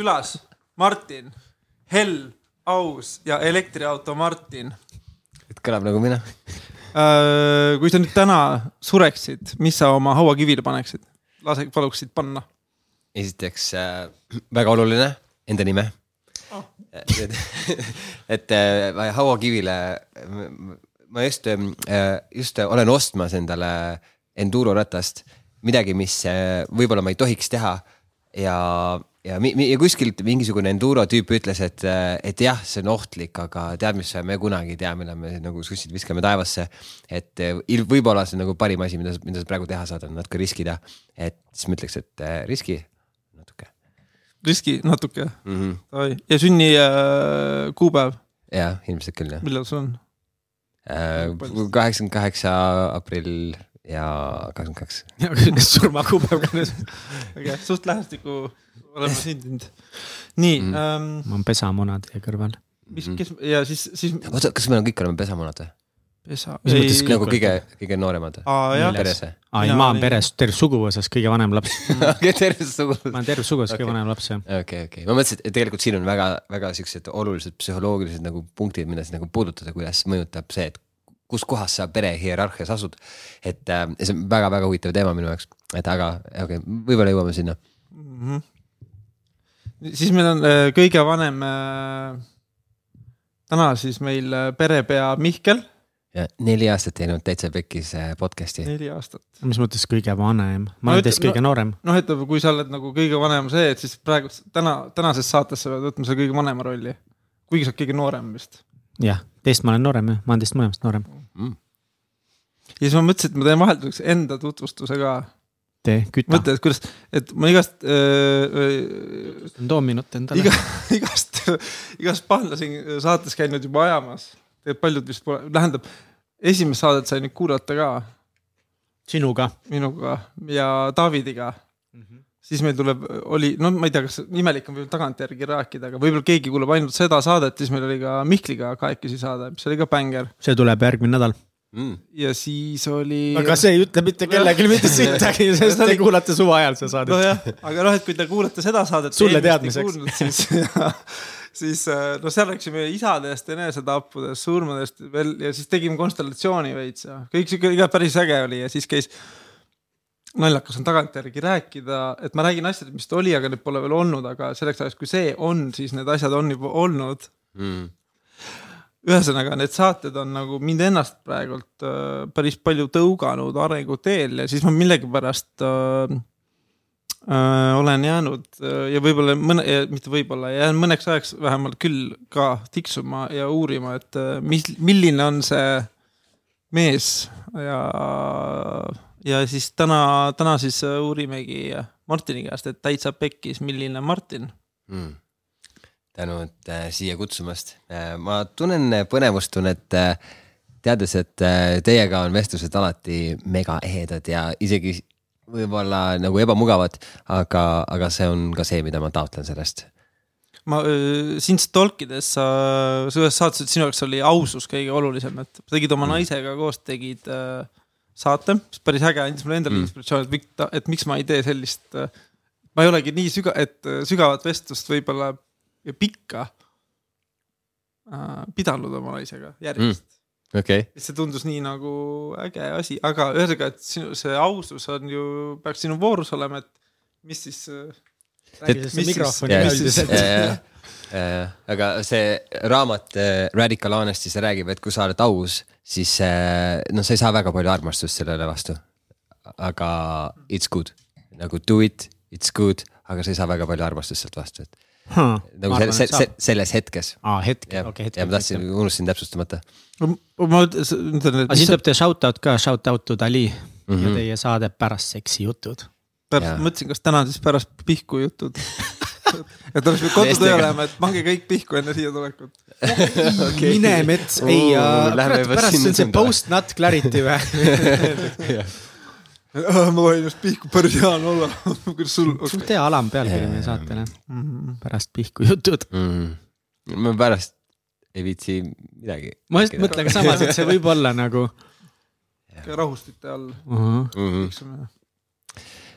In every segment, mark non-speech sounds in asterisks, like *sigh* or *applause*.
külas Martin, Hell, Aus ja elektriauto Martin. et kõlab nagu mina. Äh, kui sa nüüd täna sureksid, mis sa oma hauakivile paneksid? lase, paluksid panna. esiteks äh, väga oluline, enda nime oh.. et, *laughs* et äh, hauakivile, ma just äh,, just olen ostmas endale enduro ratast, midagi, mis äh, võib-olla ma ei tohiks teha ja ja, ja kuskilt mingisugune enduro tüüp ütles, et, et jah, see on ohtlik, aga tead, mis me kunagi ei tea, millal me nagu kuskilt viskame taevasse. et võib-olla see on nagu parim asi, mida, mida sa praegu teha saad, on natuke riskida. et siis ma ütleks, et äh, riski natuke. riski natuke mm? -hmm. ja sünni äh, kuupäev? jah, ilmselt küll jah. millal sul on? Äh, kaheksakümmend kaheksa aprill ja kakskümmend kaks. *laughs* surmakuupäev ka nüüd. okei, suht lähestikku oleme sündinud. nii mm.. Ähm, ma olen pesamunad teie kõrval. mis, kes ja siis, siis. oota, kas me kõik oleme pesamunad või? pesa. mis mõttes nagu kõige, kõige nooremad või? peres või? aa ei, ma olen peres, terves suguvõsas kõige vanem laps *laughs* okei, terves suguvõsas. ma olen terves suguvõsas okay. kõige vanem laps, jah. okei okay,, okei okay., ma mõtlesin, et tegelikult siin on väga, väga siuksed olulised psühholoogilised nagu punktid, mida siis nagu puudutada, kuidas mõjutab see, et kus kohas sa pere hierarhias asud. et äh, see on väga-väga huvitav teema minu jaoks, et aga okei okay,, võib-olla jõuame sinna mm. -hmm siis meil on äh, kõige vanem äh,, täna siis meil äh, perepea Mihkel. ja neli aastat teinud Täitsa Pekkis podcast'i. neli aastat. mis mõttes kõige vanem? ma olen no, teist kõige no, noorem. noh, ütleme, kui sa oled nagu kõige vanem see, et siis praegu täna, tänases saates sa pead võtma selle kõige vanema rolli. kuigi sa oled kõige noorem vist. jah, teist ma olen noorem jah, ma olen teist mõlemast noorem mm.. ja siis ma mõtlesin, et ma teen vahelduseks enda tutvustuse ka tee, küta. mõtle, et kuidas, et ma igast äh,. too minut endale iga,. *laughs* igast, igast pahla siin saates käinud juba ajamas. paljud vist pole, tähendab, esimest saadet sai nüüd kuulata ka. sinuga. minuga ja Davidiga mm. -hmm. siis meil tuleb, oli, no ma ei tea, kas imelik on võib-olla tagantjärgi rääkida, aga võib-olla keegi kuulab ainult seda saadet, siis meil oli ka Mihkliga kahekesi saade, mis oli ka bängar. see tuleb järgmine nädal mm.. ja siis oli. aga see ei ütle mitte kellelegi mitte *laughs* sittagi, sest te kuulate suva ajal seda saadet. nojah, aga noh, et kui te kuulate seda saadet. sulle teadmiseks. siis, *laughs* siis äh, no seal rääkisime isadest, enesetappudest, surmadest veel ja siis tegime konstellatsiooni veits ja kõik sihuke iga päris äge oli ja siis käis naljakas on tagantjärgi rääkida, et ma räägin asjadest, mis oli, aga need pole veel olnud, aga selleks ajaks, kui see on, siis need asjad on juba olnud mm ühesõnaga, need saated on nagu mind ennast praegult äh, päris palju tõuganud arenguteel ja siis ma millegipärast äh, äh, olen jäänud äh, ja võib-olla mõne, mitte võib-olla, jään mõneks ajaks vähemalt küll ka tiksuma ja uurima, et äh, mis, milline on see mees ja, ja siis täna, täna siis uurimegi Martini käest, et täitsa pekkis, milline Martin. Mm tänud äh, siia kutsumast äh,. ma tunnen põnevustunnet äh, teades, et äh, teiega on vestlused alati mega ehedad ja isegi võib-olla nagu ebamugavad, aga, aga see on ka see, mida ma taotlen sellest. ma äh, sind stalkides sa, sa ühes saates, et sinu jaoks oli ausus kõige olulisem, et tegid oma mm. naisega koos, tegid äh, saate, mis päris äge, andis mulle endale mm. inspiratsiooni, et, et miks ma ei tee sellist äh,. ma ei olegi nii süga-, et äh, sügavat vestlust võib-olla ja pikka äh, pidanud oma naisega järjest mm.. Okay. see tundus nii nagu äge asi, aga ühesõnaga, et sinu see ausus on ju, peaks sinu voorus olema, et mis siis. üldiselt. aga see raamat äh, Radical Honesty, see räägib, et kui sa oled aus, siis äh, noh, sa ei saa väga palju armastust sellele vastu. aga it's good, nagu do it, it's good, aga sa ei saa väga palju armastust sealt vastu, et huh,. nagu arvan, se, se, selles hetkes. aa, hetkel, okei hetkel. ja ma tahtsin, unustasin täpsustamata. ma ütlen, et. aga siin tuleb teie shout out ka, shout out to Dali mm -hmm. ja teie saade Pärast seksi jutud. pärast, mõtlesin, kas täna on siis pärast pihku jutud *laughs* et oleks pidanud kodutöö olema, et pange kõik pihku enne siia tulekut okay.. mine mets, ei, pärast see on see post not clarity või *laughs* ma loen just pihku, päris hea on olla *laughs* kuidas sul okay.? sul tee alampealkiri meie saatele mm. -hmm. pärast pihku jutud mm. -hmm. ma pärast ei viitsi midagi. ma just mõtlen ka samas, et see võib *laughs* olla nagu. rahustite all uh. -huh. Mm -hmm.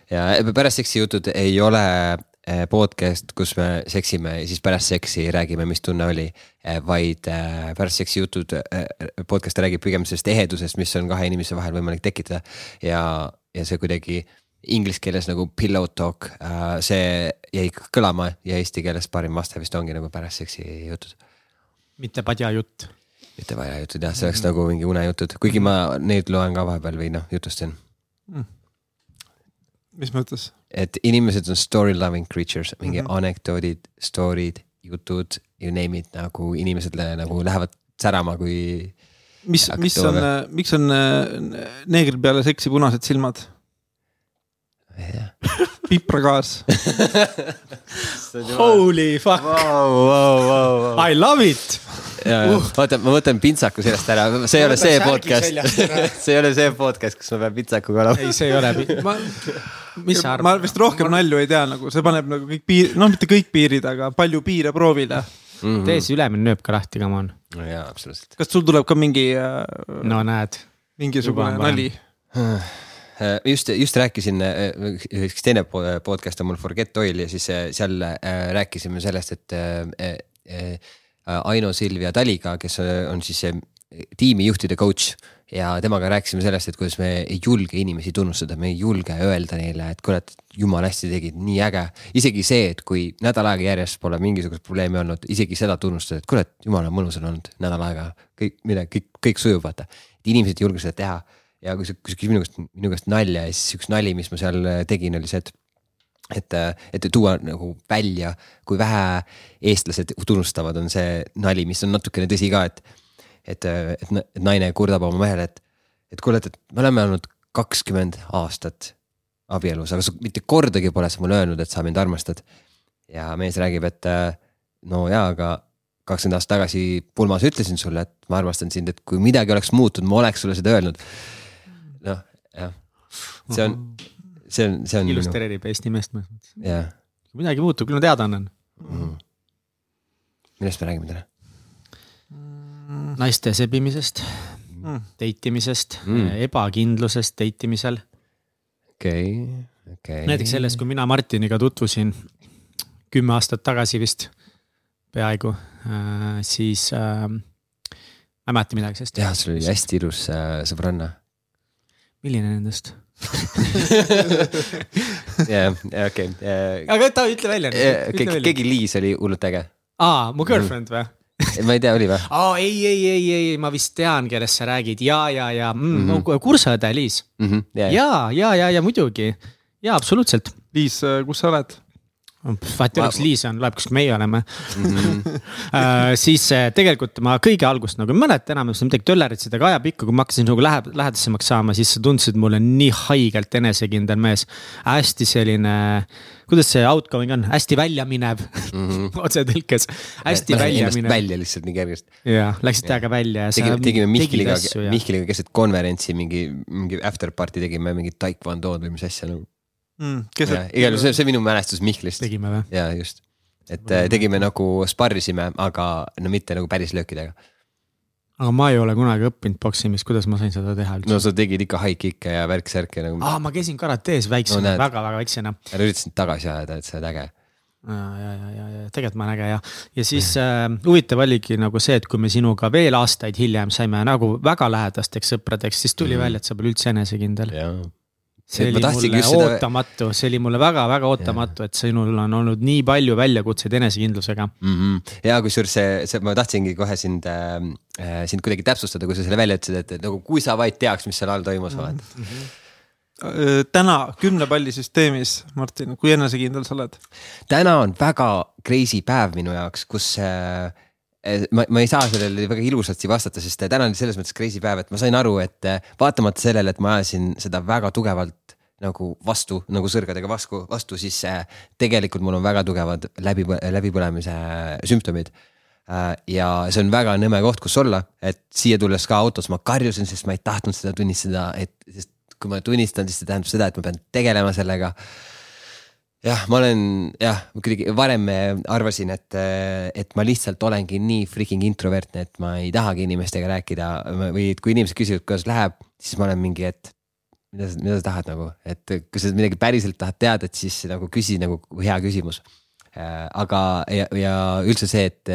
ja pärast seksi jutud ei ole äh, podcast, kus me seksime ja siis pärast seksi räägime, mis tunne oli. vaid pärast seksi jutud, podcast räägib pigem sellest ehedusest, mis on kahe inimese vahel võimalik tekitada ja, ja see kuidagi inglise keeles nagu pillow talk, see jäi kõlama ja eesti keeles parim vaste vist ongi nagu pärast seksi jutud. mitte padjajutt. mitte padjajutud jah, see oleks mm nagu mingi unejutud, kuigi ma neid loen ka vahepeal või noh, jutustan mm mis mõttes? et inimesed on story loving creatures, mingi mm -hmm. anekdoodid, story'd, jutud, you name it nagu inimesed nagu lähevad särama, kui. Mis, mis on, miks on äh, neegril peale seksi punased silmad? *laughs* pipragaas *laughs* Holy fuck! Wow,. Wow, wow, wow. I love it! Uh.. oota, ma võtan pintsaku sellest ära, see ei ole see podcast. *laughs* see ei ole see podcast, kus ma pean pintsakuga olema. ei, see ei ole ma... mis sa arvad? ma vist rohkem ma... nalju ei tea, nagu see paneb nagu kõik piir, noh, mitte kõik piirid, aga palju piire proovile mm -hmm.. tee see ülemine nööp ka lahti, come on. no jaa, absoluutselt. kas sul tuleb ka mingi äh,? no näed. mingisugune nali just, just rääkisin, äh, üks teine podcast on mul Forget Oil ja siis äh, seal äh, rääkisime sellest, et Aino Silvia Taliga, kes on siis tiimijuhtide coach ja temaga rääkisime sellest, et kuidas me ei julge inimesi tunnustada, me ei julge öelda neile, et et jumala hästi tegid, nii äge. isegi see, et kui nädal aega järjest pole mingisugust probleemi olnud, isegi seda tunnustada, et et jumala mõnus on olnud nädal aega, kõik midagi, kõik, kõik sujub, vaata. inimesed ei julge seda teha ja kui sa, kui sa küsid minu käest, minu käest nalja ja siis üks nali, mis ma seal tegin, oli see, et et, et tuua nagu välja, kui vähe eestlased tunnustavad, on see nali, mis on natukene tõsi ka, et et, et, et naine kurdab oma mehele, et, et kuule, et, et me oleme olnud kakskümmend aastat abielus, aga sa mitte kordagi pole sa mulle öelnud, et sa mind armastad. ja mees räägib, et no jaa, aga kakskümmend aastat tagasi pulmas ütlesin sulle, et ma armastan sind, et kui midagi oleks muutunud, ma oleks sulle seda öelnud. noh, jah, see on, see on, see on. illustreerib Eesti meest mõnes mõttes. jah. kui midagi muutub, küll ma teada annan mm. -hmm. millest me räägime täna? Mm.. naiste sebimisest mm., date imisest mm., ebakindlusest date imisel. okei okay,, okei okay.. näiteks sellest, kui mina Martiniga tutvusin kümme aastat tagasi vist, peaaegu äh,, siis äh, ma ei mäleta midagi sellest. jah, sul oli hästi ilus äh, sõbranna. milline nendest *laughs* jah, okei. aga ta ütle välja. keegi Liis oli hullult äge. aa, mu girlfriend või? *laughs* ma ei tea, oli või? aa ei, ei, ei, ei, ma vist tean, kellest sa räägid ja, ja, ja mm, mm -hmm. kursaõde Liis mm. -hmm, yeah. ja, ja, ja, ja muidugi ja absoluutselt. Liis, kus sa oled? Vahet ei ole, kas Liis on, loeb, kus meie oleme mm. -hmm. *laughs* siis uh, tegelikult ma kõige algust nagu ei mäleta enam midagi tölleritsid, aga ajapikku, kui ma hakkasin nagu lähe-, lähedasemaks saama, siis sa tundsid mulle nii haigelt enesekindel mees. hästi selline, kuidas see outgoing on, hästi väljaminev mm -hmm. *laughs* otsetõlkes, hästi väljaminev. välja lihtsalt nii kergesti. jah, läksid täiega välja. tegime, tegime Mihkliga, Mihkliga keset konverentsi mingi, mingi after party tegime mingit taekwondo'd või mis asja nagu mm,. igal juhul see, see on minu mälestus Mihklist. tegime või? ja just, et mm. tegime nagu sparrisime, aga no mitte nagu päris löökidega. aga ma ei ole kunagi õppinud poksimist, kuidas ma sain seda teha üldse? no sa tegid ikka high kick'e ja värk-särke nagu. aa, ma käisin karates väiksena no,, väga-väga väiksena. ära üritasid tagasi ajada, et sa oled äge ja, ja, ja, ja, ja tegelikult ma olen äge ja, ja siis äh, huvitav oligi nagu see, et kui me sinuga veel aastaid hiljem saime nagu väga lähedasteks sõpradeks, siis tuli mm. välja, et sa pole üldse enesekindel see oli mulle seda... ootamatu, see oli mulle väga-väga ootamatu, et sinul on olnud nii palju väljakutseid enesekindlusega mm. -hmm. ja kusjuures see, see, ma tahtsingi kohe sind äh,, sind kuidagi täpsustada, kui sa selle välja ütlesid, et, nagu kui sa vaid teaks, mis seal all toimus mm, -hmm. täna kümne palli süsteemis, Martin, kui enesekindel sa oled? täna on väga crazy päev minu jaoks, kus äh, ma, ma ei saa sellele väga ilusasti vastata, sest täna oli selles mõttes crazy päev, et ma sain aru, et vaatamata sellele, et ma ajasin seda väga tugevalt nagu vastu, nagu sõrgadega vastu, vastu, siis tegelikult mul on väga tugevad läbi, läbipõlemise sümptomid. Ja see on väga nõme koht, kus olla, et siia tulles ka autos ma karjusin, sest ma ei tahtnud seda tunnistada, et sest kui ma tunnistan, siis see tähendab seda, et ma pean tegelema sellega jah, ma olen jah, kuidagi varem arvasin, et, et ma lihtsalt olengi nii freaking introvertne, et ma ei tahagi inimestega rääkida. Või et kui inimesed küsivad, kuidas läheb, siis ma olen mingi, et mida sa, mida sa tahad nagu, et kui sa midagi päriselt tahad teada, et siis nagu küsi nagu hea küsimus. aga, ja, ja üldse see, et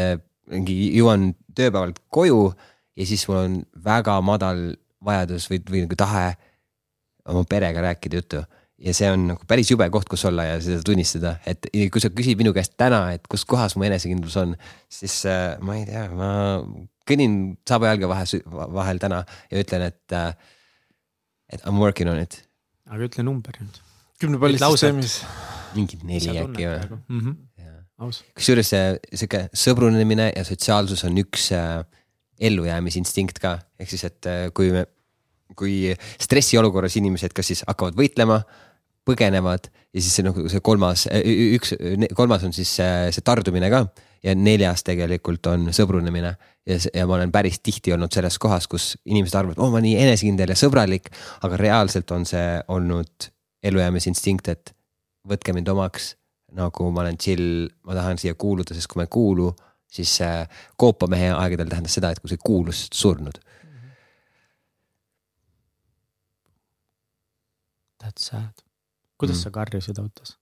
mingi jõuan tööpäevalt koju ja siis mul on väga madal vajadus või, või nagu tahe oma perega rääkida juttu ja see on nagu päris jube koht, kus olla ja seda tunnistada, et kui sa küsid minu käest täna, et kus kohas mu enesekindlus on, siis äh, ma ei tea, ma kõnnin sabajalga vahel, vahel täna ja ütlen, et äh,, et I m working on it. aga ütle number nüüd. kümne palli süsteemis. mingi neli äkki või aus. kusjuures see sihuke sõbrunemine ja sotsiaalsus on üks äh, ellujäämisinstinkt ka, ehk siis, et äh, kui me, kui stressiolukorras inimesed kas siis hakkavad võitlema põgenevad ja siis see nagu see kolmas, üks, kolmas on siis see, see tardumine ka ja neljas tegelikult on sõbrunemine. ja, ja ma olen päris tihti olnud selles kohas, kus inimesed arvavad, oo oh, ma nii enesekindel ja sõbralik, aga reaalselt on see olnud ellujäämisinstinkt, et võtke mind omaks. nagu ma olen chill, ma tahan siia kuuluda, sest kui ma ei kuulu, siis koopamehe aegadel tähendas seda, et kui sa ei kuulu, siis oled surnud. That's sad kuidas mm. sa karjusid autos?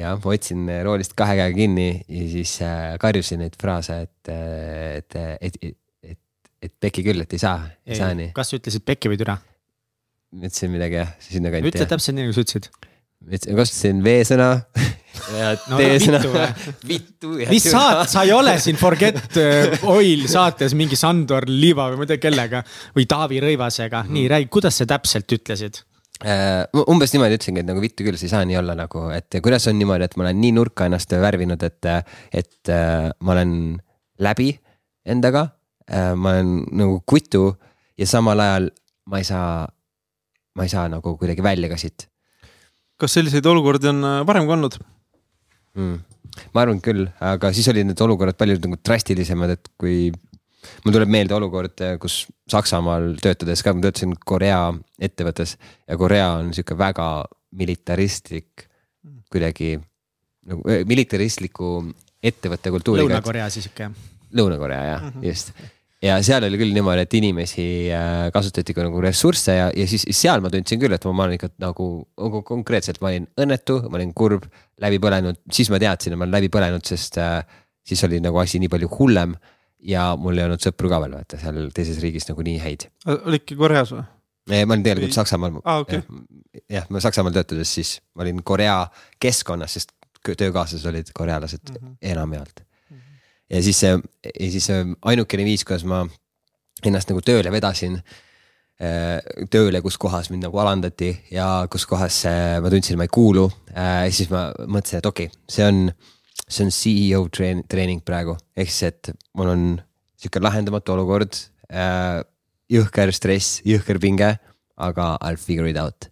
ja ma võtsin roolist kahe käega kinni ja siis äh, karjusin neid fraase, et, et, et, et, et, et pekki küll, et ei saa, ei saa nii. kas sa ütlesid pekki või türa? ütlesin midagi jah, sinnakanti. ütle täpselt nii, nagu sa ütlesid. Ütlesin, kasutasin V-sõna ja no, T-sõna. vittu. mis saat, sa ei ole siin Forget äh, Oil saates mingi Sandor Liiva või ma ei tea kellega või Taavi Rõivasega mm, -hmm. nii räägi, kuidas sa täpselt ütlesid? Uh, umbes niimoodi ütlesingi, et nagu vittu küll, see ei saa nii olla nagu, et kuidas on niimoodi, et ma olen nii nurka ennast värvinud, et, et uh, ma olen läbi endaga ma olen nagu kutu ja samal ajal ma ei saa, ma ei saa nagu kuidagi välja ka siit. Kas selliseid olukordi on varem ka olnud? mm.? ma arvan küll, aga siis olid need olukorrad palju nagu drastilisemad, et kui mul tuleb meelde olukord, kus Saksamaal töötades ka, ma töötasin Korea ettevõttes ja Korea on sihuke väga militaristlik kuidagi nagu eh, militaristliku ettevõtte kultuuriga. Lõuna-Korea siis jah? Lõuna-Korea jah mm, -hmm. just ja seal oli küll niimoodi, et inimesi äh, kasutati ka nagu ressursse ja, ja siis seal ma tundsin küll, et ma, ma olen ikka nagu, nagu konkreetselt, ma olin õnnetu, ma olin kurb, läbi põlenud, siis ma teadsin, et ma olen läbi põlenud, sest äh, siis oli nagu asi nii palju hullem. ja mul ei olnud sõpru ka veel vaata seal teises riigis nagu nii häid. olidki Koreas või? ma olin tegelikult Saksamaal ah,. Okay. jah, ma Saksamaal töötades siis ma olin Korea keskkonnas, sest töökaaslased olid korealased mm -hmm. enamjaolt ja siis see, ja siis see ainukene viis, kuidas ma ennast nagu tööle vedasin. Äh, tööle, kus kohas mind nagu alandati ja kus kohas äh, ma tundsin, ma ei kuulu. Äh, siis ma mõtlesin, et okei okay,, see on, see on CEO treen-, treening praegu, ehk siis, et mul on sihuke lahendamatu olukord. jõhker stress, jõhker pinge, aga I will figure it out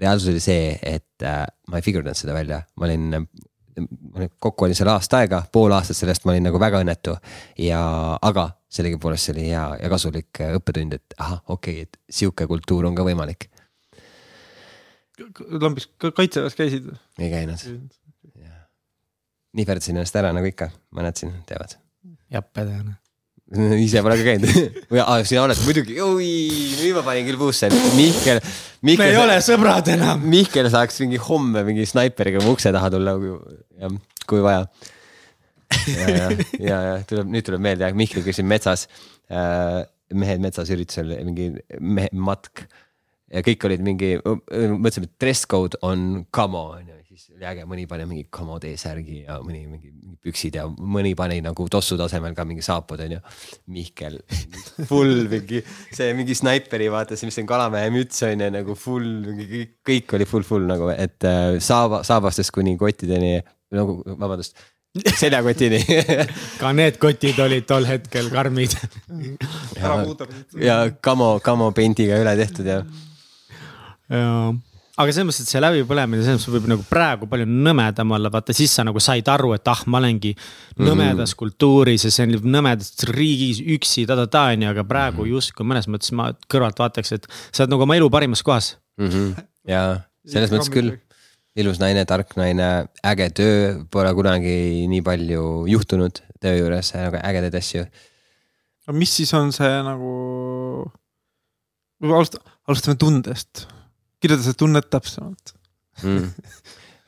reaalsus oli see, et ma ei figure inud seda välja, ma olin kokku olin seal aasta aega, pool aastat sellest ma olin nagu väga õnnetu. ja, aga sellegipoolest see oli hea ja kasulik õppetund, et ahah, okei okay,, et sihuke kultuur on ka võimalik. lambis kaitseväes käisid ei käinud. nihverdasin ennast ära nagu ikka, mõned siin teavad. jah, pädevane *laughs* ise pole ka käinud *laughs* aa, sina oled muidugi, oi, nüüd ma panin küll puusse, Mihkel, Mihkel. me ei ole sõbrad enam. Mihkel saaks mingi homme mingi snaiperiga mu ukse taha tulla, jah, kui vaja. ja, ja, ja, ja tuleb, nüüd tuleb meelde jah, Mihkel käis metsas äh,, mehed metsas üritusel mingi mehe matk ja kõik olid mingi, mõtlesime, et dress code on kamo on ju siis oli äge, mõni pani mingi Commode särgi ja mõni mingi, mingi püksid ja mõni pani nagu tossu tasemel ka mingi saapud onju. Mihkel, full mingi see mingi snaiperi vaata see, mis on kalamehe müts onju nagu full, kõik, kõik oli full, full nagu, et äh, saaba, saabastest kuni kottideni nagu vabandust seljakotini *laughs* ka need kotid olid tol hetkel karmid ja, ja kamo, kamo pendiga üle tehtud ja. ja aga selles mõttes, et see läbipõlemine, selles mõttes võib nagu praegu palju nõmedam olla, vaata siis sa nagu said aru, et ah, ma olengi nõmedas mm. kultuuris ja see on nõmedas riigis üksi ta-ta-ta on ju, aga praegu mm. justkui mõnes mõttes ma kõrvalt vaataks, et sa oled nagu oma elu parimas kohas *laughs* mm. -hmm. ja selles mõttes küll, ilus naine, tark naine, äge töö, pole kunagi nii palju juhtunud töö juures, nagu ägedaid asju. aga mis siis on see nagu alusta-, alustame tundest. Kirjelda seda tunnet täpsemalt. mm..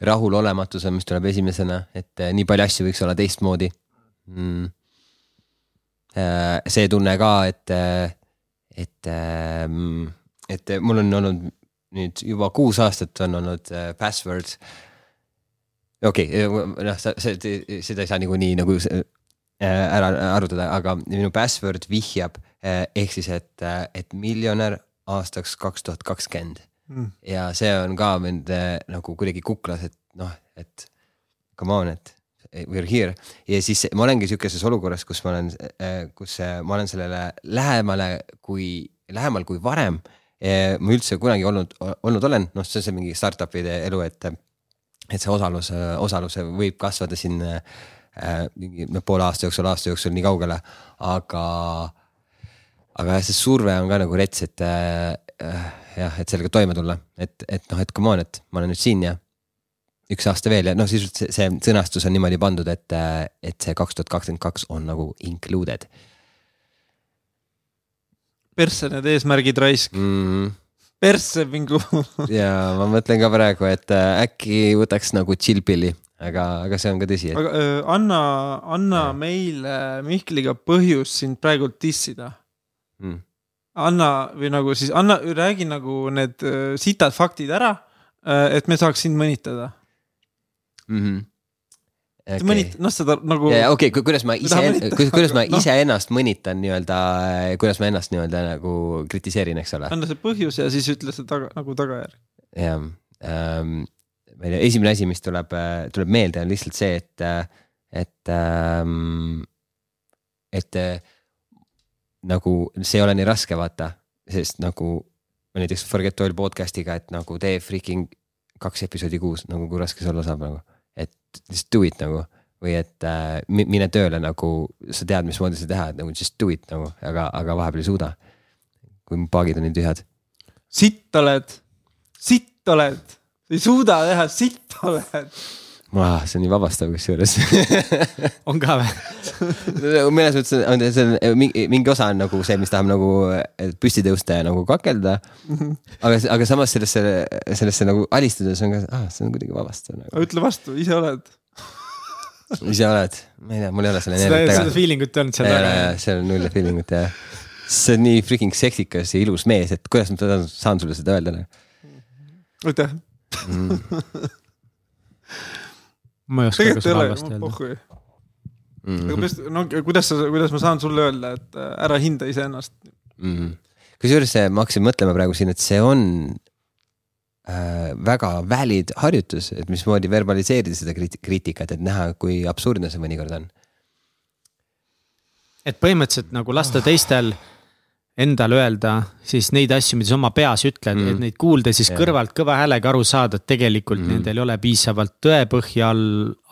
rahulolematus on, mis tuleb esimesena, et eh, nii palju asju võiks olla teistmoodi mm.. see tunne ka, et, et, et mul on olnud nüüd juba kuus aastat on olnud eh, password. okei okay,, noh, seda ei saa niikuinii nagu eh, ära arutada, aga minu password vihjab eh, ehk siis, et, et miljonär aastaks kaks tuhat kakskümmend Mm. ja see on ka mind äh, nagu kuidagi kuklas, et noh, et come on, et we are here ja siis ma olengi sihukeses olukorras, kus ma olen, kus äh, ma olen sellele lähemale kui, lähemal kui varem. ma üldse kunagi olnud, olnud olen, noh, see on see mingi startup'ide elu, et, et see osalus, osalus võib kasvada siin mingi noh, poole aasta jooksul, aasta jooksul nii kaugele, aga aga jah, see surve on ka nagu rets, et äh, jah, et sellega toime tulla, et, et noh, et come on, et ma olen nüüd siin ja üks aasta veel ja noh, sisuliselt see, see sõnastus on niimoodi pandud, et, et see kaks tuhat kakskümmend kaks on nagu included persse need eesmärgid raisk, mm. -hmm. persse mingu. *laughs* ja ma mõtlen ka praegu, et äh, äkki võtaks nagu chill pill'i, aga, aga see on ka tõsi, et aga öö, anna, anna meile Mihkliga põhjus sind praegult dissida. mm. Anna või nagu siis anna, räägi nagu need öö, sitad faktid ära, et me saaks sind mõnitada mm. -hmm. okay.. mõnit-, noh, seda nagu. okei okay,, kuidas ma ise kuidas ma *laughs* noh. iseennast mõnitan nii-öelda, kuidas ma ennast nii-öelda nagu kritiseerin, eks ole. anna see põhjus ja siis ütle see taga, nagu tagajärg. jah ähm,, ma ei tea, esimene asi, mis tuleb, tuleb meelde, on lihtsalt see, et, et ähm,, et äh, nagu see ei ole nii raske, vaata, sest nagu näiteks Forget All podcast'iga, et nagu tee freaking kaks episoodi kuus, nagu kui raske see olla saab nagu, et just do it nagu. Või et äh, mi- mine tööle nagu sa tead, mismoodi seda teha, et nagu just do it nagu, aga, aga vahepeal ei suuda. kui mu paagid on nii tühjad. Sitt oled, sitt oled, ei suuda teha, sitt oled. ah,, see on nii vabastav kusjuures *laughs* on ka või? mõnes mõttes on see on mingi, mingi osa on nagu see, mis tahab nagu eh, püsti tõusta ja nagu kakelda. aga, aga samas sellesse, sellesse nagu alistudes on ka ah,, see on kuidagi vabastav nagu. ütle vastu, ise oled. ise oled, ma ei tea, mul ei ole selle seda, energiat seda taga. feeling ut ei olnud seal taga seal on null feeling ut jah. see on nii freaking seksikas ja ilus mees, et kuidas ma saan sulle seda öelda nagu aitäh, mm. *laughs* ma ei oska ka seda halvasti, öelda. Mm aga mis, no kuidas sa, kuidas ma saan sulle öelda, et äh, ära hinda iseennast. mm.. kusjuures see- ma hakkasin mõtlema praegu siin, et see on äh, väga valid harjutus, et mismoodi verbaliseerida seda kriitikat, et näha, kui absurdne see mõnikord on. et põhimõtteliselt nagu lasta teistel endale öelda siis neid asju, mida sa oma peas ütled mm., et neid kuulda siis Jah. yeah. kõrvalt kõva häälega aru saada, et tegelikult mm. Nendel ei ole piisavalt tõepõhja all,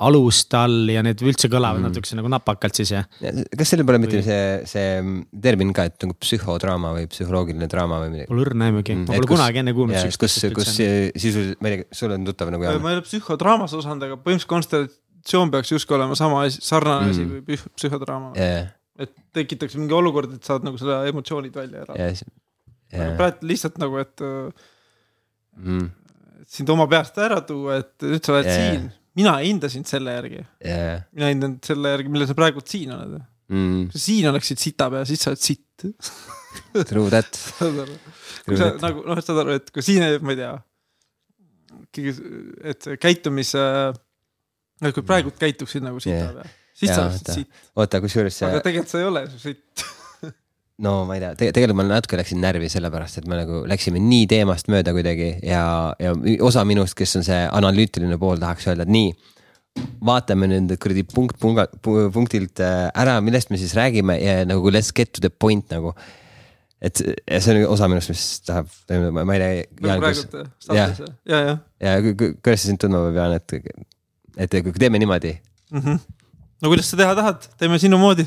alust all ja need üldse kõlavad mm. Natukese nagu napakalt siis jah. kas sellel pole mitte Või- see, see termin ka, et nagu psühhodraama või psühholoogiline draama või midagi? Pole õrna aimugi Mm, ma pole kus- kunagi enne kuulnud kus, kus üldse. sisuliselt, ma ei tea, sul on tuttav nagu Jaan? ma ei ole psühhodraamas osanud, aga põhimõtteliselt konstellatsioon peaks justkui olema sama asi, sarnane asi Mm. kui püh- psühhodraama. ja, et tekitaks mingi olukord, et saad nagu seda emotsioonid välja ära. ja, ja, praegu lihtsalt nagu, et äh, mm, et sind oma peast ära tuua, et nüüd sa oled yeah. siin. mina ei hinda sind selle järgi, ja, mina hindan selle järgi, millal sa praegu siin oled. mm, kui sa siin oleksid sita peal, siis sa oled sitt. true that, *laughs* kui sa that, nagu noh, saad aru, et kui siin, ma ei tea, et see käitumis, et kui praegu käituksid nagu sita Jaa. peal, siis Jaa, sa oleksid vaata. sitt, oota, kusjuures see aga tegelikult sa ei ole su sitt. no ma ei tea, tegelikult ma natuke läksin närvi sellepärast, et me nagu läksime nii teemast mööda kuidagi ja, ja osa minust, kes on see analüütiline pool, tahaks öelda, et nii. vaatame nüüd kuradi punkt punga, pu- punktilt äh, ära, millest me siis räägime ja nagu let's get to the point nagu. et ja see on osa minust, mis tahab, ma ei tea, nagu Jaan, praegu kuidas, saates, ja, ja ja ku- kuidas sa sind tundma peab, Jaan, et, et kui teeme niimoodi. mm. -hmm. No kuidas sa teha tahad, teeme sinu moodi.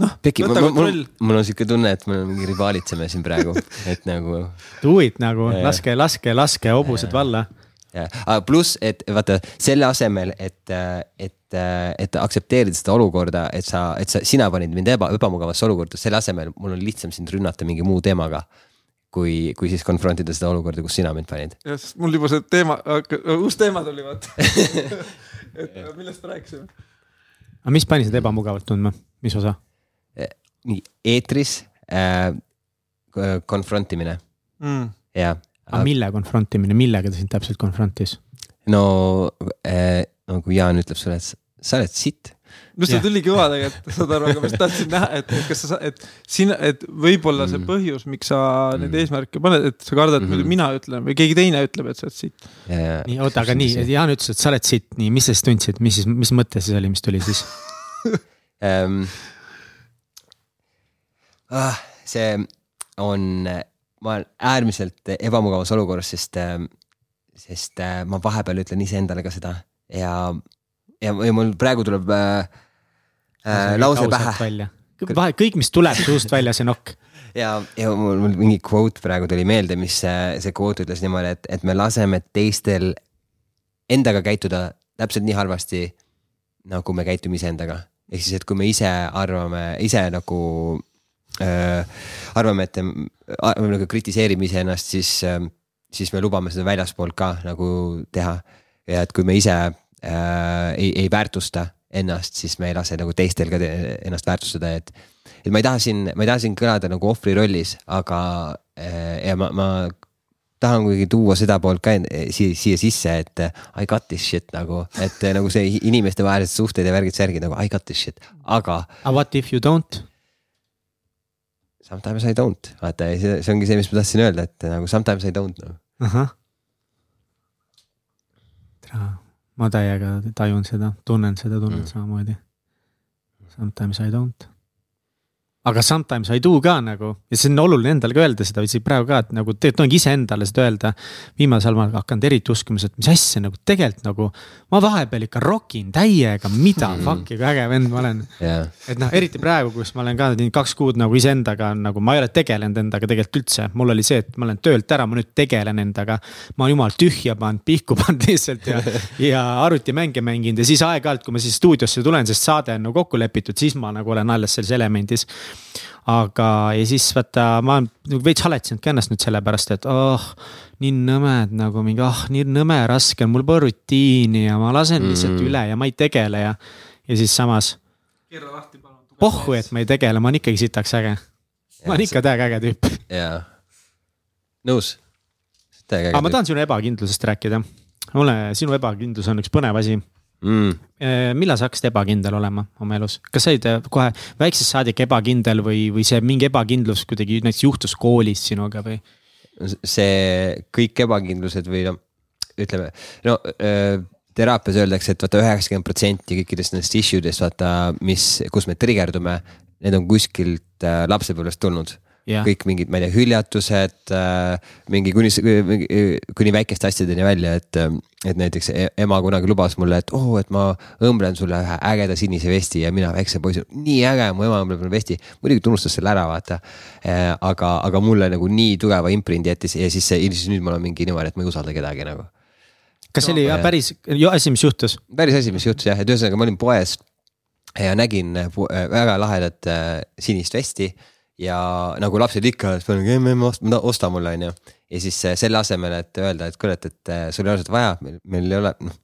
noh, Peki, võta kontroll. mul on siuke tunne, et me mingi rivaalitseme siin praegu, et nagu Do it nagu, laske, laske, laske hobused valla. jah, pluss, et vaata selle asemel, et, et, et aktsepteerida seda olukorda, et sa, et sa, sina panid mind eba, ebamugavasse olukorda, selle asemel mul on lihtsam sind rünnata mingi muu teemaga. kui, kui siis konfrontida seda olukorda, kus sina mind panid. jah, sest mul juba see teema, uus teema tuli vaata. *laughs* et millest me rääkisime? Aga mis pani sind ebamugavalt tundma, mis osa? nii eetris äh, konfrontimine Mm. ja. aga mille konfrontimine, millega ta sind täpselt konfrontis? no äh,, no kui Jaan ütleb sulle, et sa- sa oled sitt. No see Jah. tuli kõva tegelikult, saad aru, aga ma just tahtsin näha, et et kas sa, et sina, et võib-olla see Mm. põhjus, miks sa neid Mm. eesmärke paned, et sa kardad, et Mhm. muidu mina ütlen või keegi teine ütleb, et sa oled siit. nii, oota, aga nii, Jaan ütles, et sa oled siit, nii, mis sa siis tundsid, mis siis, mis mõte siis oli, mis tuli siis? ähm,. Ah, see on, ma olen äärmiselt ebamugavas olukorras, sest, sest äh, ma vahepeal ütlen iseendale ka seda ja, ja, ja mul praegu tuleb äh, äh, lause pähe. vahe, kõik, mis tuleb suust välja, see nokk. *laughs* ja, ja mul, mul mingi quote praegu tuli meelde, mis see, see quote ütles niimoodi, et, et me laseme teistel endaga käituda täpselt nii halvasti, nagu me käitume iseendaga. ehk siis, et kui me ise arvame, ise nagu äh, arvame, et äh, nagu kritiseerime iseennast, siis äh,, siis me lubame seda väljaspoolt ka nagu teha. ja et kui me ise äh, ei, ei väärtusta ennast, siis me ei lase nagu teistel ka te- ennast väärtustada, et et ma ei taha siin, ma ei taha siin kõlada nagu ohvri rollis, aga äh, ja ma, ma tahan kuidagi tuua seda poolt ka en- siia, siia sisse, et I got this shit nagu, et äh, nagu see inimestevahelised suhted ja värgid-särgid nagu I got this shit, aga aga what if you don't? sometimes I don't, vaata see, see ongi see, mis ma tahtsin öelda, et nagu sometimes I don't nagu.. ahah. Ma täiega tajun seda, tunnen seda, tunnen Mm. samamoodi. Sometimes I don't. Aga sometimes I do ka nagu ja see on oluline endale ka öelda seda, isegi praegu ka, et nagu tegelikult ongi iseendale seda öelda. viimasel ajal ma olen hakanud eriti uskuma seda, et mis asja nagu tegelikult nagu ma vahepeal ikka rokin täiega, mida Mm. fuck'i kui äge vend ma olen jaa, et noh, eriti praegu, kus ma olen ka kaks kuud nagu iseendaga nagu ma ei ole tegelenud endaga tegelikult üldse, mul oli see, et ma olen töölt ära, ma nüüd tegelen endaga. ma olen jumal tühja pannud, pihku *laughs* pannud lihtsalt ja, ja arvutimänge mänginud ja siis aeg-ajalt, kui ma siis stuudiosse tulen, sest saade on nagu kokku lepitud, siis ma nagu olen alles selles elemendis. aga, ja siis vaata, ma nagu veits haletsenud ka ennast nüüd sellepärast, et oh, nii nõmed nagu mingi, ah oh, nii nõme raske on, mul pole rutiini ja ma lasen lihtsalt Mm. mm. üle ja ma ei tegele ja, ja siis samas keera lahti, palun. pohhu, et ma ei tegele, ma olen ikkagi sitaks äge. ma olen ikka täiega äge tüüp. jaa, nõus. aga ma tahan sinu ebakindlusest rääkida. mulle, sinu ebakindlus on üks põnev asi. mm,. millal sa hakkasid ebakindel olema oma elus, kas sa olid äh, kohe väiksest saadik ebakindel või, või see mingi ebakindlus kuidagi näiteks juhtus koolis sinuga või? see kõik ebakindlused või noh, ütleme no öö, teraapias öeldakse, et vaata üheksakümmend protsenti kõikidest nendest issue dest vaata, mis, kus me trigerdume, need on kuskilt äh, lapsepõlvest tulnud. jah, kõik mingid, ma ei tea, hüljatused äh,, mingi kuni, kuni väikeste asjadeni välja, et, et näiteks e- ema kunagi lubas mulle, et oo oh,, et ma õmblen sulle ühe ägeda sinise vesti ja mina väikse poisina, nii äge, mu ema õmbleb mulle vesti. muidugi ta unustas selle ära, vaata. aga, aga mulle nagu nii tugeva imprindi jättis ja siis siis nüüd mul on mingi niimoodi, et ma ei usalda kedagi nagu. kas see oli No, jah, päris asi, mis juhtus? päris asi, mis juhtus jah, et ühesõnaga ma olin poes ja nägin pu- väga lahedat äh, sinist vesti ja nagu lapsed ikka, siis ma olin, emme osta, osta mulle onju. ja siis äh, selle asemel, et öelda, et kuule, et, et äh, sul ei ole seda vaja, meil ei ole, noh.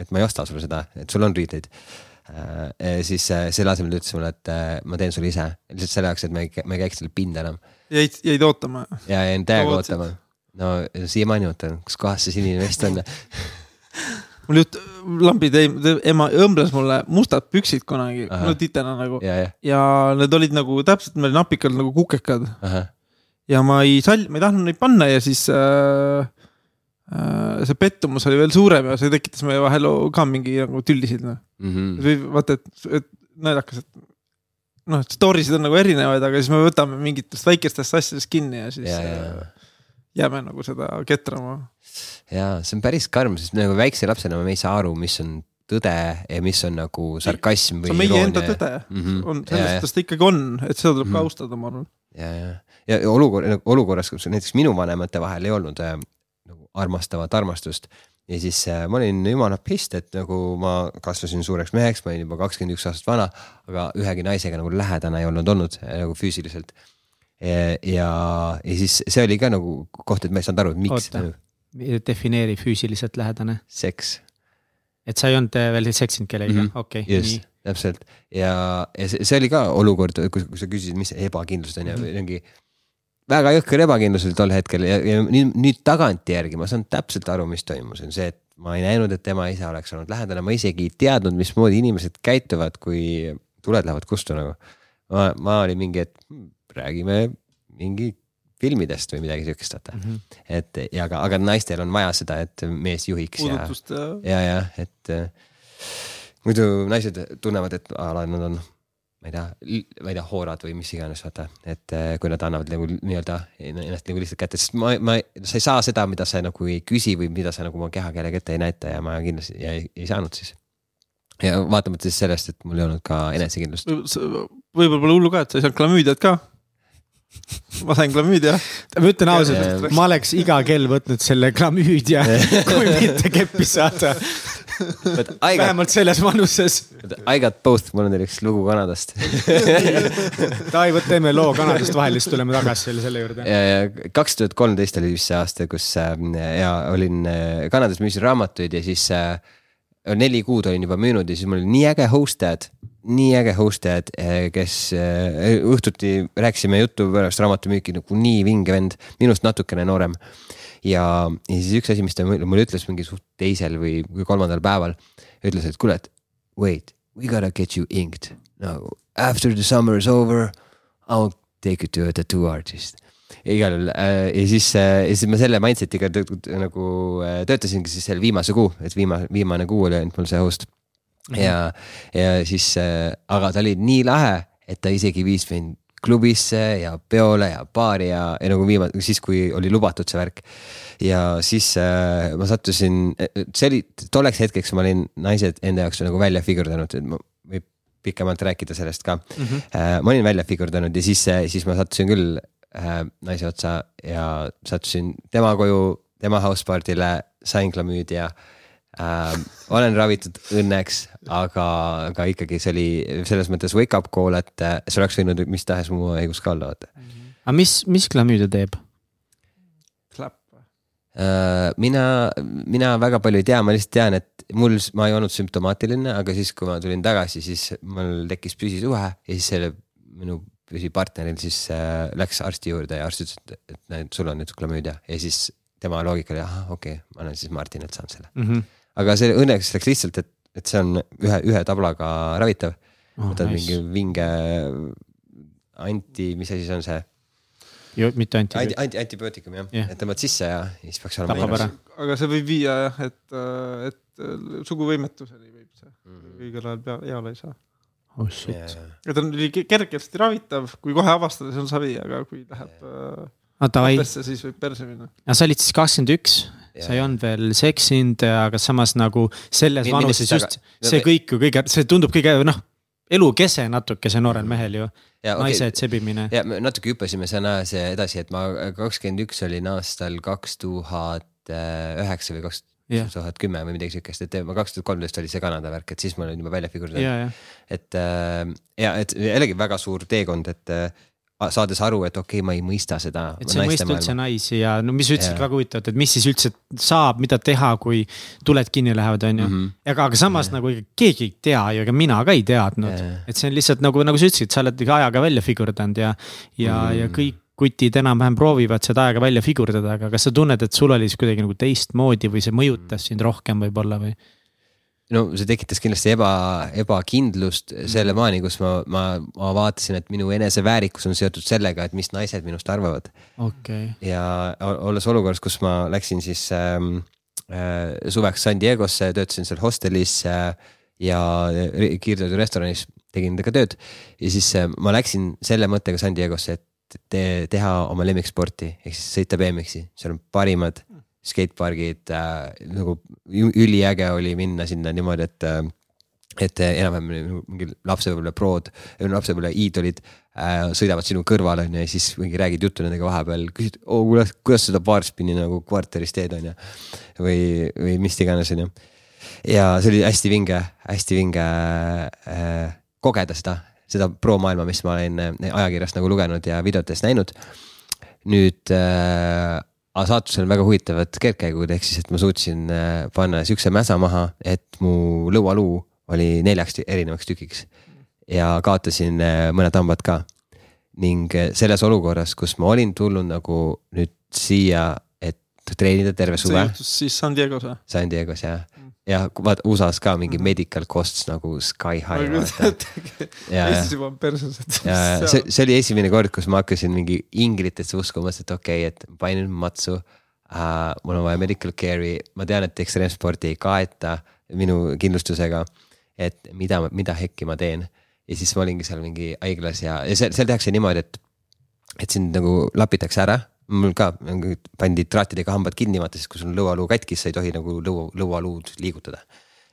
et ma ei osta sulle seda, et sul on riideid. siis äh, selle asemel ta ütles mulle, et ma teen sulle ise, lihtsalt selle jaoks, et me ei, me ei käiks selle pinda enam jäid, jäid ootama. ja jäin täiega ootama. no siiamaani ootan, kus kohas see sinine vest on *laughs* mul just lambi tõi, ema õmbles mulle mustad püksid kunagi, no titena nagu. Ja, ja, ja need olid nagu täpselt, meil napikad nagu kukekad. Ja ma ei sall-, ma ei tahtnud neid panna ja siis äh, äh, see pettumus oli veel suurem ja see tekitas meie vahel ka mingi nagu tüllisid noh. mhm. või vaata, et, et naljakas, et noh, story sid on nagu erinevaid, aga siis me võtame mingitest väikestest asjadest kinni ja siis ja, ja, ja, äh, jääme nagu seda ketrama. ja see on päris karm, sest nagu väikse lapsena me ei saa aru, mis on tõde ja mis on nagu sarkasm see või on meie enda iroonia. tõde mm. -hmm. on, selles suhtes ta ikkagi on, et seda tuleb Mhm. ka austada, ma arvan. ja, ja, ja ja olukord, olukorras, kus näiteks minu vanemate vahel ei olnud äh, nagu armastavat armastust ja siis äh, ma olin jumala pist, et nagu ma kasvasin suureks meheks, ma olin juba kakskümmend üks aastat vana, aga ühegi naisega nagu lähedane ei olnud olnud äh, nagu füüsiliselt. Ja, ja siis see oli ka nagu koht, et ma ei saanud aru, et miks. defineeri füüsiliselt lähedane. seks. et sa ei olnud äh, veel seksinud kellegagi mm -hmm., okei okay,. just, täpselt ja, ja see, see oli ka olukord, kui, kui sa küsisid, mis ebakindlust on ju mm -hmm., mingi väga jõhker ebakindlus oli tol hetkel ja, ja nüüd, nüüd tagantjärgi ma saan täpselt aru, mis toimus, on see, et ma ei näinud, et tema isa oleks olnud lähedane, ma isegi ei teadnud, mismoodi inimesed käituvad, kui tuled lähevad kustu nagu. ma, ma olin mingi, et hmm, räägime mingi filmidest või midagi siukest, vaata mm. -hmm. et ja aga, aga naistel on vaja seda, et mees juhiks Puudutust, ja, ja, ja et äh, muidu naised tunnevad, et a la nad on, ma ei tea, ma ei tea, hoorad või mis iganes, vaata, et äh, kui nad annavad nagu nii-öelda ennast nagu lihtsalt kätte, sest ma, ma, sa ei saa seda, mida sa nagu ei küsi või mida sa nagu oma kehakeelega ette ei näita ja ma kindlasti ja ei, ei saanud siis ja vaatamata siis sellest, et mul ei olnud ka enesekindlust. võib-olla pole hullu ka, et sa ei saanud klamüüdiat ka ma sain klamüüdia. ma ütlen ausalt, ma oleks iga kell võtnud selle klamüüdia, *laughs* kui mitte keppi saada. vähemalt selles vanuses. I got both, mul on teil üks lugu Kanadast *laughs* võt teeme loo Kanadast vahele, siis tuleme tagasi selle, selle juurde. ja, ja kaks tuhat kolmteist oli vist see aasta, kus äh, ja olin äh, Kanadas müüsin raamatuid ja siis äh, neli kuud olin juba müünud ja siis mul oli nii äge host dad nii äge hostjad, eh, kes eh, õhtuti rääkisime juttu pärast raamatumüüki nagu nii vinge vend, minust natukene noorem. ja, ja siis üks asi, mis ta mulle ütles mingi suht teisel või, või kolmandal päeval, ütles, et kuule, et wait, we gotta get you inked. no after the summer is over, I will take you to a tattoo artist igal juhul äh, ja siis äh,, ja siis ma selle mindset'iga nagu töötasingi siis selle viimase kuu, et viimane, viimane kuu oli ainult mul see host. Ja, ja siis äh,, aga ta oli nii lahe, et ta isegi viis mind klubisse ja peole ja baari ja, ja nagu viimane, siis kui oli lubatud see värk. ja siis äh, ma sattusin, see oli, tolleks hetkeks ma olin naised enda jaoks nagu välja figurdanud, et ma võib pikemalt rääkida sellest ka mm. -hmm. Äh, ma olin välja figurdanud ja siis, siis ma sattusin küll äh, naise otsa ja sattusin tema koju, tema house party'le, sain klamüüdia äh,. Olen ravitud õnneks, aga, aga ikkagi see oli selles mõttes wake up call, et äh, see oleks võinud mis tahes muu haigus ka olla, vaata. aga mis, mis klamüüdia teeb? Äh,. mina, mina väga palju ei tea, ma lihtsalt tean, et mul, ma ei olnud sümptomaatiline, aga siis, kui ma tulin tagasi, siis mul tekkis püsisuhe ja siis selle minu püsipartneril siis äh, läks arsti juurde ja arst ütles, et, et näed, sul on nüüd klamüüdia ja siis tema loogika oli, ahah, okei okay,, ma olen siis Martinilt saanud selle mm. -hmm aga see õnneks läks lihtsalt, et, et see on ühe, ühe tablaga ravitav oh,. võtad nice. mingi vinge anti, mis asi see on see? mitte anti. anti, anti, antibiootikum jah yeah., et tõmbad sisse ja siis peaks olema. aga see võib viia jah, et, et suguvõimetuseni võib see mm õigel ajal pea, eale ei saa. oh shit yeah.. ja ta on kergesti ravitav, kui kohe avastada, siis on savi, aga kui läheb yeah. äh, persse, siis võib perse minna. aga sa olid siis kakskümmend üks sa ei olnud veel seksinud, aga samas nagu selles vanuses just see kõik ju kõige, see tundub kõige noh, elukese natuke see noorel mehel ju. naised okay. sebimine. ja me natuke hüppasime sõnas edasi, et ma kakskümmend üks olin aastal kaks tuhat üheksa või kaks tuhat kümme või midagi siukest, et ma kaks tuhat kolmteist oli see Kanada värk, et siis ma olin juba välja figureerinud. et äh, ja, et jällegi väga suur teekond, et äh, saades aru, et okei okay,, ma ei mõista seda. et sa ei mõista üldse naisi ja no mis sa ütlesid väga huvitavat, et mis siis üldse saab, mida teha, kui tuled kinni lähevad, on ju. -hmm. aga, aga samas yeah. nagu keegi ei tea ju, ega mina ka ei teadnud et see on lihtsalt nagu, nagu sa ütlesid, sa oled ajaga välja figurdanud ja, ja mm, ja kõik kutid enam-vähem proovivad seda aega välja figurdada, aga kas sa tunned, et sul oli siis kuidagi nagu teistmoodi või see mõjutas sind rohkem võib-olla või? No see tekitas kindlasti eba, ebakindlust selle mhm. maani, kus ma, ma, ma vaatasin, et minu eneseväärikus on seotud sellega, et mis naised minust arvavad okay.. ja olles olukorras, kus ma läksin siis ähm, äh, suveks San Diego'sse, töötasin seal hostelis äh, ja kiirtoidu restoranis tegin nendega tööd. ja siis äh, ma läksin selle mõttega San Diego'sse, et te, teha oma lemmiksporti ehk siis sõita BMX-i, seal on parimad skatepargid äh,, nagu üliäge oli minna sinna niimoodi, et äh, et enam-vähem mingi lapsepõlve prod, lapsepõlve iidolid äh, sõidavad sinu kõrval on ju ja siis mingi räägid juttu nendega vahepeal, küsid oh,, kuidas, kuidas seda baarspinni nagu kvartalis teed on ju. või, või mis iganes on ju. ja see oli hästi vinge, hästi vinge äh, kogeda seda seda pro-maailma, mis ma olen äh, ajakirjast nagu lugenud ja videotest näinud. nüüd äh, aga saatusel on väga huvitavad kergkäigud, ehk siis, et ma suutsin äh, panna siukse mäsa maha, et mu lõualuu oli neljaks erinevaks tükiks. ja kaotasin äh, mõned hambad ka. ning äh, selles olukorras, kus ma olin tulnud nagu nüüd siia, et treenida terve see suve juhtus siis San Diego's või? San Diego's ja, ja vaata USA-s ka mingi medical costs nagu sky high vaata. *laughs* ja, ja Eestis juba on persused. see, see oli esimene kord, kus ma hakkasin mingi inglitesse uskuma, mõtlesin, et okei okay,, et panin matsu uh,. mul on vaja medical care'i, ma tean, et ekstreemsporti ei kaeta minu kindlustusega. et mida, mida hekki ma teen ja siis ma olingi seal mingi haiglas ja, ja seal, seal tehakse niimoodi, et, et sind nagu lapitakse ära mul ka nagu pandi traatidega hambad kinni, vaata siis kui sul lõualuu katkis, sa ei tohi nagu lõua, lõualuud liigutada.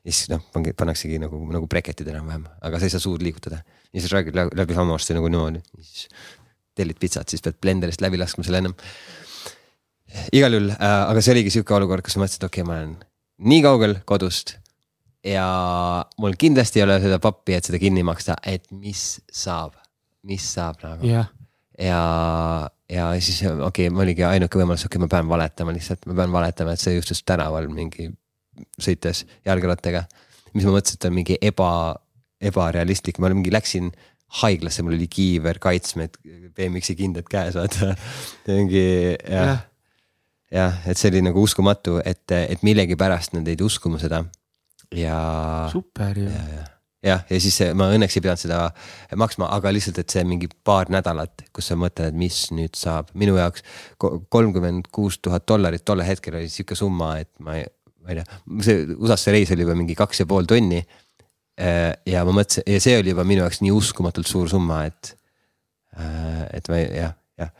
ja siis noh, pannaksegi nagu, nagu breketid enam-vähem, aga sa ei saa suud liigutada. ja siis räägid läbi, hammaste nagu niimoodi, siis tellid pitsat, siis pead blenderist läbi laskma selle ennem. igal juhul äh,, aga see oligi sihuke olukord, kus ma mõtlesin, et okei okay,, ma olen nii kaugel kodust. ja mul kindlasti ei ole seda pappi, et seda kinni maksta, et mis saab, mis saab nagu jah, ja, ja siis okei okay,, oligi ainuke võimalus, okei okay,, ma pean valetama lihtsalt, ma pean valetama, et see juhtus tänaval mingi sõites jalgrattaga. mis ma mõtlesin, et on mingi eba, ebarealistlik, ma mingi läksin haiglasse, mul oli kiiver, kaitsmed, BMX-i kindad käes, vaata. *laughs* mingi jah Jah., jah, et see oli nagu uskumatu, et, et millegipärast nad jäid uskuma seda ja super ju. jah, ja siis ma õnneks ei pidanud seda maksma, aga lihtsalt, et see mingi paar nädalat, kus sa mõtled, et mis nüüd saab, minu jaoks ko- kolmkümmend kuus tuhat dollarit tollel hetkel oli sihuke summa, et ma ei, ma ei tea, see USA-sse reis oli juba mingi kaks ja pool tonni. ja ma mõtlesin ja see oli juba minu jaoks nii uskumatult suur summa, et, et ma ei- jah, jah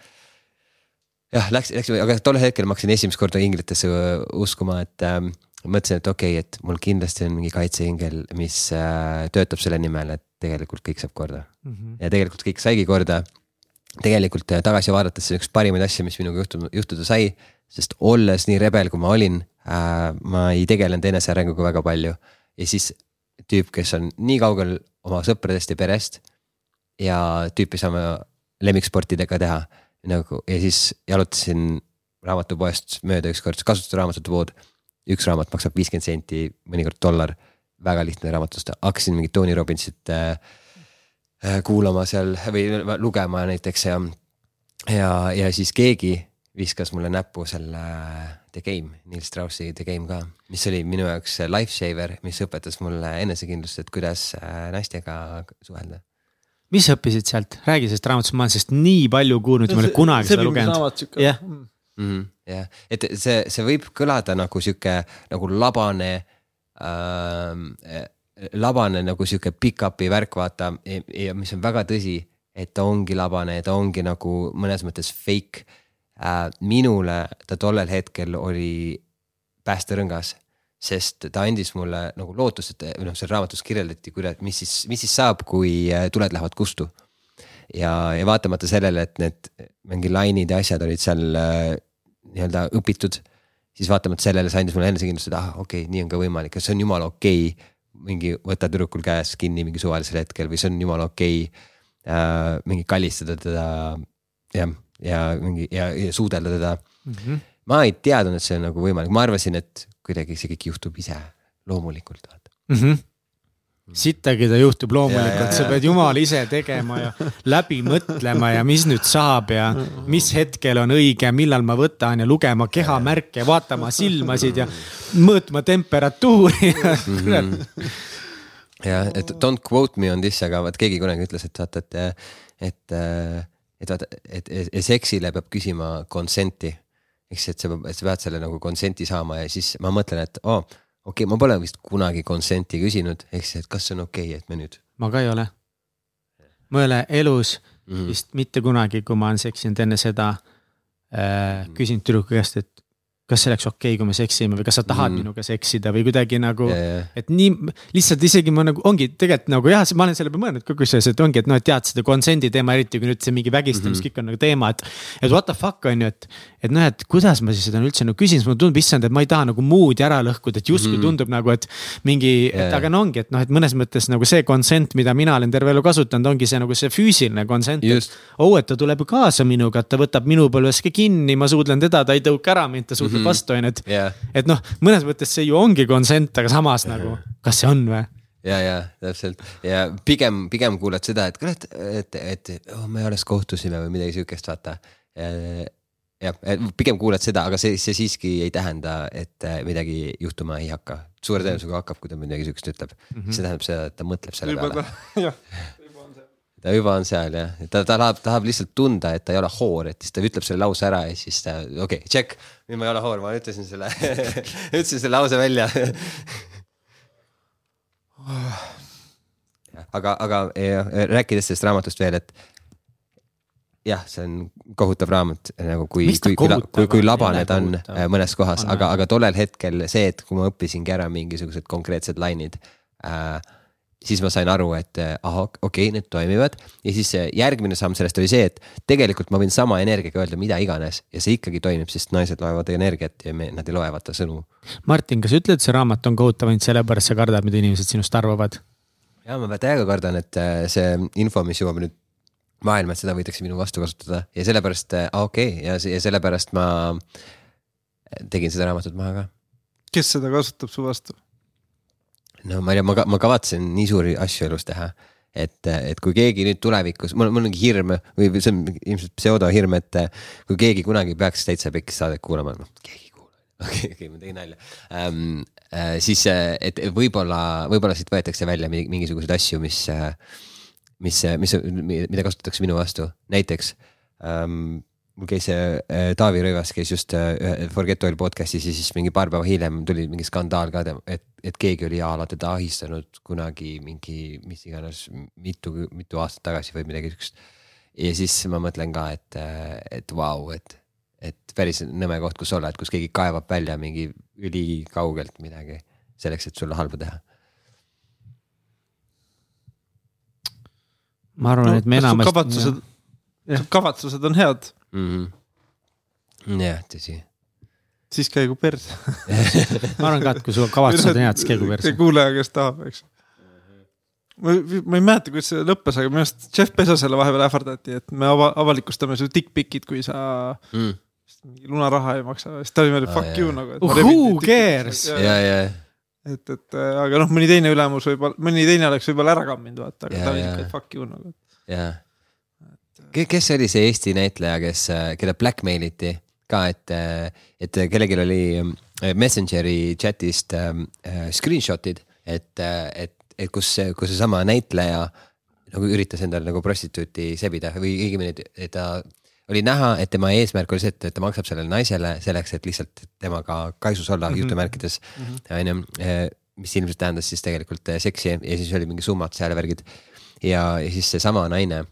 jah, läks, läks, aga tol hetkel ma hakkasin esimest korda inglitesse uskuma, et ähm, mõtlesin, et okei okay,, et mul kindlasti on mingi kaitseingel, mis äh, töötab selle nimel, et tegelikult kõik saab korda Mhm. ja tegelikult kõik saigi korda. tegelikult äh, tagasi vaadates see on üks parimaid asju, mis minuga juhtuda, juhtuda sai, sest olles nii rebel, kui ma olin äh,, ma ei tegelenud enesearenguga väga palju ja siis tüüp, kes on nii kaugel oma sõpradest ja perest ja tüüpi saame lemmiksportidega teha nagu ja siis jalutasin raamatupoest mööda ükskord, kasutada raamatute pood. Üks raamat maksab viiskümmend senti, mõnikord dollar, väga lihtne raamatust, hakkasin mingit Tony Robbinsit äh, äh, kuulama seal või lugema näiteks ja. ja, ja siis keegi viskas mulle näppu selle äh, The Game, Neil Straussi The Game ka, mis oli minu jaoks lifesaver, mis õpetas mulle enesekindlust, et kuidas äh, naistega suhelda. mis sa õppisid sealt, räägi sellest raamatust, ma olen sellest nii palju kuulnud, ma ei ole kunagi seda lugenud. Jah. mm.. mm. -hmm, jah, et see, see võib kõlada nagu sihuke nagu labane ähm,, labane nagu sihuke pick-up'i värk, vaata ja, ja mis on väga tõsi, et ta ongi labane, ta ongi nagu mõnes mõttes fake äh,. minule ta tollel hetkel oli päästerõngas, sest ta andis mulle nagu lootust, et noh, seal raamatus kirjeldati, kuidas, mis siis, mis siis saab, kui äh, tuled lähevad kustu ja, ja vaatamata sellele, et need mingi lainid ja asjad olid seal äh, nii-öelda õpitud, siis vaatamata sellele see andis mulle enesekindlust, et ah okei okay,, nii on ka võimalik ja see on jumala okei okay.. mingi võtta tüdrukul käes kinni mingi suvalisel hetkel või see on jumala okei okay, äh,. mingi kallistada teda jah, ja mingi ja, ja suudelda teda Mm -hmm. ma ei teadnud, et see on nagu võimalik, ma arvasin, et kuidagi see kõik juhtub ise loomulikult, vaata. Mm -hmm. Sittagi ta juhtub Ja, ja, loomulikult, sa ja. pead jumal ise tegema ja läbi mõtlema ja mis nüüd saab ja mis hetkel on õige, millal ma võtan ja lugema kehamärke, vaatama silmasid ja mõõtma temperatuuri ja kurat. jah, et don't quote me on this, aga vaat keegi kunagi ütles, et vaata, et, et, et vaata, et, et, seksile peab küsima consent'i. siis, et sa, et sa pead selle nagu consent'i saama ja siis ma mõtlen, et oo oh,, okei okay,, ma pole vist kunagi consent'i küsinud, ehk siis, et kas see on okei okay,, et me nüüd ma ka ei ole. ma ei ole elus mm -hmm. vist mitte kunagi, kui ma olen seksinud enne seda äh,, küsinud tüdruku käest, et kas see oleks okei okay,, kui me seksime või kas sa tahad mm. minuga seksida või kuidagi nagu Ja, ja. et nii lihtsalt isegi ma nagu ongi tegelikult nagu jah, ma olen selle peale mõelnud ka kusjuures, et ongi, et noh, et tead seda consent'i teema, eriti kui nüüd see mingi vägistamine mm, -hmm. on nagu teema, et. et what the fuck on ju, et, et noh, et kuidas ma siis seda üldse nagu küsin, siis mulle tundub, issand, et ma ei taha nagu mood'i ära lõhkuda, et justkui mm -hmm. tundub nagu, et. mingi Ja, et aga no ongi, et noh, et mõnes mõttes nagu see consent, mida mina olen terve elu kasutanud, ongi see nagu see füüsiline consent. Oh, et ta tuleb ju kaasa minuga, et ta võtab minu põlves ka kinni, ma suudlen teda, ta ei tõuka ära mind, ta suudleb mm -hmm. vastu, on ju, et Jah. et noh, mõnes mõttes see ju ongi consent, aga samas nagu, kas see on või? ja, ja täpselt ja pigem, pigem kuuled seda, et kurat, et, et, et oh, me alles kohtusime või midagi siukest, vaata. jah, pigem kuuled seda, aga see, see siiski ei tähenda, et äh, midagi juhtuma ei hakka. suure tõenäosusega hakkab, kui ta midagi siukest ütleb mm. -hmm. see tähendab seda, et ta mõtleb selle peale. *laughs* jah, ta juba on seal jah, ta, ta tahab, tahab lihtsalt tunda, et ta ei ole hoor, et siis ta ütleb selle lause ära ja siis ta, okei okay,, check. nüüd ma ei ole hoor, ma ütlesin selle *laughs* ütlesin selle lause välja. *laughs* Aga, aga ja, rääkides sellest raamatust veel, et jah, see on kohutav raamat nagu kui, kui, kui, kui, kui labane ta on kohutav. äh, mõnes kohas, aga, aga tollel hetkel see, et kui ma õppisingi ära mingisugused konkreetsed lainid äh, siis ma sain aru, et äh, ahah, okei okay,, need toimivad ja siis äh, järgmine samm sellest oli see, et tegelikult ma võin sama energiaga öelda mida iganes ja see ikkagi toimib, sest naised loevad energiat ja me, nad ei loe vaata sõnu. Martin, kas sa ütled, see raamat on kohutav ainult sellepärast, sa kardad, mida inimesed sinust arvavad? ja ma täiega kardan, et äh, see info, mis jõuab nüüd maailma, et seda võidakse minu vastu kasutada ja sellepärast äh,, okei okay, ja, ja sellepärast ma tegin seda raamatut maha ka. kes seda kasutab su vastu? No ma ei tea, ma, ma kavatsen nii suuri asju elus teha, et, et kui keegi nüüd tulevikus, mul, mul ongi hirm või see on ilmselt pseudohirm, et kui keegi kunagi peaks täitsa pekkis saadet kuulama, noh keegi ei kuula. *laughs* okei, okei, ma tegin nalja ähm,. Äh, siis, et võib-olla, võib-olla siit võetakse välja mi- mingisuguseid asju, mis, mis, mis, mida kasutatakse minu vastu, näiteks ähm, mul käis äh, Taavi Rõivas käis just äh, Forget Oil podcast'is ja siis mingi paar päeva hiljem tuli mingi skandaal ka, et, et keegi oli a la teda ahistanud kunagi mingi, mis iganes mitu, mitu aastat tagasi või midagi siukest. ja siis ma mõtlen ka, et, et vau wow,, et, et päris nõme koht, kus olla, et kus keegi kaevab välja mingi ülikaugelt midagi selleks, et sulle halba teha. ma arvan no,, et me enamasti. kavatsused, kavatsused on head mm. -hmm. jah, tõsi siis käigu perse *laughs* ma arvan ka, et kui su kavatsused on head, siis käigu perse. kuulaja, kes tahab, eks. ma, ma ei mäleta, kuidas see lõppes, aga minu arust Jeff Bezosele vahepeal ähvardati, et me ava, avalikustame su dick-pic'id, kui sa mm. lunaraha ei maksa, siis ta oli meil fuck Aa, you nagu. Who cares? ja, ja et, et äh, aga noh, mõni teine ülemus võib-olla, mõni teine oleks võib-olla ära kamminud, vaata, aga Ja, ta oli ikka fuck you nagu. jah. Kes oli see Eesti näitleja, kes, keda blackmail iti ka, et, et kellelgi oli äh, Messengeri chat'ist äh, screenshot'id, et, et, et kus, kus seesama näitleja nagu üritas endale nagu prostituuti sebida või õigemini, et ta oli näha, et tema eesmärk oli see, et ta maksab sellele naisele selleks, et lihtsalt temaga kaisus olla mm -hmm. jutumärkides on ju. mis ilmselt tähendas siis tegelikult eh, seksi ja siis oli mingi summad seal ja värgid. ja, ja siis seesama naine äh,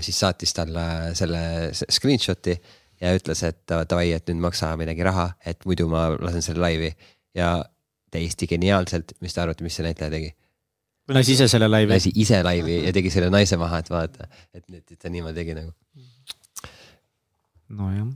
siis saatis talle selle screenshot'i ja ütles, et davai, et nüüd maksa midagi raha, et muidu ma lasen selle laivi ja täiesti geniaalselt, mis te arvate, mis see näitleja tegi? lasi ise selle laivi. lasi ise laivi ja tegi selle naise maha, et vaata, et, et ta niimoodi tegi nagu. nojah,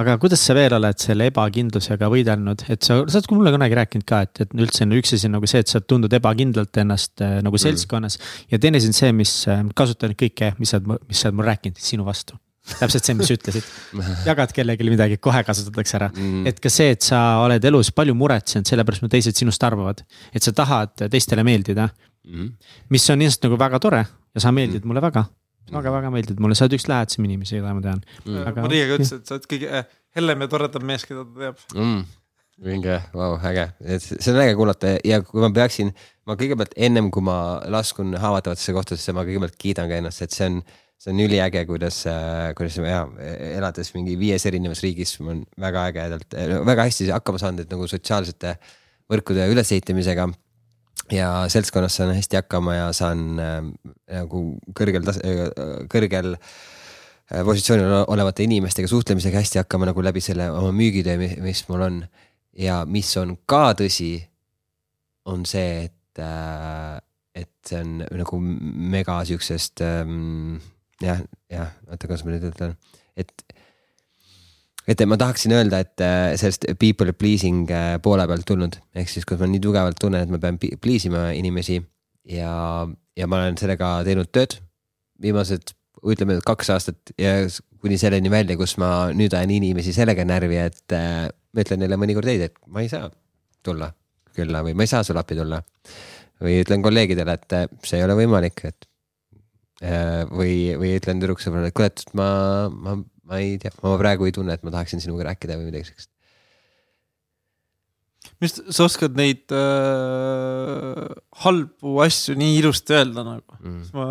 aga kuidas sa veel oled selle ebakindlusega võidelnud, et sa, sa oled mulle kunagi rääkinud ka, et, et üldse on üks asi nagu see, et sa tundud ebakindlalt ennast äh, nagu seltskonnas mm. ja teine asi on see, mis äh, kasutan kõike, mis sa oled, mis sa oled mul rääkinud sinu vastu. täpselt see, mis sa ütlesid, *laughs* jagad kellelegi midagi, kohe kasutatakse ära Mm. et ka see, et sa oled elus palju muretsenud selle pärast, mida teised sinust arvavad, et sa tahad teistele meeldida Mhm. mis on ilmselt nagu väga tore ja sa meeldid mulle väga väga-väga meeldid mulle, sa oled üks lähedasem inimesi, keda ma tean Mm. Aga- Maria ka ütles, et sa oled kõige äh, hellem ja toredam mees, keda ta teab. mm.. vinge, vau, äge, et see on äge kuulata ja kui ma peaksin, ma kõigepealt ennem kui ma laskun haavatavatesse kohtadesse, ma kõigepealt kiidan ka ennast, et see on, see on üliäge, kuidas, kuidas ja elades mingi viies erinevas riigis, ma olen väga ägedalt, väga hästi hakkama saanud, et nagu sotsiaalsete võrkude ülesehitamisega ja seltskonnas saan hästi hakkama ja saan äh, nagu kõrgel tas-, kõrgel positsioonil olevate inimestega suhtlemisega hästi hakkama nagu läbi selle oma müügitöö, mis mul on. ja mis on ka tõsi, on see, et, äh, et see on nagu mega siuksest ähm, jah, jah, oota, kuidas ma nüüd ütlen, et et ma tahaksin öelda, et äh, sellest people pleasing äh, poole pealt tulnud, ehk siis kus ma nii tugevalt tunnen, et ma pean please ima inimesi ja, ja ma olen sellega teinud tööd viimased, ütleme kaks aastat ja kuni selleni välja, kus ma nüüd ajan inimesi sellega närvi, et äh, ma ütlen neile mõnikord ei, et ma ei saa tulla külla või ma ei saa sulle appi tulla. või ütlen kolleegidele, et äh, see ei ole võimalik, et äh, või, või ütlen tüdruksõbrale, et kuule, et ma, ma ma ei tea, ma praegu ei tunne, et ma tahaksin sinuga rääkida või midagi siukest. mis, sa oskad neid äh, halbu asju nii ilusti öelda nagu mm., ma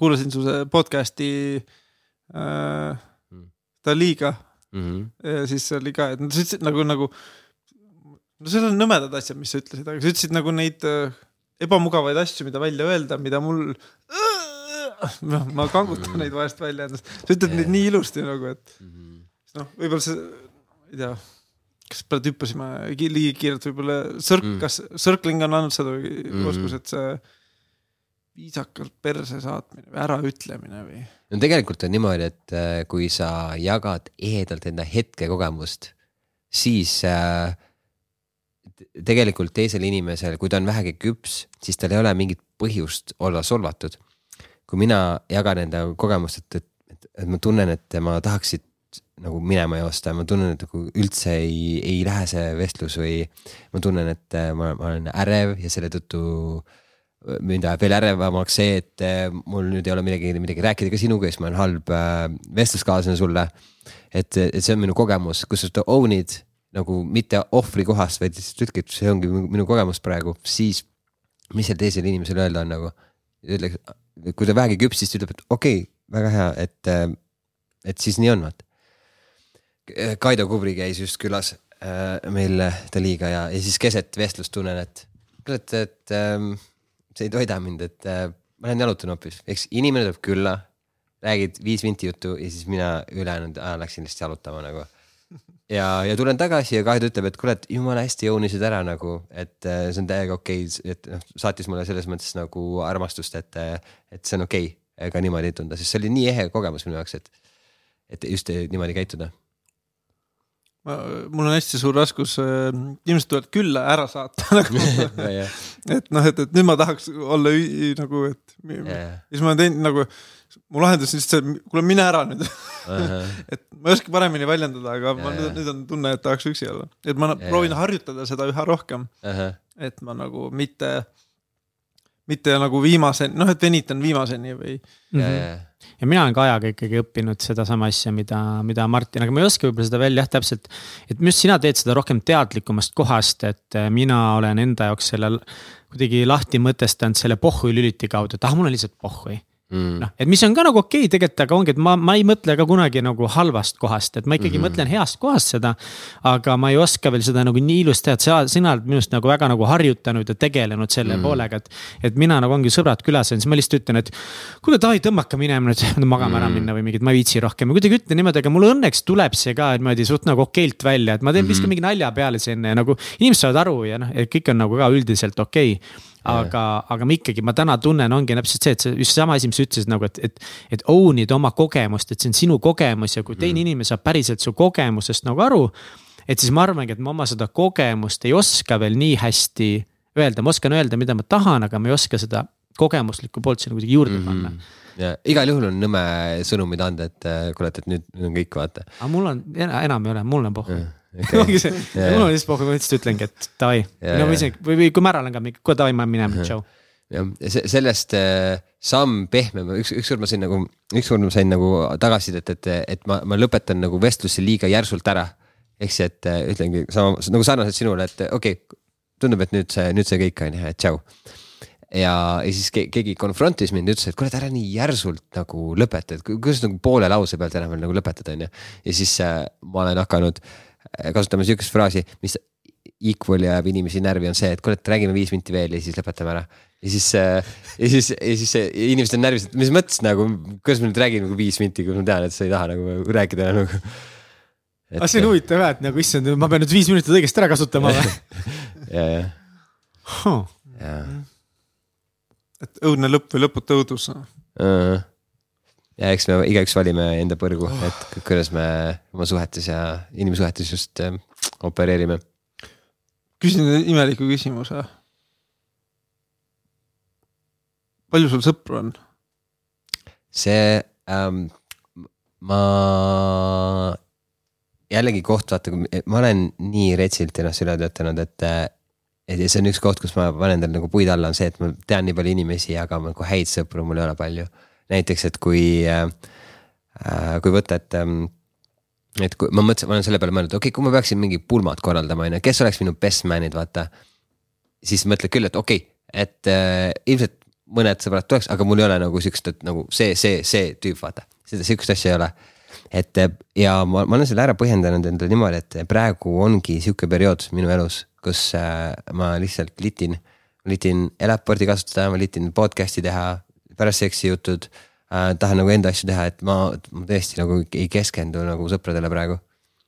kuulasin su podcast'i äh, mm. ta liiga mm. -hmm. ja siis oli ka, et sa ütlesid nagu, nagu. no seal on nõmedad asjad, mis sa ütlesid, aga sa ütlesid nagu neid äh, ebamugavaid asju, mida välja öelda, mida mul äh, *laughs* ma kangutan neid vahest välja endast, sa ütled neid nii ilusti nagu, et mhm. noh, võib-olla see, ei tea, kas praegu hüppasime liiga kiirelt, võib-olla sõrk mm., kas sõrkling on andnud seda mm. oskus, et see viisakalt perse saatmine või äraütlemine või? no tegelikult on niimoodi, et äh, kui sa jagad ehedalt enda hetkekogemust, siis äh, tegelikult teisel inimesel, kui ta on vähegi küps, siis tal ei ole mingit põhjust olla solvatud kui mina jagan enda kogemust, et, et, et, et ma tunnen, et ma tahaksid nagu minema joosta, ma tunnen, et nagu üldse ei, ei lähe see vestlus või ma tunnen, et äh, ma, ma olen ärev ja selle tõttu mind ajab veel ärevamaks see, et äh, mul nüüd ei ole midagi, midagi rääkida ka sinuga, siis ma olen halb äh, vestluskaaslane sulle. et, et see on minu kogemus, kus sa own'id nagu mitte ohvri kohast, vaid lihtsalt ütledki, et see ongi minu kogemus praegu, siis mis seal teisel inimesel öelda on nagu. ütleks, kui ta vähegi küps, siis ta ütleb, et okei okay,, väga hea, et, äh, et siis nii on, vaata. Kaido Kubri käis just külas äh, meil Daliga ja, ja siis keset vestlust tunnen, et kuule, et, et ähm, see ei toida mind, et äh, ma lähen jalutan hoopis, eks inimene tuleb külla, räägid viis minti juttu ja siis mina ülejäänud aja läksin lihtsalt jalutama nagu ja, ja tulen tagasi ja Kaido ütleb, et kuule, et jumala hästi joonisid ära nagu, et äh, see on täiega okei okay,, et noh, saatis mulle selles mõttes nagu armastust, et, äh, et see on okei okay, ka niimoodi tunda, sest see oli nii ehe kogemus minu jaoks, et, et just niimoodi käituda. mul on hästi suur raskus äh,, inimesed tulevad külla ära saata nagu *laughs* et noh, et, et nüüd ma tahaks olla nagu, et ja siis ma olen teinud nagu mu lahendus on lihtsalt see, kuule mine ära nüüd. *laughs* Et ma ei oska paremini väljendada, aga ja, ma nüüd, nüüd on tunne, et tahaks üksi olla, et ma ja, proovin harjutada seda üha rohkem. et ma nagu mitte, mitte nagu viimaseni, noh, et venitan viimaseni või. -hmm ja mina olen ka ajaga ikkagi õppinud sedasama asja, mida, mida Martin, aga ma ei oska võib-olla seda veel jah, täpselt. et minu arust sina teed seda rohkem teadlikumast kohast, et mina olen enda jaoks selle kuidagi lahti mõtestanud selle pohhu lüliti kaudu, et ah, mul on lihtsalt pohhui Mm. noh, et mis on ka nagu okei okay, tegelikult, aga ongi, et ma, ma ei mõtle ka kunagi nagu halvast kohast, et ma ikkagi mm -hmm. mõtlen heast kohast seda. aga ma ei oska veel seda nagu nii ilusti et sa, sina oled minust nagu väga nagu harjutanud ja tegelenud selle mm -hmm. poolega, et. et mina nagu ongi sõbrad külas ja siis ma lihtsalt ütlen, et kuule, davai, tõmmake minema nüüd *laughs* magama mm -hmm. ära minna või mingit, ma ei viitsi rohkem ja kuidagi ütlen niimoodi, aga mul õnneks tuleb see ka niimoodi suht nagu okeilt välja, et ma teen mm, -hmm. mingi nalja peale sinna ja nagu inimesed saavad aru ja noh, et kõik on nagu ka üldiselt okei okay aga, aga ma ikkagi, ma täna tunnen, ongi täpselt see, et see just sama asi, mis sa ütlesid nagu, et, et. et own'id oma kogemust, et see on sinu kogemus ja kui teine mm. inimene saab päriselt su kogemusest nagu aru. et siis ma arvangi, et ma oma seda kogemust ei oska veel nii hästi öelda, ma oskan öelda, mida ma tahan, aga ma ei oska seda kogemuslikku poolt sinna kuidagi juurde panna mm. -hmm ja igal juhul on nõme sõnumid anda, et kuule, et nüüd, nüüd on kõik, vaata. aga mul on, enam ei ole, mul on pohhu okay.. *laughs* ongi see yeah., mul on lihtsalt pohhu, ma lihtsalt ütlengi, et davai yeah., no või isegi, või, või kui ma ära mingi, kuule davai, ma minema, tšau. jah, sellest äh, samm pehmem, üks, ükskord ma sain nagu, ükskord ma sain nagu tagasisidet, et, et, ma, ma lõpetan nagu vestluse liiga järsult ära. ehk siis, et äh, ütlengi sama nagu sarnaselt sinule, et okei okay,, tundub, et nüüd see, nüüd see kõik on ju, et tšau ja, ja siis keegi konfrontis mind ütles, et kuule, et ära nii järsult nagu lõpeta, et kuidas nagu poole lause pealt enam veel nagu lõpetada, on ju. ja siis äh, ma olen hakanud äh, kasutama sihukest fraasi, mis equal ja ajab inimesi närvi, on see, et kuule, et räägime viis minti veel ja siis lõpetame ära. ja siis, ja siis, ja siis see- inimesed on närvis, et mis mõttes nagu, kuidas ma nüüd räägin nagu viis minti, kui ma tean, et sa ei taha nagu rääkida nagu. aga see on huvitav jah, et nagu issand, ma pean nüüd viis minutit õigesti ära kasutama või? *laughs* ja, ja, ja. et õudne lõpp või lõputu õudus. Ja eks me igaüks valime enda põrgu, et ku- kuidas me oma suhetes ja inimsuhetes just äh, opereerime. küsin imeliku küsimuse. palju sul sõpru on? see ähm,, ma jällegi koht, vaata, ma olen nii retsilt ennast üle töötanud, et. et see on üks koht, kus ma panen endale nagu puid alla, on see, et ma tean nii palju inimesi, aga nagu häid sõpru mul ei ole palju. näiteks, et kui äh,, kui võtta, et ähm, et kui ma mõtlesin, ma olen selle peale mõelnud, okei okay,, kui ma peaksin mingi pulmad korraldama, on ju, kes oleks minu best man'id, vaata. siis mõtled küll, et okei okay,, et äh, ilmselt mõned sõbrad tuleks, aga mul ei ole nagu siukest, et nagu see, see, see tüüp, vaata. seda sihukest asja ei ole. et äh, ja ma, ma olen selle ära põhjendanud endale niimoodi, et praegu ongi sihuke periood minu elus, kus äh, ma lihtsalt litin. litin Elaporti kasutada, ma litin podcast'i teha, pärast seksijutud äh,. tahan nagu enda asju teha, et ma, ma tõesti nagu ei keskendu nagu sõpradele praegu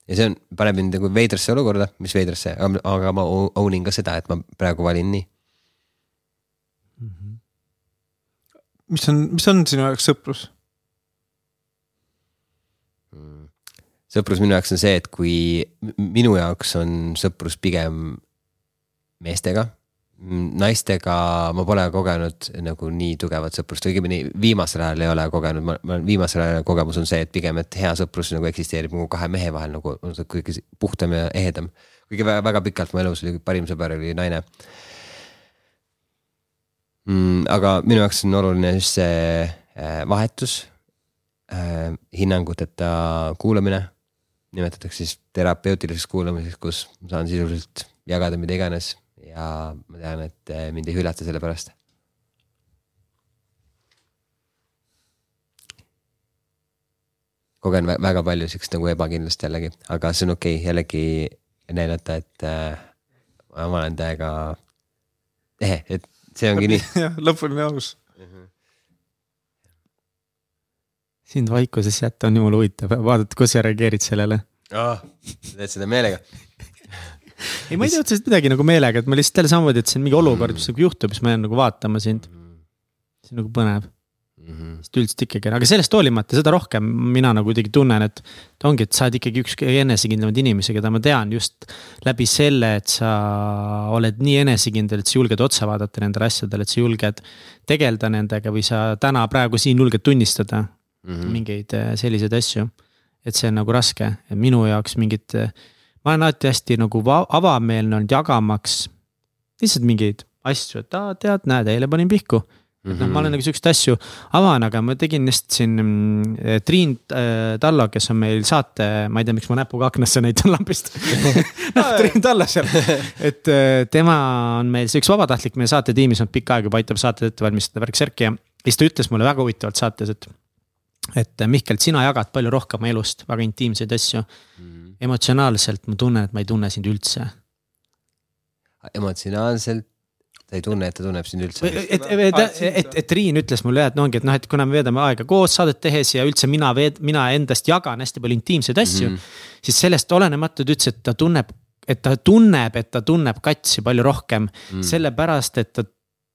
ja see on, paneb mind nagu veidrasse olukorda, mis veidrasse, aga ma own in ka seda, et ma praegu valin nii. mis on, mis on sinu jaoks sõprus? sõprus minu jaoks on see, et kui minu jaoks on sõprus pigem meestega. Naistega ma pole kogenud nagu nii tugevat sõprust, õigemini viimasel ajal ei ole kogenud, ma, ma viimasel ajal kogemus on see, et pigem, et hea sõprus nagu eksisteerib nagu kahe mehe vahel nagu on see kõige puhtam ja ehedam. kuigi väga, väga pikalt mu elus oli parim sõber oli naine mm,. aga minu jaoks on oluline just see äh, vahetus äh,, hinnanguteta kuulamine nimetatakse siis terapeutiliseks kuulamiseks, kus saan sisuliselt jagada mida iganes ja ma tean, et eh, mind ei hüljata selle pärast. kogen vä- väga palju siukest nagu ebakindlust jällegi, aga see on okei okay, jällegi näidata, et äh, ma olen täiega ehe, et see ongi nii. *laughs* jah, lõpuni aus. sind vaikuses jätta on jumala huvitav, vaadata, kuidas sa reageerid sellele. sa teed seda meelega. ei, ma ei tee otseselt midagi nagu meelega, et ma lihtsalt jälle samamoodi, et see on mingi olukord, mis nagu juhtub, siis ma jään nagu vaatama sind. see on nagu põnev, sest üldiselt ikkagi, aga sellest hoolimata, seda rohkem mina nagu kuidagi tunnen, et. ongi, et sa oled ikkagi üks enesekindlamaid inimesi, keda ma tean just läbi selle, et sa oled nii enesekindel, et sa julged otsa vaadata nendele asjadele, et sa julged tegeleda nendega või sa täna praegu siin julged tunnistada mm -hmm. mingeid äh, selliseid asju. et see on nagu raske, minu jaoks mingit, ma olen alati hästi nagu va- avameelne olnud jagamaks lihtsalt mingeid asju, et aa, tead, näed, eile panin pihku. et noh, ma olen nagu siukseid asju avan, aga ma tegin just siin mm, Triin äh, Tallo, kes on meil saate, ma ei tea, miks ma näpuga aknasse näitan lambist *laughs* noh, Triin Tallo seal, et äh, tema on meil see üks vabatahtlik meie saatetiimis olnud pikka aega juba aitab saateid ette valmistada, värk-särki ja. siis ta ütles mulle väga huvitavalt saates, et et Mihkel, sina jagad palju rohkem elust väga intiimseid asju mm.. Emotsionaalselt ma tunnen, et ma ei tunne sind üldse. emotsionaalselt ta ei tunne, et ta tunneb sind üldse. et, et, et, et, et Triin ütles mulle jah, et no ongi, et noh, et kuna me veedame aega koos saadet tehes ja üldse mina veed-, mina endast jagan hästi palju intiimseid asju mm. -hmm. siis sellest olenemata ta ütles, et ta tunneb, et ta tunneb, et ta tunneb katsi palju rohkem mm. -hmm. sellepärast, et ta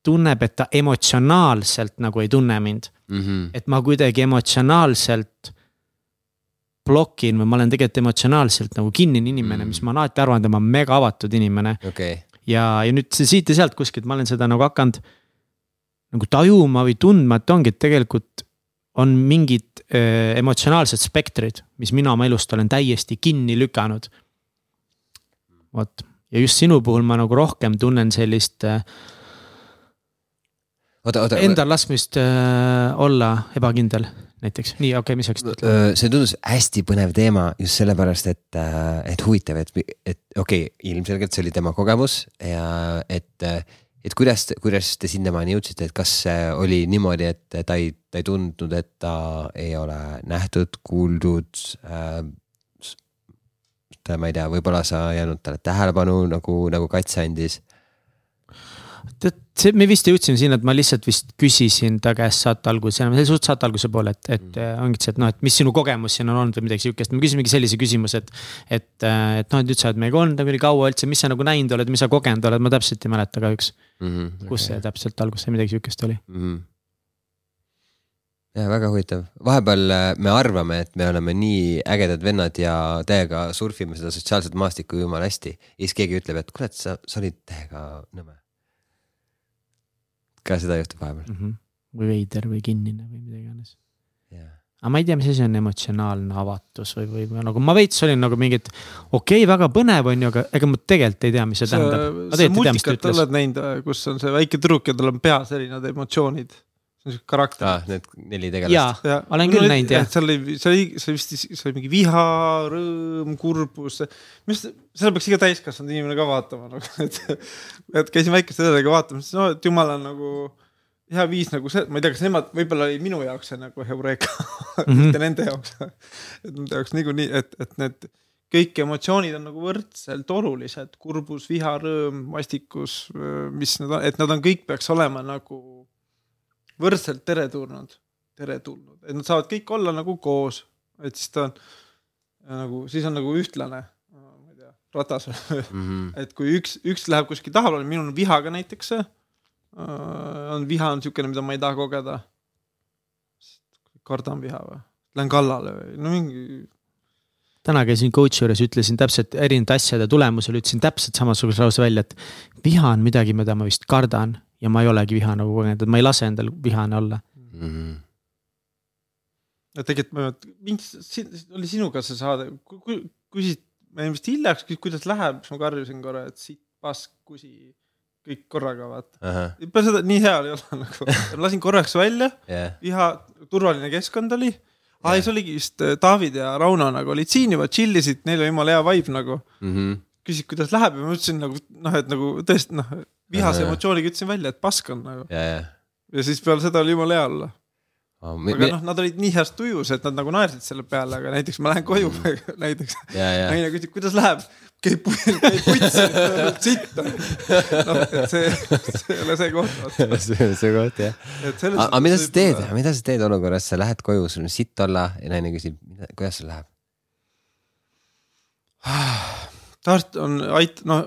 tunneb, et ta emotsionaalselt nagu ei tunne mind mm. -hmm. et ma kuidagi emotsionaalselt blokin või ma olen tegelikult emotsionaalselt nagu kinnine inimene mm., mis ma olen alati arvanud, et ma olen mega avatud inimene. okei, ja, ja nüüd see siit ja sealt kuskilt ma olen seda nagu hakanud nagu tajuma või tundma, et ongi, et tegelikult on mingid öö, emotsionaalsed spektrid, mis mina oma elust olen täiesti kinni lükanud. vot, ja just sinu puhul ma nagu rohkem tunnen sellist öö, oota, oota. endal laskmist öö, olla ebakindel näiteks, nii okei okay,, mis ütlema? see tundus hästi põnev teema just sellepärast, et, et huvitav, et, et okei okay,, ilmselgelt see oli tema kogemus ja et, et kuidas, kuidas te sinnamaani jõudsite, et kas see oli niimoodi, et ta ei, ta ei tundnud, et ta ei ole nähtud, kuuldud äh,. ma ei tea, võib-olla sa ei andnud talle tähelepanu nagu, nagu Kats andis. tead, see, me vist jõudsime sinna, et ma lihtsalt vist küsisin ta käest saate alguses, see oli suht saate alguse poole, et, et mm. ongi see, et noh, et mis sinu kogemus siin on olnud või midagi sihukest, me küsimegi sellise küsimuse, et. et, et noh, et nüüd sa oled meiega olnud nagu nii kaua üldse, mis sa nagu näinud oled, mis sa kogenud oled, ma täpselt ei mäleta kahjuks, kus see täpselt algus sai, midagi sihukest oli. mm.. ja väga huvitav, vahepeal äh, me arvame, et me oleme nii ägedad vennad ja täiega surfime seda sotsiaalset maastikku jumala hästi. ja siis keegi ütleb, et kurat, sa, sa olid täiega nõme. Ka seda juhtub vahepeal. Mhm. või veider või kinnine või mida iganes. jah, aga ma ei tea, mis asi on emotsionaalne avatus või, või või nagu ma veits olin nagu mingi, et okei okay,, väga põnev on ju, aga ega ma tegelikult ei tea, mis see tähendab. sa mis ta multikat oled näinud, kus on see väike tüdruk ja tal on peas erinevad emotsioonid. See on siuke karakter. ah, need neli jaa tegelast., olen küll näinud jah. seal oli, see oli, see oli vist, see oli mingi viha, rõõm, kurbus. arust seda peaks iga täiskasvanud inimene ka vaatama nagu, *laughs* et, et käisin väikeste õdedega vaatamas, no et jumal on nagu hea viis nagu see, ma ei tea, kas nemad, võib-olla oli minu jaoks see nagu heureka *laughs* mm, -hmm. mitte nende jaoks. *laughs* et nende jaoks niikuinii, et, et need kõik emotsioonid on nagu võrdselt olulised, kurbus, viha, rõõm, vastikus, mis need on, et nad on, kõik peaks olema nagu võrdselt teretulnud, teretulnud, et nad saavad kõik olla nagu koos, et siis ta on nagu, siis on nagu ühtlane, ma ei tea, ratas, mm. -hmm. et kui üks, üks läheb kuskil tahapoole, minul on vihaga näiteks see. on viha on siukene, mida ma ei taha kogeda. kardan viha või, lähen kallale või no mingi täna käisin coach'i juures, ütlesin täpselt erinevate asjade tulemusel, ütlesin täpselt samasuguse lause välja, et viha on midagi, mida ma vist kardan ja ma ei olegi viha nagu kogenud, et ma ei lase endal vihane olla. Mm -hmm. ja tegelikult ma, mind, oli sinuga see saade, küsid, ma jäin vist hiljaks, kuidas läheb, siis ma karjusin korra, et siit pask, kusi, kõik korraga vaata. peale seda nii hea ei ole *laughs* nagu, lasin korraks välja, jah, viha, turvaline keskkond oli. aa, ja siis oligi vist äh, David ja Rauno nagu olid siin juba, chill isid, neil oli jumala hea vibe nagu. Mhm. küsid, kuidas läheb ja ma ütlesin nagu noh, et nagu tõesti noh, vihase emotsiooniga ütlesin välja, et pask on nagu. ja, siis peale seda oli jumala hea olla. Me, aga noh, nad olid nii heas tujus, et nad nagu naersid selle peale, aga näiteks ma lähen koju *laughs* näiteks. ja, ja, naine küsib, kuidas läheb, käib pull, *laughs* käib putsi, sitt on. noh, et see, see ei ole see koht. *laughs* see see koht jah. aga mida sa teed, mida sa teed olukorras, sa lähed koju, sul on sitt olla ja naine küsib, kuidas sul läheb? *sighs* Tart on ait-, no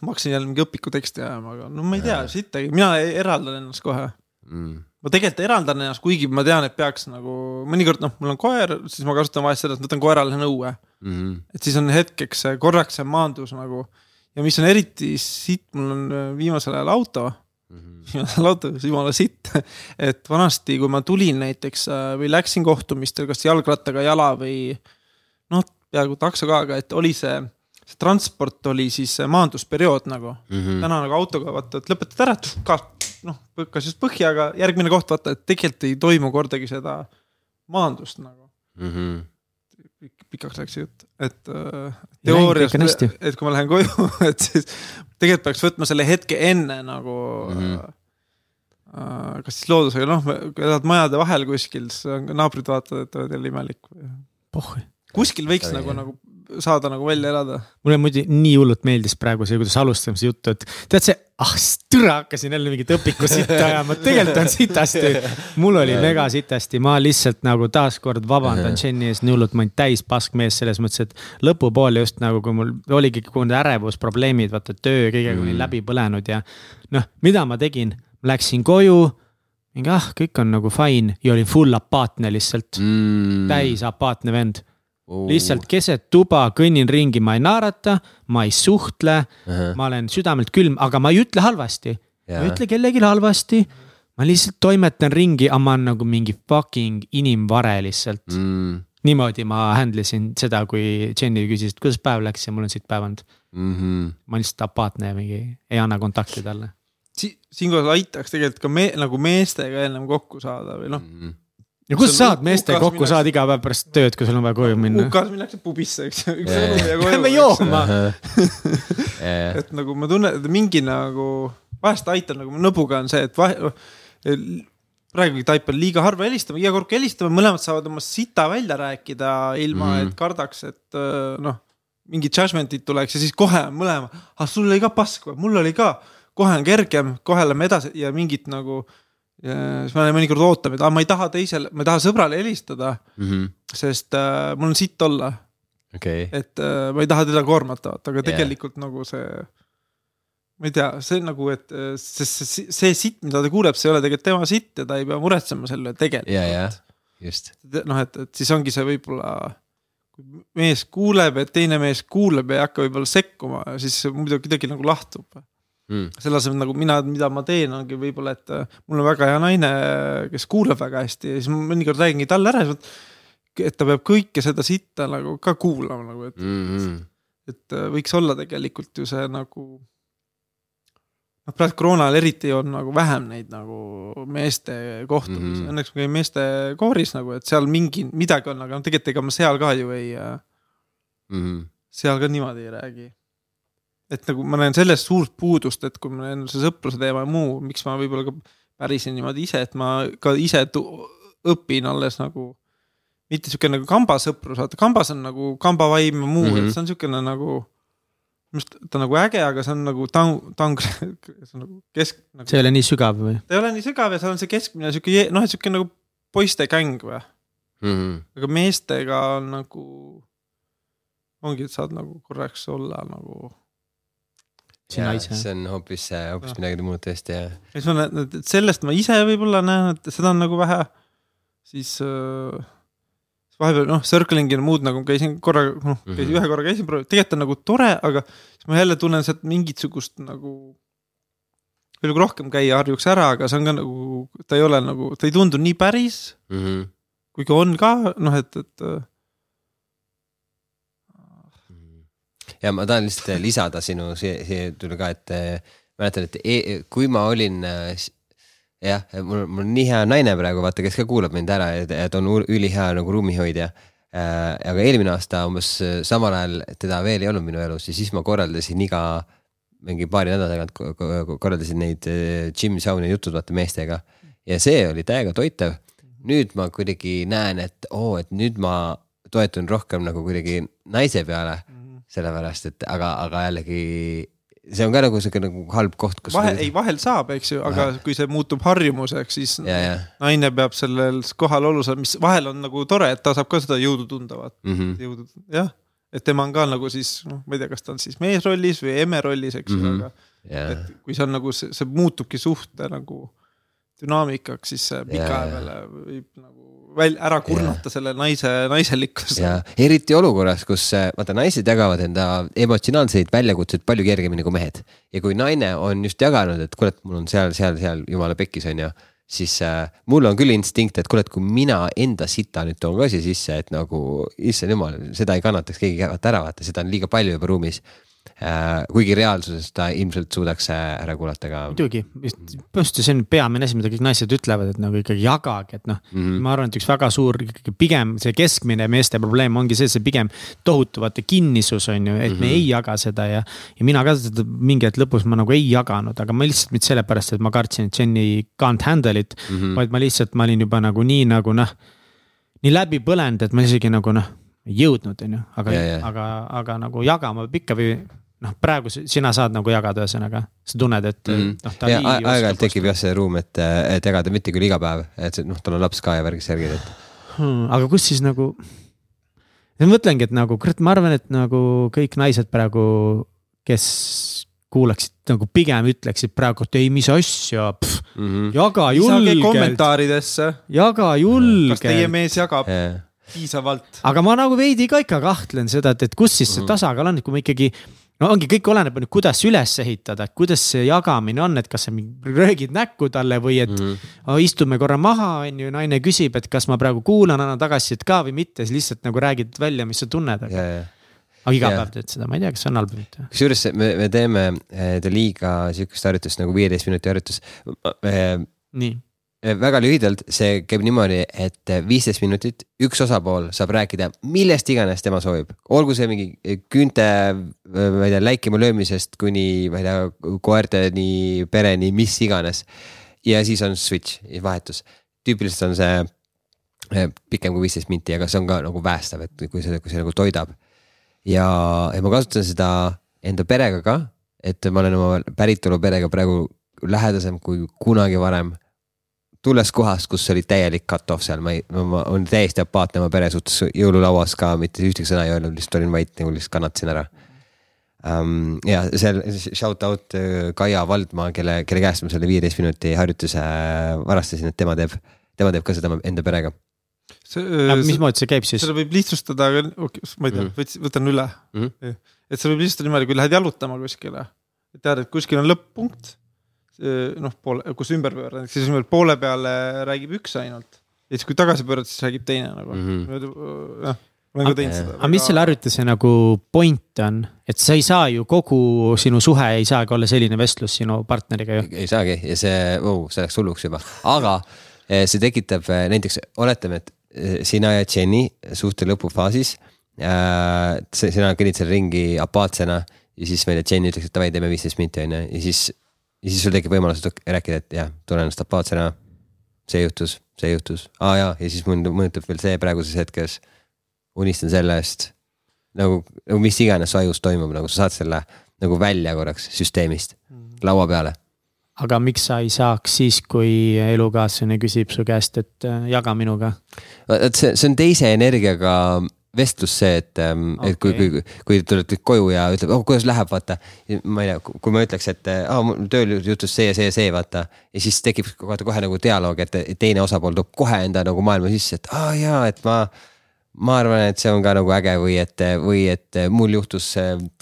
ma hakkasin jälle mingi õpiku teksti ajama, aga no ma ei tea, sittagi, mina eraldan ennast kohe. Mm. ma tegelikult eraldan ennast, kuigi ma tean, et peaks nagu mõnikord noh, mul on koer, siis ma kasutan vahest seda, et võtan koerale nõue. Mm. et siis on hetkeks korraks see maandus nagu ja mis on eriti sitt, mul on äh, viimasel ajal auto, Mm. viimasel auto, jumala sitt. et vanasti, kui ma tulin näiteks äh, või läksin kohtumistel, kas jalgrattaga jala või noh, peaaegu takso ka, aga et oli see, see transport oli siis maandusperiood nagu Mm. täna nagu autoga vaata, et lõpetad ära, ka noh, põrkas just põhja, aga järgmine koht vaata, et tegelikult ei toimu kordagi seda maandust nagu. Mm. pikaks läks jutt, et äh, teoorias *laughs* et kui ma lähen koju, et siis tegelikult peaks võtma selle hetke enne nagu mm. -hmm. Äh, kas siis loodusega, noh, kui elad majade vahel kuskil, siis on- naabrid vaatavad, et oled jälle imelik. kuskil võiks Sorry, nagu, nagu saada nagu välja elada. mulle muidu nii hullult meeldis praegu see, kuidas alustame seda juttu, et tead see, ah türa hakkasin jälle mingit õpiku sitta ajama, tegelikult on sitasti. mul oli mega sitasti, ma lihtsalt nagu taaskord vabandan Jenny ees, nii hullult ma olin täis paskmees selles mõttes, et lõpupoole just nagu, kui mul oligi kogu need ärevusprobleemid, vaata töö kõigega olin läbi põlenud ja noh, mida ma tegin, läksin koju mingi ah, kõik on nagu fine. Ja olin full apaatne lihtsalt, Mm. täis apaatne vend lihtsalt keset tuba kõnnin ringi, ma ei naerata, ma ei suhtle, ma olen südamelt külm, aga ma ei ütle halvasti. ma ei ütle kellelegi halvasti. ma lihtsalt toimetan ringi, aga ma olen nagu mingi fucking inimvare lihtsalt mm.. niimoodi ma handle isin seda, kui Jenny küsis, et kuidas päev läks ja mul on siit päev olnud. Mm -hmm. ma olen lihtsalt apaatne ja mingi ei anna kontakti talle. si-, siinkohal aitaks tegelikult ka me nagu meestega ennem kokku saada või noh. Mm. Ja kus saad meestega kokku minnakse- saad iga päev pärast tööd, kui sul on vaja koju minna? UK-s minnakse pubisse, eks ju. üks Jaa, õlu ja koju. Lähme jooma. *laughs* et nagu ma tunnen, et mingi nagu vahest aitab nagu nõbuga on see, et vahe, praegu taipan liiga harva helistama, iga kord kui helistame, mõlemad saavad oma sita välja rääkida ilma mm, et kardaks, et äh, noh, mingid judgment'id tuleks ja siis kohe on mõlema, ah sul oli ka pask või, mul oli ka, kohe on kergem, kohe lähme edasi ja mingit nagu. Siis me mõnikord ootame, et ah, ma ei taha teisele, ma ei taha sõbrale helistada mm, -hmm. sest äh, mul on sitt olla okay.. et äh, ma ei taha teda koormata, vaata, aga yeah. tegelikult nagu see. ma ei tea, see nagu, et see, see, see sitt, mida ta kuuleb, see ei ole tegelikult tema sitt ja ta ei pea muretsema selle tegelikult yeah,. Yeah. just. noh, et, et siis ongi see võib-olla kui mees kuuleb, et teine mees kuuleb ja ei hakka võib-olla sekkuma, siis muidu kuidagi nagu lahtub mm.. selle asemel nagu mina, mida ma teen, ongi võib-olla, et äh, mul on väga hea naine, kes kuulab väga hästi ja siis ma mõnikord räägingi talle ära, et ta peab kõike seda sitta nagu ka kuulama nagu, et mm, -hmm. et äh, võiks olla tegelikult ju see nagu noh, praegu koroona ajal eriti on nagu vähem neid nagu meeste kohtumisi mm, -hmm. õnneks ma käin meeste kooris nagu, et seal mingi midagi on, aga tegelikult ega ma seal ka ju ei mm, -hmm. seal ka niimoodi ei räägi. Et nagu ma näen sellest suurt puudust, et kui mul on see sõpruse teema ja muu, miks ma võib-olla ka pärisin niimoodi ise, et ma ka ise õpin alles nagu mitte sihuke nagu kambasõprus, vaata kambas on nagu kambavaim ja muu mm, -hmm. et mhm. see on siukene nagu minu arust ta on nagu äge, aga see on nagu tang-, tang-, *laughs* see on nagu kesk nagu.... see ei ole nii sügav või? ta ei ole nii sügav ja seal on see keskmine sihuke noh, et sihuke nagu poiste gäng või mm. -hmm. aga meestega on nagu, ongi, et saad nagu korraks olla nagu. Ja, see on hoopis, hoopis midagi muud tõesti ja siis ma näen, et sellest ma ise võib-olla näen, et seda on nagu vähe, siis äh, vahepeal noh, circling'i ja muud nagu käisin korra, noh mm -hmm. ühe korra käisin, tegelikult on nagu tore, aga siis ma jälle tunnen sealt mingisugust nagu. veel kui rohkem käia harjuks ära, aga see on ka nagu, ta ei ole nagu, ta ei tundu nii päris mm. -hmm. kuigi on ka noh, et, et. Ja ma tahan lihtsalt lisada sinu siia, siia tuli ka, et mäletan, et e kui ma olin jah, mul, mul on nii hea naine praegu, vaata, kes ka kuulab mind ära ta on ülihea nagu ruumihoidja äh,. aga eelmine aasta umbes äh, samal ajal teda veel ei olnud minu elus ja siis ma korraldasin iga mingi paari nädala tagant korraldasin neid äh, gym sauni jutud vaata meestega ja see oli täiega toitav. nüüd ma kuidagi näen, et oo oh,, et nüüd ma toetun rohkem nagu kuidagi naise peale. Mhm. Sellepärast, et aga, aga jällegi see on ka nagu sihuke nagu halb koht, kus. vahe, ei vahel saab, eks ju, aga Vahe. kui see muutub harjumuseks, siis ja, ja. naine peab sellel kohalolu seal, mis vahel on nagu tore, et ta saab ka seda jõudu tunda, vaata mm -hmm. jõudu, jah. et tema on ka nagu siis noh, ma ei tea, kas ta on siis meesrollis või emme rollis, eks ju mm, -hmm. aga yeah. et kui see on nagu see, see muutubki suhte nagu dünaamikaks, siis pikaajale võib nagu välja, ära kurnata ja. selle naise naiselikkuse. ja eriti olukorras, kus äh, vaata naised jagavad enda emotsionaalseid väljakutseid palju kergemini kui mehed. ja kui naine on just jaganud, et et mul on seal, seal, seal jumala pekkis on ju siis äh, mul on küll instinkt, et kuule, et kui mina enda sita nüüd toon ka siia sisse, et nagu issand jumal, seda ei kannataks keegi ära, vaata, seda on liiga palju juba ruumis kuigi reaalsuses ta ilmselt suudaks ära kuulata ka. muidugi, just see on peamine asi, mida kõik naised ütlevad, et nagu ikkagi jagage, et noh mm -hmm., ma arvan, et üks väga suur ikkagi pigem see keskmine meeste probleem ongi see, see pigem tohutu vaata kinnisus on ju, et mm -hmm. me mhm. ei jaga seda ja. ja mina ka seda mingi hetk lõpus ma nagu ei jaganud, aga ma lihtsalt mitte sellepärast, et ma kartsin, et Jenny can't handle it mm, -hmm. vaid ma lihtsalt, ma olin juba nagu nii nagu noh. nii läbi põlenud, et ma isegi nagu noh, ei jõudnud, on ju, aga, aga, aga nagu jagama peab ikka või noh, praegu sina saad nagu jagada, ühesõnaga, sa tunned, et mm. noh. aeg-ajalt tekib jah see ruum, et, et jagada mitte küll iga päev, et noh, tal on laps ka ja värgis järgi, et hmm,. aga kus siis nagu, ma mõtlengi, et nagu kurat, ma arvan, et nagu kõik naised praegu, kes kuulaksid nagu pigem ütleksid praegu, et ei, mis asja, mm -hmm. jaga julgelt. kommentaaridesse. jaga julgelt. kas teie mees jagab yeah.? piisavalt. aga ma nagu veidi ka ikka kahtlen seda, et, et kus siis see mhm. tasakaal on, et kui ma ikkagi no ongi, kõik oleneb nüüd, kuidas üles ehitada, et kuidas see jagamine on, et kas sa röögid näkku talle või et mm. -hmm. istume korra maha, on ju, naine küsib, et kas ma praegu kuulan, annan tagasisidet ka või mitte, siis lihtsalt nagu räägid välja, mis sa tunned, aga yeah,. Yeah aga iga ja. päev teed seda, ma ei tea, kas see on halb või mitte. kusjuures me, me teeme The Liiga sihukest harjutust nagu viieteist minuti harjutus. nii Eh, väga lühidalt, see käib niimoodi, et eh, viisteist minutit, üks osapool saab rääkida millest iganes tema soovib, olgu see mingi eh, küünte, ma ei tea, läikima löömisest kuni, ma ei tea, koerteni, pereni, mis iganes. ja siis on switch, vahetus, tüüpiliselt on see pikem kui viisteist minti, aga see on ka nagu päästav, et kui see, kui see nagu toidab. ja, ja ma kasutan seda enda perega ka, et ma olen oma päritolu perega praegu lähedasem kui kunagi varem. Tulles kohast, kus oli täielik cut-off seal, ma ei, ma olen täiesti apaatne oma pere suhtes, jõululauas ka mitte ühtegi sõna ei öelnud, lihtsalt olin vait nagu lihtsalt kannatasin ära um,. ja seal shout out äh, Kaia Valdmaa, kelle, kelle käest ma selle viieteist minuti harjutuse varastasin, et tema teeb, tema teeb ka seda enda perega mismoodi see käib siis? seda võib lihtsustada, aga okay, ma ei tea mm, -hmm. võtan üle mm. -hmm. et sa võib lihtsustada niimoodi, kui lähed jalutama kuskile, tead, et kuskil on lõpp-punkt. Noh, poole, kus ümber pöörad, siis poole peale räägib üks ainult ja siis, kui tagasi pöörad, siis räägib teine nagu mm. -hmm. noh olen ka teinud seda. aga mis selle harjutuse nagu point on, et sa ei saa ju kogu sinu suhe ei saagi olla selline vestlus sinu partneriga ju. ei saagi ja see oh,, see läks hulluks juba, aga eh, see tekitab eh, näiteks, oletame, et sina ja Jenny suhte lõpufaasis äh,. sina kõnnid seal ringi apaatsena ja siis ma ei tea, Jenny ütleks, et davai, teeme viisteist minti on ju ja siis. Ja siis sul tekib võimalus rääkida, et jah, ennast apaatsena. see juhtus, see juhtus, aa ah, jaa, ja siis mind mõjutab veel see praeguses hetkes. unistan sellest nagu, nagu mis iganes su ajus toimub, nagu sa saad selle nagu välja korraks süsteemist laua peale aga miks sa ei saaks siis, kui elukaaslane küsib su käest, et äh, jaga minuga? vot see, see on teise energiaga vestlus see, et okay., ähm, et kui, kui, kui tuled koju ja ütleb, oh kuidas läheb, vaata. ma ei tea, kui ma ütleks, et ah, mul tööl juhtus see ja see ja see, vaata. ja siis tekib vaata kohe nagu dialoog, et teine osapool toob kohe enda nagu maailma sisse, et aa ah, jaa, et ma. ma arvan, et see on ka nagu äge või et, või et mul juhtus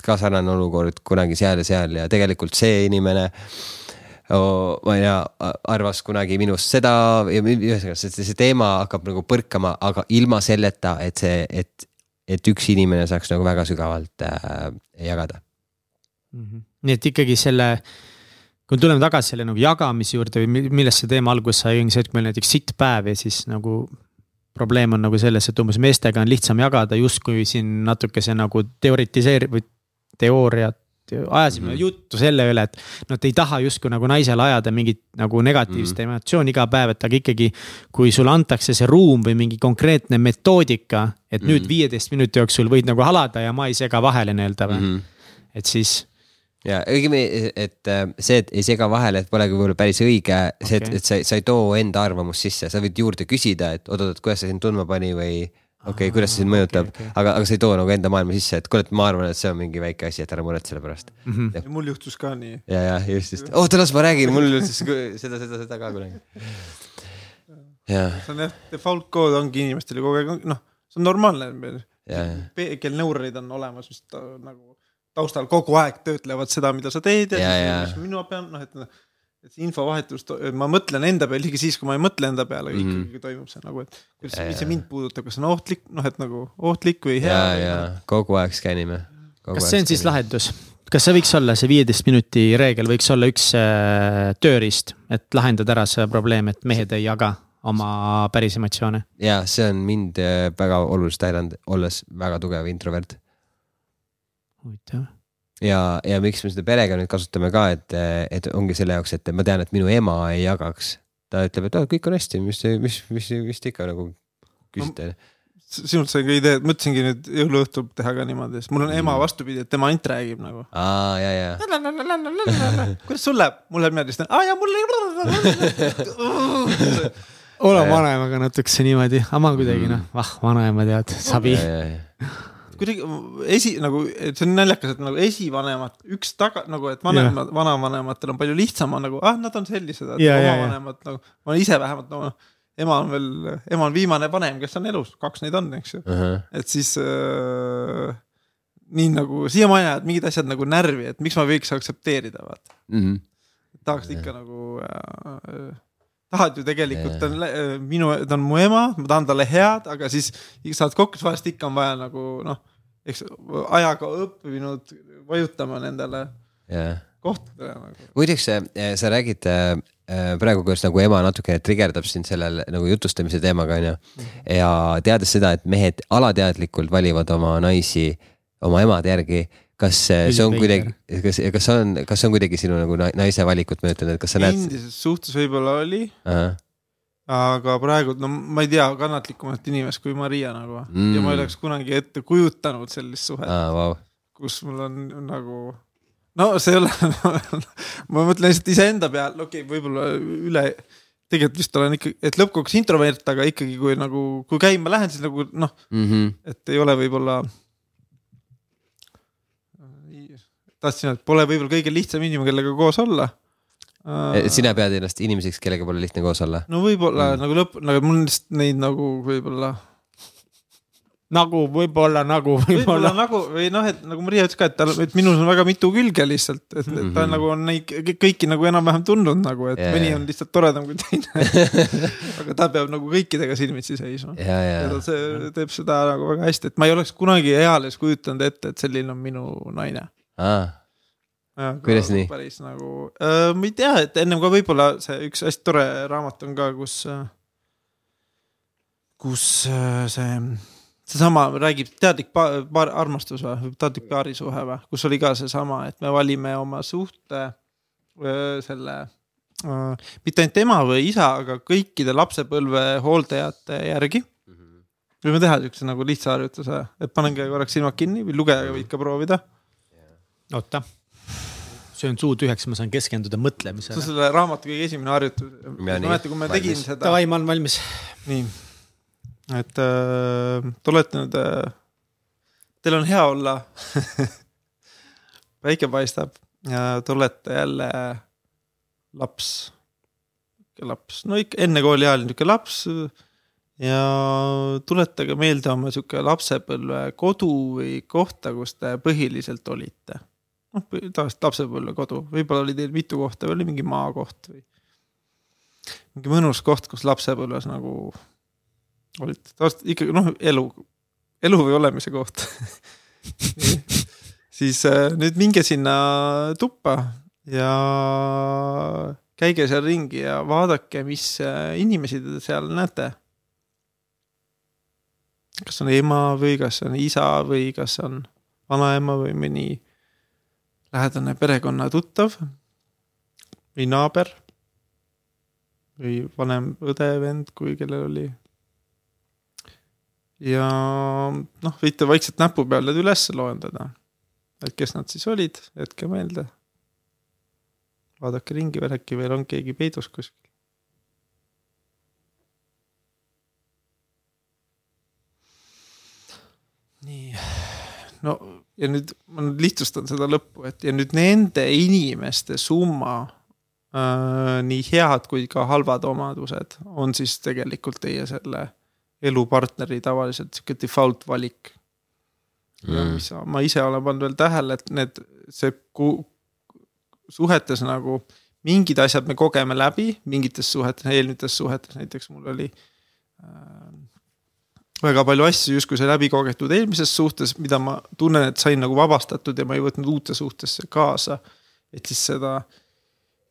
ka sarnane olukord kunagi seal ja seal ja tegelikult see inimene ma ei tea, arvas kunagi minust seda ja ühesõnaga see, see teema hakkab nagu põrkama, aga ilma selleta, et see, et, et üks inimene saaks nagu väga sügavalt äh, jagada mm. -hmm. nii et ikkagi selle, kui me tuleme tagasi selle nagu jagamise juurde või millest see teema alguse sai, ongi see, et kui meil näiteks sitt päev ja siis nagu probleem on nagu selles, et umbes meestega on lihtsam jagada, justkui siin natukese nagu teoritiseerib või teooriat ajasime mm -hmm. juttu selle üle, et noh, et ei taha justkui nagu naisele ajada mingit nagu negatiivset mm -hmm. emotsiooni iga päev, et aga ikkagi. kui sulle antakse see ruum või mingi konkreetne metoodika, et mm -hmm. nüüd viieteist minuti jooksul võid nagu halada ja ma ei sega vahele nii-öelda või mm, -hmm. et siis ja õigemini, et äh, see, et ei sega vahele, et polegi võib-olla päris õige, see, et, et sa, sa ei too enda arvamust sisse, sa võid juurde küsida, et oot-oot, kuidas see sind tundma pani või okei okay,, kuidas see sind mõjutab okay,, okay. aga, aga sa ei too nagu enda maailma sisse, et kuule, et ma arvan, et see on mingi väike asi, et ära muretse selle pärast mm. -hmm. mul juhtus ka nii. ja, ja just, just, oota, las ma räägin, mul juhtus seda, seda, seda ka kunagi. see on jah, default code ongi inimestel ju kogu aeg, noh, see on normaalne meil. peegelneuronid on olemas, mis ta, nagu taustal kogu aeg töötlevad seda, mida sa teed ja, ja, ja. mis mina pean, noh, et et see infovahetus, ma mõtlen enda peale, isegi siis, kui ma ei mõtle enda peale mm, -hmm. ikkagi toimub see nagu, et. kuidas, mis see mind puudutab, kas see on ohtlik, noh, et nagu ohtlik või hea. ja, ja kogu aeg skännime. kas see on siis lahendus? kas see võiks olla, see viieteist minuti reegel võiks olla üks äh, tööriist, et lahendada ära see probleem, et mehed ei jaga oma päris emotsioone? ja see on mind äh, väga oluliselt häiranud, olles väga tugev introvert. huvitav ja, ja miks me seda perega nüüd kasutame ka, et, et ongi selle jaoks, et ma tean, et minu ema ei jagaks. ta ütleb, et oh, kõik on hästi, mis, mis, mis, mis te ikka nagu küsite no sinult sai ka idee, et mõtlesingi nüüd jõuluõhtul teha ka niimoodi, sest mul on ema mm. vastupidi, et tema ainult räägib nagu. aa, ja, ja. *laughs* kuidas sul läheb? mul läheb niimoodi, aa *laughs* ja mul ei. ole vanemaga natukese niimoodi, aga ma kuidagi noh, vah, vanaema tead, sabi kuidagi esi nagu, et see on naljakas, et nagu esivanemad, üks taga nagu, et vanemad yeah., vanavanematel on palju lihtsam on nagu, ah, nad on sellised, et yeah, omavanemad yeah, nagu, ma ise vähemalt no, ema on veel, ema on viimane vanem, kes on elus, kaks neid on, eks ju uh. -huh. et siis äh, nii nagu siiamaani ajavad mingid asjad nagu närvi, et miks ma võiks aktsepteerida, vaata mm. -hmm. tahaks ikka ja. nagu äh, tahad ju tegelikult, ta on äh, minu, ta on mu ema, ma tahan talle head, aga siis saad kokku, siis vahest ikka on vaja nagu noh, eks ajaga õppinud vajutama nendele yeah. kohtadele nagu. muideks sa räägid äh, praegu, kuidas nagu ema natukene trigerdab sind sellel nagu jutustamise teemaga onju. Ja teades seda, et mehed alateadlikult valivad oma naisi oma emade järgi kas see on kuidagi, kas, kas on, kas on kuidagi sinu nagu naise valikut mõjutanud, et kas sa näed? endises suhtes võib-olla oli. aga praegu no ma ei tea kannatlikumat inimest kui Maria nagu mm. Mm. ja ma ei oleks kunagi ette kujutanud sellist suhet aa, vau. kus mul on nagu, no see ei ole *laughs* ma mõtlen lihtsalt iseenda peale, okei okay,, võib-olla üle, tegelikult vist olen ikkagi, et lõppkokkuvõttes introvert, aga ikkagi, kui nagu, kui käima lähen, siis nagu noh, Mhm. et ei ole võib-olla. Tahtsin öelda, et pole võib-olla kõige lihtsam inimene, kellega koos olla. sina pead ennast inimeseks, kellega pole lihtne koos olla. no võib-olla mm. nagu lõpp, nagu mul on lihtsalt neid nagu võib-olla nagu võib-olla, nagu võib-olla võib-olla. nagu või noh, et nagu Maria ütles ka, et tal, et minus on väga mitu külge lihtsalt, et, et ta Mhm. nagu on neid kõ- kõiki nagu enam-vähem tundnud nagu, et Jaa, mõni on lihtsalt toredam kui teine. *laughs* aga ta peab nagu kõikidega silmitsi seisma. ja, ja ja ta see, teeb seda nagu väga hästi, et ma ei oleks kunagi eales kujutanud ette, et selline on minu naine. Kuidas nii? päris nagu äh,, ma ei tea, et ennem ka võib-olla see üks hästi tore raamat on ka, kus, kus äh, see, seesama räägib teadlik pa- paar armastus või teadlik paarisuhe või, kus oli ka seesama, et me valime oma suhte öö, selle äh, mitte ainult ema või isa, aga kõikide lapsepõlve hooldajate järgi. võime teha siukse nagu lihtsa harjutuse, et panengi korraks silmad kinni või lugejagi võid ka proovida. oota, söön suu tühjaks, ma saan keskenduda see on mõtlemisele. selle raamatu kõige esimene harjutus. Ja nii, mäletan, kui ma tegin valmis. seda, Davai, ma olen valmis. nii, et äh, te olete nüüd äh,, teil on hea olla. *laughs* päike paistab ja te olete jälle laps, laps, no ikka enne kooliealine niisugune laps ja tuletage meelde oma sihuke lapsepõlve kodu või kohta, kus te põhiliselt olite. noh, tavaliselt lapsepõlvekodu, võib-olla oli teil mitu kohta oli mingi maakoht või mingi mõnus koht, kus lapsepõlves nagu olite, tavaliselt ikkagi noh, elu, elu või olemise koht. *laughs* siis äh, nüüd minge sinna tuppa ja käige seal ringi ja vaadake, mis äh, inimesi te seal näete. Kas on ema või kas on isa või kas on vanaema või mõni lähedane perekonna tuttav või naaber või vanem õde, vend, kui kellel oli. ja noh, võite vaikselt näpu peal need üles loendada. et kes nad siis olid, jätke meelde. vaadake ringi, äkki veel on keegi peidus kuskil. nii, no ja nüüd ma nüüd lihtsustan seda lõppu, et ja nüüd nende inimeste summa äh,. nii head kui ka halvad omadused on siis tegelikult teie selle elupartneri tavaliselt sihuke default valik. ja Mm. mis ma ise olen pannud veel tähele, et need, see ku, suhetes nagu mingid asjad me kogeme läbi mingites suhetes, eelnevates suhetes, näiteks mul oli äh, väga palju asju justkui sai läbi kogetud eelmises suhtes, mida ma tunnen, et sain nagu vabastatud ja ma ei võtnud uute suhtesse kaasa. et siis seda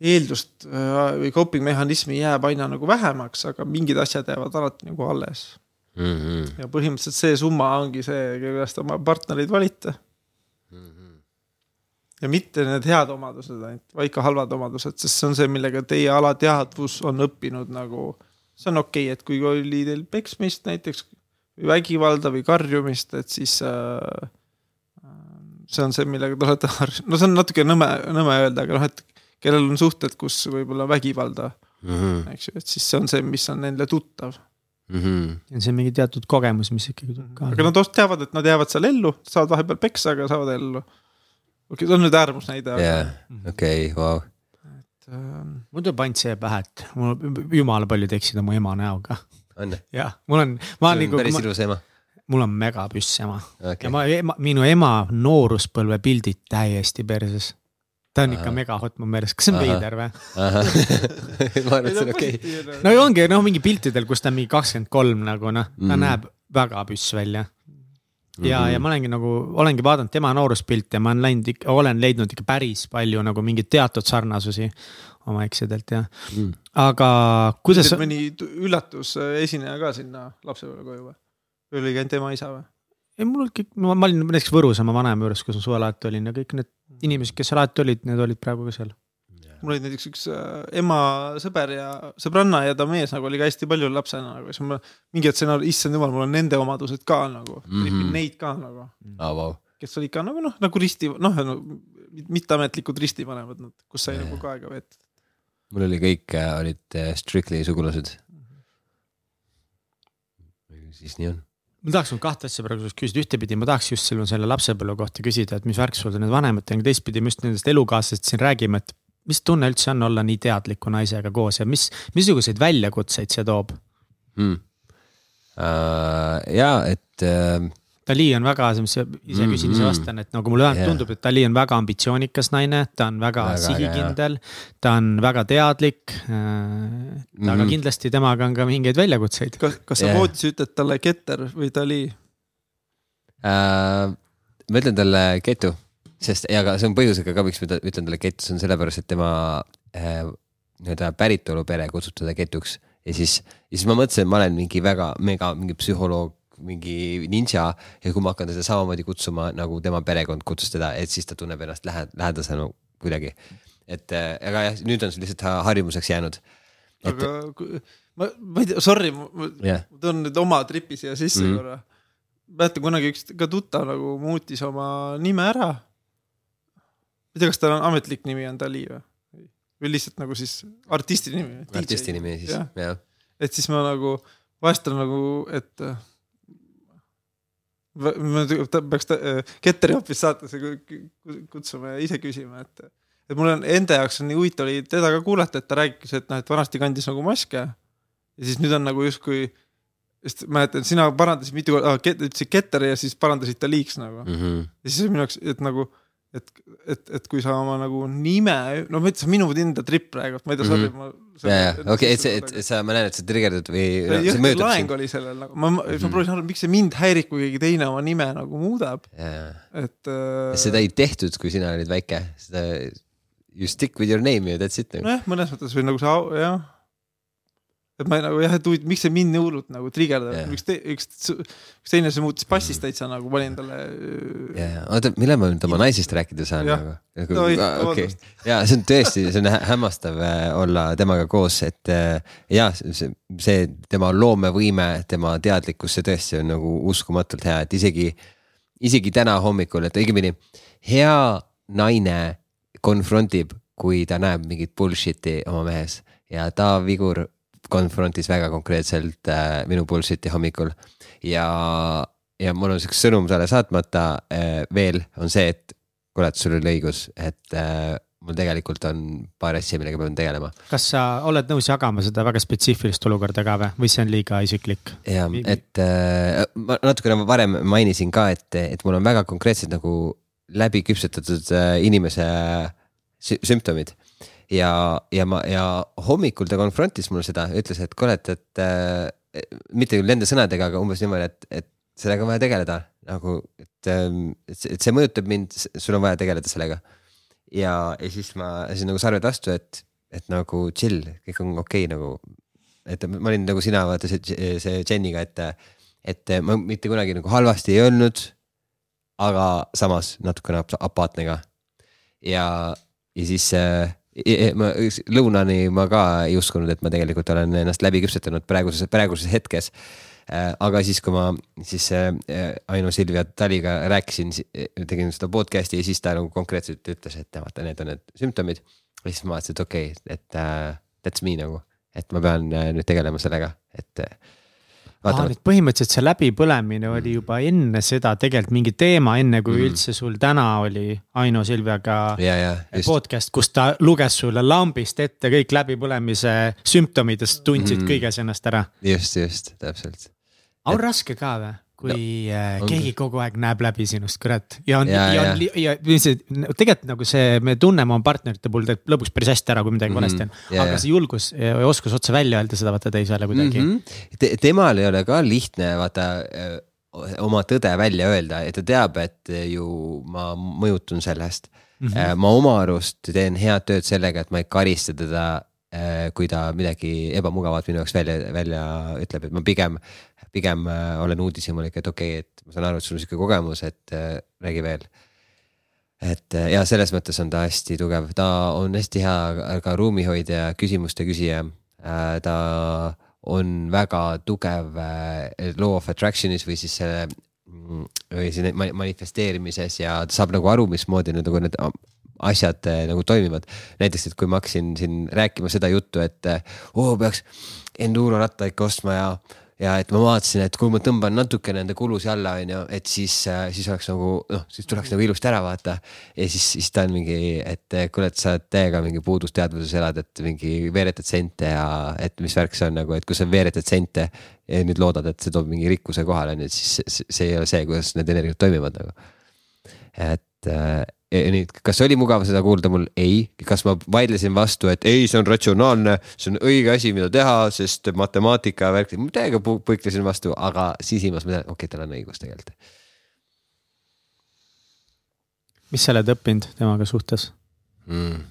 eeldust äh, või coping mehhanismi jääb aina nagu vähemaks, aga mingid asjad jäävad alati nagu alles. Mhm. ja põhimõtteliselt see summa ongi see, kellest oma partnereid valite. ja mitte need head omadused ainult, vaid ka halvad omadused, sest see on see, millega teie alateadvus on õppinud nagu. see on okei okay,, et kui oli teil peksmist näiteks vägivalda või karjumist, et siis äh, see on see, millega te olete harjunud, no see on natuke nõme, nõme öelda, aga noh, et kellel on suhted, kus võib-olla vägivalda, Mhm. eks ju, et siis see on see, mis on nendele tuttav. Mhm. see on mingi teatud kogemus, mis ikkagi tuleb aga kaasa. nad teavad, et nad jäävad seal ellu, saavad vahepeal peksa, aga saavad ellu. okei okay,, see on nüüd äärmusnäide, aga jaa, okei, vau. ähm, mul tuleb ainult see pähe, et mul jumala paljud eksid oma ema näoga. on, jah, mul on, ma on nagu, päris ilus ema. mul on megapüss ema okei ja, ma ema,, minu ema nooruspõlve pildid täiesti perses. ta on ikka Ahah. megahot mu meelest, kas see on veider või? *laughs* ma arvan, et see on okei. no ja ongi noh, mingi piltidel, kus ta on mingi kakskümmend kolm nagu noh, ta Mhm. näeb väga püss välja. ja, ja ma olengi nagu, olengi vaadanud tema nooruspilte ja ma olen läinud ikka, olen leidnud ikka päris palju nagu mingeid teatud sarnasusi oma eksidelt ja, Mm. aga kuidas mõni tu- üllatusesineja ka sinna lapsepõlve koju või? või oli ainult ema isa või? ei, mul kõik, ma ma olin näiteks Võrus oma vanema juures, kus ma suvel alati olin ja kõik need inimesed, kes seal alati olid, need olid praegu ka seal. mul oli näiteks üks äh, ema sõber ja sõbranna ja ta mees nagu oli ka hästi palju lapsena nagu, siis ma mingi hetk sain aru, issand jumal, mul on nende omadused ka nagu mm, -hmm. neid ka nagu oh,. Wow. kes olid ka nagu noh, nagu risti, noh no, mitteametlikud ristivanemad, nad, kus sai yeah. nagu ka aega veeta. Mul oli kõik äh, olid äh, Strictly sugulased mm. siis nii on ma tahaks nüüd kahte asja praegu sinust küsida, ühtepidi ma tahaks just sinu selle lapsepõlve kohta küsida, et mis värk sul need vanematega, teistpidi me just nendest elukaaslasest siin räägime, et mis tunne üldse on olla nii teadliku naisega koos ja mis, missuguseid väljakutseid see toob hmm.? Uh, ja et uh Dali on väga, ise küsin, ise vastan, et nagu mulle yeah. tundub, et Dali on väga ambitsioonikas naine, ta on väga, väga sihikindel, ta on väga teadlik äh,. Mm -hmm. aga kindlasti temaga on ka mingeid väljakutseid. kas, kas sa yeah. voodis ütled talle Keter või Dali uh,? ma ütlen talle Ketu, sest ja aga see on põhjusega ka, miks ma ütlen talle Ketu, see on sellepärast, et tema äh, nii-öelda päritolupere kutsub teda Ketuks ja siis, ja siis ma mõtlesin, et ma olen mingi väga mega mingi psühholoog mingi ninja ja kui ma hakkan teda samamoodi kutsuma nagu tema perekond kutsus teda, et siis ta tunneb ennast lähe-, lähedasena kuidagi. et äh, aga jah, nüüd on see lihtsalt harjumuseks jäänud. aga et... ma, ma ei tea, sorry, ma yeah. toon nüüd oma tripi siia sisse mm -hmm. korra. mäletan kunagi üks ka tuttav nagu muutis oma nime ära. ma ei tea, kas tal on ametlik nimi on Dali või? või lihtsalt nagu siis artisti nimi? artisti nimi siis, jah. et siis ma nagu vahest on nagu, et ma peaks äh, Ketteri hoopis saatesse kutsuma ja ise küsima, et, et mul on enda jaoks on nii huvitav oli teda ka kuulata, et ta rääkis, et noh, et vanasti kandis nagu maske. ja siis nüüd on nagu justkui, sest mäletan, sina parandasid mitu korda ah,, ütlesid Ketter ja siis parandasid ta liiks nagu mm. -hmm. ja siis minu jaoks, et nagu et, et, et kui sa oma nagu nime, no ma ütlen, minu enda trip praegu, ma ei tea, sorry, ma. ja, ja, okei, et see, et sa, ma näen, et sa trigerdad või. laeng oli sellel nagu, ma, ma mhm. proovisin aru, miks see mind häirib, kui keegi teine oma nime nagu muudab. et äh.... seda ei tehtud, kui sina olid väike, seda you stick with your name ja that's it. nojah, mõnes mõttes või nagu see, jah et ma nagu jah, et huvitav, miks see mind nii hullult nagu trigerdab yeah., üks, üks, üks teine, see muutis passist mm. täitsa nagu panin talle. ja, ja oota, millal ma nüüd oma naisest rääkida saan nagu? nagu okei, ja see on tõesti, see on hämmastav äh, olla temaga koos, et äh, ja see, see tema loomevõime, tema teadlikkus, see tõesti on nagu uskumatult hea, et isegi, isegi täna hommikul, et õigemini hea naine konfrontib, kui ta näeb mingit bullshit'i oma mehes ja ta vigur konfrontis väga konkreetselt äh, minu bullshit'i hommikul. ja, ja mul on siukene sõnum talle saatmata äh, veel on see, et et sul oli õigus, et äh, mul tegelikult on paar asja, millega pean tegelema. kas sa oled nõus jagama seda väga spetsiifilist olukorda ka või, või see on liiga isiklik? ja, et äh, ma natukene varem mainisin ka, et, et mul on väga konkreetsed nagu läbi küpsetatud äh, inimese sümptomid ja, ja ma ja hommikul ta konfrontis mulle seda, ütles, et kuule, et, et äh, mitte küll nende sõnadega, aga umbes niimoodi, et, et sellega on vaja tegeleda nagu, et, ähm, et see mõjutab mind, sul on vaja tegeleda sellega. ja, ja siis ma lasin nagu sarved vastu, et, et nagu chill, kõik on okei okay, nagu. et ma olin nagu sina vaata see, see Jeniga, et, et ma mitte kunagi nagu halvasti ei öelnud. aga samas natukene apaatne ka. ja, ja siis äh, ma lõunani ma ka ei uskunud, et ma tegelikult olen ennast läbi küpsetanud praeguses, praeguses hetkes. Äh, aga siis, kui ma siis äh, Aino Silvia Taliga rääkisin, tegin seda podcast'i ja siis ta nagu konkreetselt ütles, et vaata, need on need sümptomid. ja siis ma vaatasin, et okei okay,, et uh, that's me nagu, et ma pean nüüd tegelema sellega, et aa, nüüd põhimõtteliselt see läbipõlemine oli juba enne seda tegelikult mingi teema, enne kui mm. üldse sul täna oli Aino Silviaga ja, ja, podcast, kus ta luges sulle lambist ette kõik läbipõlemise sümptomid ja sa tundsid mm. kõiges ennast ära. just, just, täpselt. on et... raske ka või? Kui no, äh, keegi kogu aeg näeb läbi sinust, kurat. ja on, ja, ja, ja, ja, ja see tegelikult nagu see, me tunneme oma partnerite puhul tegelikult lõpuks päris hästi ära, kui midagi mm -hmm. valesti on. aga ja. see julgus ja oskus otse välja öelda seda vaata teisele kuidagi mm. -hmm. Te, temal ei ole ka lihtne vaata äh, oma tõde välja öelda ja ta teab, et ju ma mõjutun sellest mm. -hmm. ma oma arust teen head tööd sellega, et ma ei karista teda kui ta midagi ebamugavat minu jaoks välja, välja ütleb, et ma pigem pigem äh, olen uudishimulik, et okei okay,, et ma saan aru, et sul on sihuke kogemus, et äh, räägi veel. et äh, ja selles mõttes on ta hästi tugev, ta on hästi hea ka ruumihoidja, küsimuste küsija. ta on väga tugev law of attraction'is või siis selle mm, või siin manifesteerimises ja ta saab nagu aru, mismoodi need nagu need asjad nagu toimivad. näiteks, et kui ma hakkasin siin rääkima seda juttu, et oo, peaks enduro ratta ikka ostma ja ja et ma vaatasin, et kui ma tõmban natuke nende kulusid alla, on ju, et siis, äh, siis oleks nagu noh, siis tuleks nagu ilusti ära vaata. ja siis, siis ta on mingi, et kuule, et sa täiega mingi puudusteadvuses elad, et mingi veeretad sente ja et mis värk see on nagu, et kui sa veeretad sente. ja nüüd loodad, et see toob mingi rikkuse kohale, on ju, et siis see ei ole see, kuidas need energiat toimivad nagu. et äh, nüüd, kas oli mugav seda kuulda mul? ei. kas ma vaidlesin vastu, et ei, see on ratsionaalne, see on õige asi, mida teha, sest matemaatika värk, täiega põiklesin vastu, aga sisimas ma tean, okei okay,, tal on õigus tegelikult. mis sa oled õppinud temaga suhtes mm.?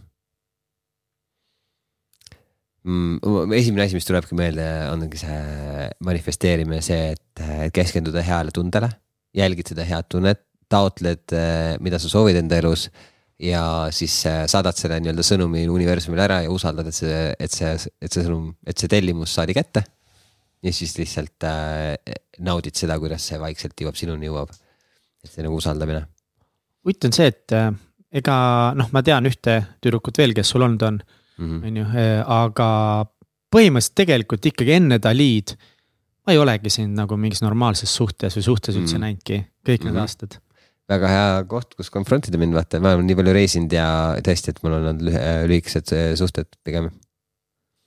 Mm, esimene asi, mis tulebki meelde, ongi see manifesteerimine, see, et keskenduda heale tundele, jälgid seda head tunnet taotled, eh, mida sa soovid enda elus ja siis eh, saadad selle nii-öelda sõnumi universumile ära ja usaldad, et see, et see, et see sõnum, et see tellimus saadi kätte. ja siis lihtsalt äh, naudid seda, kuidas see vaikselt jõuab sinuni jõuab. et see nagu usaldamine. huvitav on see, et äh, ega noh, ma tean ühte tüdrukut veel, kes sul olnud on, mhm. on ju, aga põhimõtteliselt tegelikult ikkagi enne Dalid ma ei olegi sind nagu mingis normaalses suhtes või suhtes üldse mm. näinudki kõik mm -hmm. need mhm. aastad väga hea koht, kus confront ida mind, vaata, ma olen nii palju reisinud ja tõesti, et mul on olnud lühikesed äh, suhted pigem.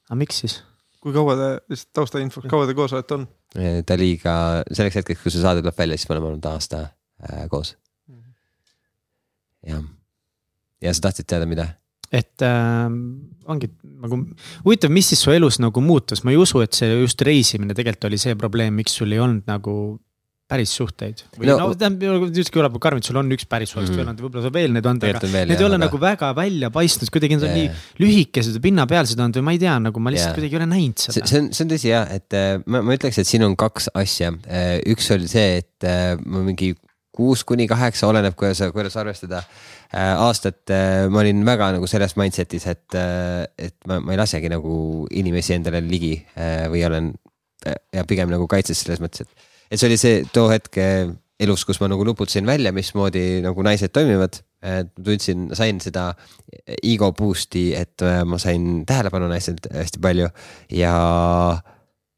aga miks siis? kui kaua te, lihtsalt taustainfoks, kaua te koos olete olnud? Daliga, selleks hetkeks, kui see saade tuleb välja, siis me oleme olnud aasta äh, koos. -hmm. jah, ja sa tahtsid teada, mida? et äh, ongi nagu huvitav, mis siis su elus nagu muutus, ma ei usu, et see just reisimine tegelikult oli see probleem, miks sul ei olnud nagu päris suhteid. või no, no tähendab, just kõlab karmilt, sul on üks päris suhe mm. olnud, võib-olla saab veel neid anda, aga veel, need ei ole aga... nagu väga välja paistnud, kuidagi nad on yeah. nii lühikesed ja pinnapealsed olnud või ma ei tea, nagu ma lihtsalt yeah. kuidagi ei ole näinud seda. see on, see on tõsi ja, et äh, ma, ma ütleks, et siin on kaks asja. Äh, üks oli see, et äh, ma mingi kuus kuni kaheksa, oleneb, kuidas, kuidas arvestada aastat ma olin väga nagu selles mindset'is, et, et ma, ma ei lasegi nagu inimesi endale ligi või olen ja pigem nagu kaitses selles mõttes, et et see oli see too hetk elus, kus ma nagu nuputasin välja, mismoodi nagu naised toimivad. tundsin, sain seda ego boost'i, et äh, ma sain tähelepanu naistelt hästi palju ja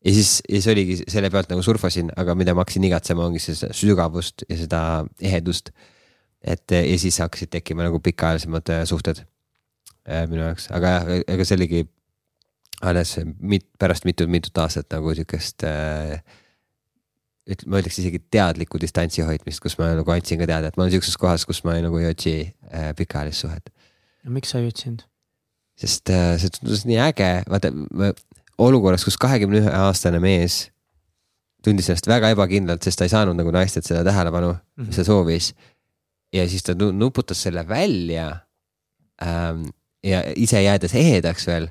ja siis, ja siis oligi selle pealt nagu surfasin, aga mida ma hakkasin igatsema, ongi seda sügavust ja seda ehedust. et ja siis hakkasid tekkima nagu pikaajalisemad suhted minu jaoks, aga jah, ega see oligi alles mit, pärast mitut-mitut aastat nagu sihukest äh, ütleme, ma ütleks isegi teadlikku distantsi hoidmist, kus ma nagu andsin ka teada, et ma olen sihukeses kohas, kus ma nagu ei otsi äh, pikaajalist suhet. no miks sa ei otsinud? sest äh, see tundus nii äge, vaata olukorras, kus kahekümne ühe aastane mees tundis ennast väga ebakindlalt, sest ta ei saanud nagu naistelt seda tähelepanu mm, -hmm. mis ta soovis. ja siis ta nuputas selle välja ähm,. ja ise jäädes ehedaks veel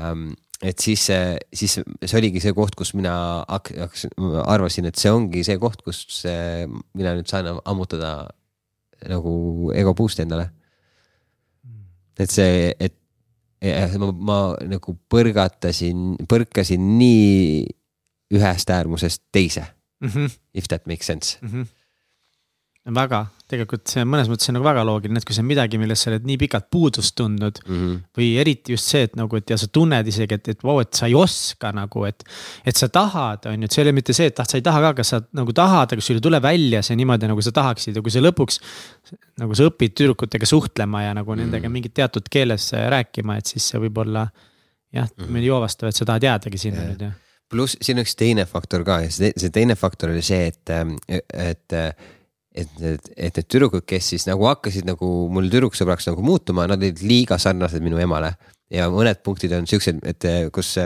ähm, et siis, siis see oligi see koht, kus mina hakkasin, arvasin, et see ongi see koht, kus mina nüüd saan ammutada nagu ego boost'i endale. et see, et ma, ma nagu põrgatasin, põrkasin nii ühest äärmusest teise mm. -hmm. If that makes sense mm. -hmm väga, tegelikult see mõnes mõttes on nagu väga loogiline, et kui see on midagi, millest sa oled nii pikalt puudust tundnud mm. -hmm. või eriti just see, et nagu, et ja sa tunned isegi, et, et vau, et sa ei oska nagu, et. et sa tahad, on ju, et see ei ole mitte see, et ah, sa ei taha ka, kas sa nagu tahad, aga sul ei tule välja see niimoodi, nagu sa tahaksid ja kui sa lõpuks. nagu sa õpid tüdrukutega suhtlema ja nagu mm -hmm. nendega mingit teatud keeles rääkima, et siis see võib olla. jah mm, -hmm. joovastav, et sa tahad jäädagi sinna yeah. nüüd jah pluss siin on üks teine faktor ka ja see, see teine faktor oli see, et, et et need, et need tüdrukud, kes siis nagu hakkasid nagu mul tüdruksõbraks nagu muutuma, nad olid liiga sarnased minu emale. ja mõned punktid on siuksed, et kus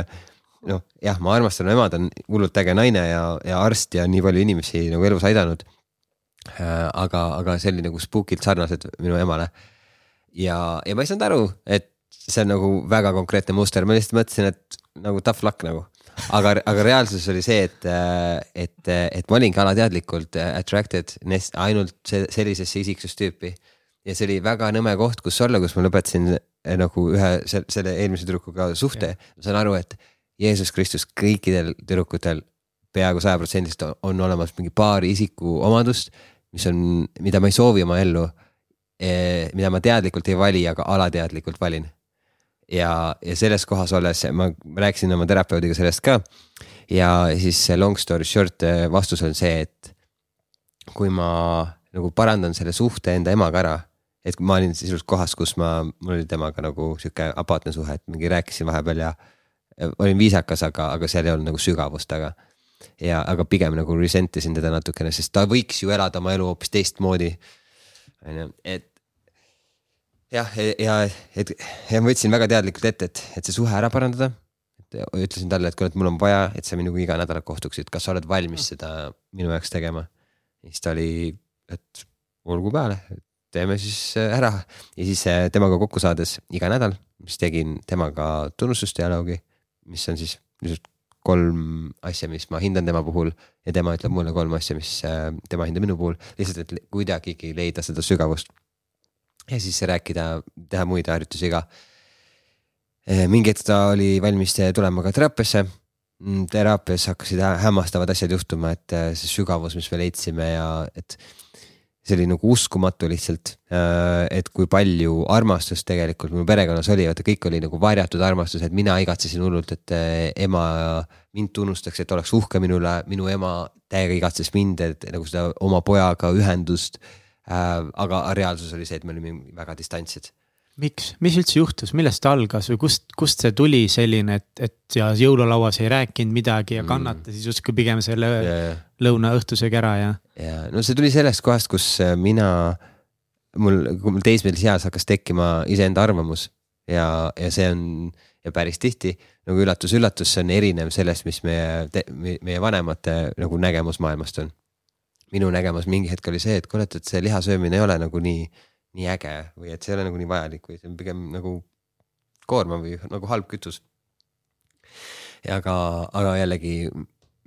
noh, jah, ma armastan ema, ta on hullult äge naine ja, ja arst ja nii palju inimesi nagu elus aidanud. Äh, aga, aga see oli nagu spookilt sarnased minu emale. ja, ja ma ei saanud aru, et see on nagu väga konkreetne muster, ma lihtsalt mõtlesin, et nagu tough luck nagu aga, aga reaalsus oli see, et, et, et ma olingi alateadlikult attracted ainult sellisesse isiksustüüpi. ja see oli väga nõme koht, kus olla, kus ma lõpetasin eh, nagu ühe selle eelmise tüdrukuga suhte, ma saan aru, et Jeesus Kristus kõikidel tüdrukutel peaaegu sajaprotsendiliselt on olemas mingi paari isiku omadust, mis on, mida ma ei soovi oma ellu eh,. mida ma teadlikult ei vali, aga alateadlikult valin. Ja, ja selles kohas olles ma rääkisin oma terapeudiga sellest ka. ja siis long story short eh, vastus on see, et kui ma nagu parandan selle suhte enda emaga ära et ma olin sisuliselt kohas, kus ma, mul oli temaga nagu sihuke apaatne suhe, et mingi rääkisin vahepeal ja olin viisakas, aga, aga seal ei olnud nagu sügavust taga. ja, aga pigem nagu resent isin teda natukene, sest ta võiks ju elada oma elu hoopis teistmoodi. on ju, et jah, ja, et ja ma võtsin väga teadlikult ette, et, et see suhe ära parandada. ütlesin talle, et kuule, et mul on vaja, et sa minuga iga nädal kohtuksid, kas sa oled valmis seda minu jaoks tegema. siis ta oli, et olgu peale, teeme siis äh, ära ja siis äh, temaga kokku saades iga nädal, siis tegin temaga tunnustusdialoogi, mis on siis lihtsalt kolm asja, mis ma hindan tema puhul ja tema ütleb mulle kolm asja, mis äh, tema hindab minu puhul, lihtsalt, et kuidagigi leida seda sügavust. Ja siis rääkida, teha muid harjutusi ka. mingi hetk ta oli valmis tulema ka teraapiasse. Mm, teraapias hakkasid hämmastavad asjad juhtuma, et see sügavus, mis me leidsime ja et see oli nagu uskumatu lihtsalt, et kui palju armastust tegelikult mu perekonnas oli, vaata kõik oli nagu varjatud armastus, et mina igatsesin hullult, et ema mind tunnustaks, et oleks uhke minu üle, minu ema täiega igatses mind, et nagu seda oma pojaga ühendust. Äh, aga reaalsus oli see, et me olime väga distantsed miks, mis üldse juhtus, millest algas või kust, kust see tuli selline, et, et ja jõululauas ei rääkinud midagi ja mm. kannatasid justkui pigem selle yeah. lõunaõhtusöögi ära ja? ja no see tuli sellest kohast, kus äh, mina, mul, kui mul teismelises eas hakkas tekkima iseenda arvamus ja, ja see on ja päris tihti nagu üllatus-üllatus, see on erinev sellest, mis meie, meie vanemate nagu nägemus maailmast on. Minu nägemus mingi hetk oli see, et kuule, et see liha söömine ei ole nagu nii nii äge või et see ei ole nagu nii vajalik või see on pigem nagu koormav või nagu halb kütus. aga, aga jällegi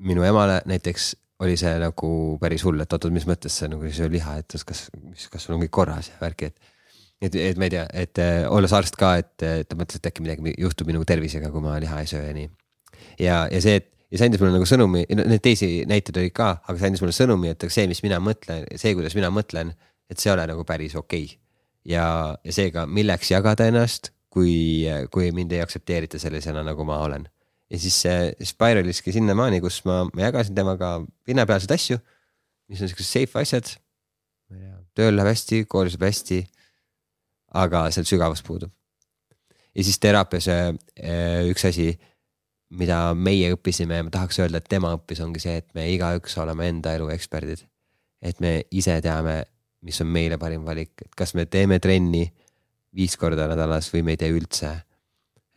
minu emale näiteks oli see nagu päris hull, et oot-oot, mis mõttes see nagu see liha, et kas, mis, kas sul on kõik korras ja värki, et. et, et ma ei tea, et äh, olles arst ka, et ta mõtles, et äkki midagi juhtub minu tervisega, kui ma liha ei söö ja nii. ja, ja see, et ja see andis mulle nagu sõnumi, neid teisi näiteid olid ka, aga see andis mulle sõnumi, et see, mis mina mõtlen, see, kuidas mina mõtlen et see ei ole nagu päris okei okay. ja, ja seega, milleks jagada ennast, kui, kui mind ei aktsepteerita sellisena, nagu ma olen. ja siis see spiraliski sinnamaani, kus ma, ma jagasin temaga pinnapealseid asju, mis on siuksed safe asjad. tööl läheb hästi, koolis läheb hästi. aga seal sügavus puudub. ja siis teraapias äh, üks asi, mida meie õppisime ja ma tahaks öelda, et tema õppis, ongi see, et me igaüks oleme enda elu eksperdid. et me ise teame mis on meile parim valik, et kas me teeme trenni viis korda nädalas või me ei tee üldse.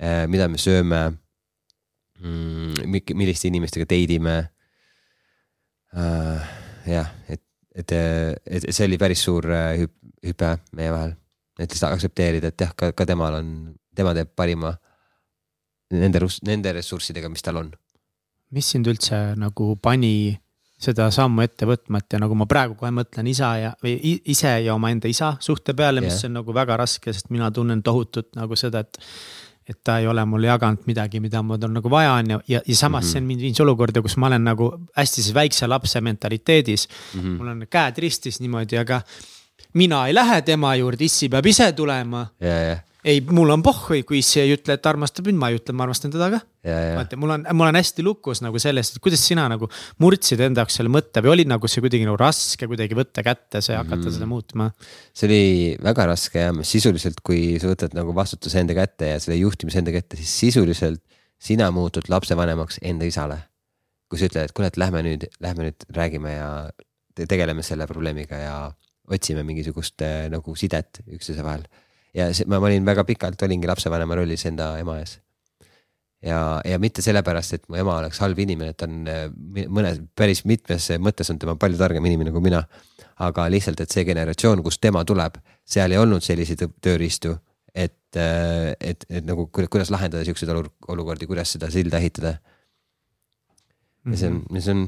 Äh, mida me sööme. Mm, milliste inimestega date ime. Äh, jah, et, et, et see oli päris suur äh, hüp, hüpe meie vahel, et lihtsalt aktsepteerida, et jah, ka, ka temal on, tema teeb parima nende, nende ressurssidega, mis tal on. mis sind üldse nagu pani seda sammu ette võtma, et ja nagu ma praegu kohe mõtlen isa ja, või ise ja omaenda isa suhte peale, mis yeah. on nagu väga raske, sest mina tunnen tohutut nagu seda, et. et ta ei ole mulle jaganud midagi, mida mul on nagu vaja on ja, ja, ja samas mm -hmm. see on mind viinud olukorda, kus ma olen nagu hästi siis väikse lapse mentaliteedis mm. -hmm. mul on käed ristis niimoodi, aga mina ei lähe tema juurde, issi peab ise tulema yeah,. Yeah ei, mul on pohhui, kui issi ei ütle, et armastab mind, ma ei ütle, ma armastan teda ka. vaata, mul on, ma olen hästi lukus nagu sellest, et kuidas sina nagu murdsid enda jaoks selle mõtte või oli nagu see kuidagi nagu raske kuidagi võtta kätte see, hakata mm. seda muutma? see oli väga raske jah, sisuliselt, kui sa võtad nagu vastutuse enda kätte ja selle juhtimise enda kätte, siis sisuliselt sina muutud lapsevanemaks enda isale. kui sa ütled, et kuule, et lähme nüüd, lähme nüüd räägime ja tegeleme selle probleemiga ja otsime mingisugust äh, nagu sidet üksteise vahel ja see, ma, ma olin väga pikalt, olingi lapsevanema rollis enda ema ees. ja, ja mitte sellepärast, et mu ema oleks halb inimene, et ta on äh, mõnes, päris mitmes mõttes on tema palju targem inimene kui mina. aga lihtsalt, et see generatsioon, kust tema tuleb, seal ei olnud selliseid tööriistu, et, äh, et, et nagu kuidas lahendada siukseid olukordi, kuidas seda silda ehitada. ja see on, mhm. see on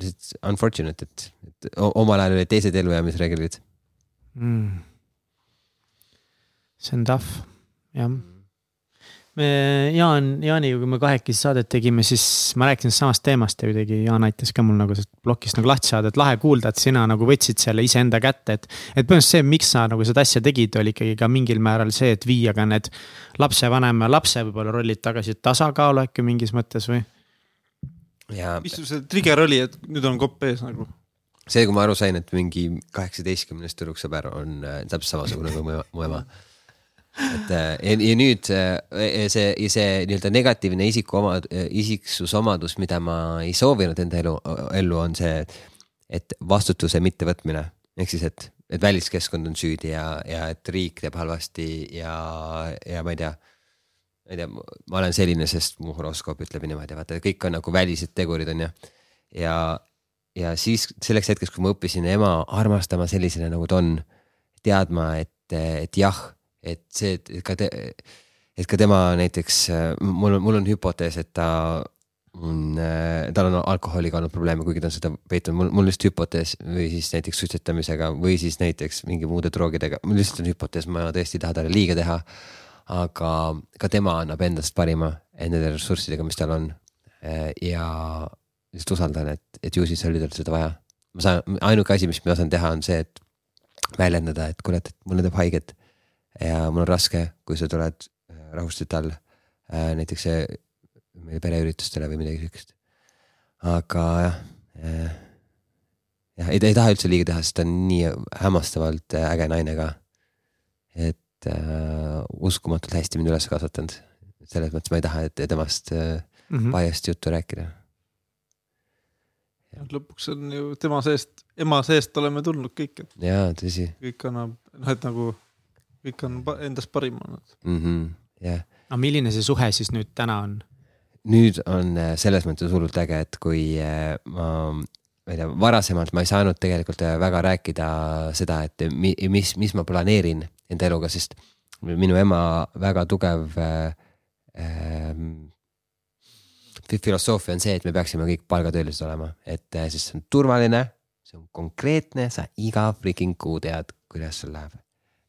lihtsalt unfortunate, et, et omal ajal olid teised ellujäämisreeglid mm see on tough, jah me Jaan, Jaaniga, kui me kahekesi saadet tegime, siis ma rääkisin samast teemast ja kuidagi Jaan aitas ka mul nagu sellest plokist nagu lahti saada, et lahe kuulda, et sina nagu võtsid selle iseenda kätte, et. et põhimõtteliselt see, miks sa nagu seda asja tegid, oli ikkagi ka mingil määral see, et viia ka need lapsevanema ja lapse võib-olla rollid tagasi tasakaalu äkki mingis mõttes või? ja. mis sul see trigger oli, et nüüd on kopp ees nagu? see, kui ma aru sain, et mingi kaheksateistkümnes tüdruksõber on äh, täpselt samasugune kui mu ema et äh, ja, ja nüüd äh, see, see nii-öelda negatiivne isiku oma, isiksusomadus, mida ma ei soovinud enda elu, ellu, on see, et vastutuse mittevõtmine. ehk siis, et, et väliskeskkond on süüdi ja, ja et riik teeb halvasti ja, ja ma ei tea. ma ei tea, ma olen selline, sest mu horoskoop ütleb niimoodi, vaata kõik on nagu välised tegurid on ju. ja, ja siis selleks hetkeks, kui ma õppisin ema armastama sellisena, nagu ta on, teadma, et, et jah et see, et ka te, et ka tema näiteks, mul on, mul on hüpotees, et ta on, tal on alkoholiga olnud probleeme, kuigi ta on seda peitunud, mul, mul lihtsalt hüpotees või siis näiteks suitsetamisega või siis näiteks mingi muude droogidega, mul lihtsalt on hüpotees, ma tõesti ei taha talle liiga teha. aga ka tema annab endast parima nende ressurssidega, mis tal on. ja lihtsalt usaldan, et, et ju siis oli tal seda vaja. ma saan, ainuke asi, mis ma saan teha, on see, et väljendada, et kuule, et mulle teeb haiget ja mul on raske, kui sa tuled äh, rahustuseta all äh, näiteks meie pereüritustele või midagi siukest. aga jah, äh, jah, ei, ei taha üldse liiga teha, sest ta on nii hämmastavalt äge naine ka. et äh, uskumatult hästi mind üles kasvatanud. selles mõttes ma ei taha, et temast äh, mm -hmm. biased juttu rääkida. lõpuks on ju tema seest, ema seest oleme tulnud kõik. jaa, tõsi. kõik annab, noh, et nagu kõik on endast parim olnud mm. -hmm, yeah. no milline see suhe siis nüüd täna on? nüüd on äh, selles mõttes hullult äge, et kui äh, ma, ma ei tea, varasemalt ma ei saanud tegelikult äh, väga rääkida seda, et mis, mis ma planeerin enda eluga, sest minu ema väga tugev äh, äh, filosoofia on see, et me peaksime kõik palgatöölised olema, et siis see on turvaline, see on konkreetne, sa iga freaking kuu tead, kuidas sul läheb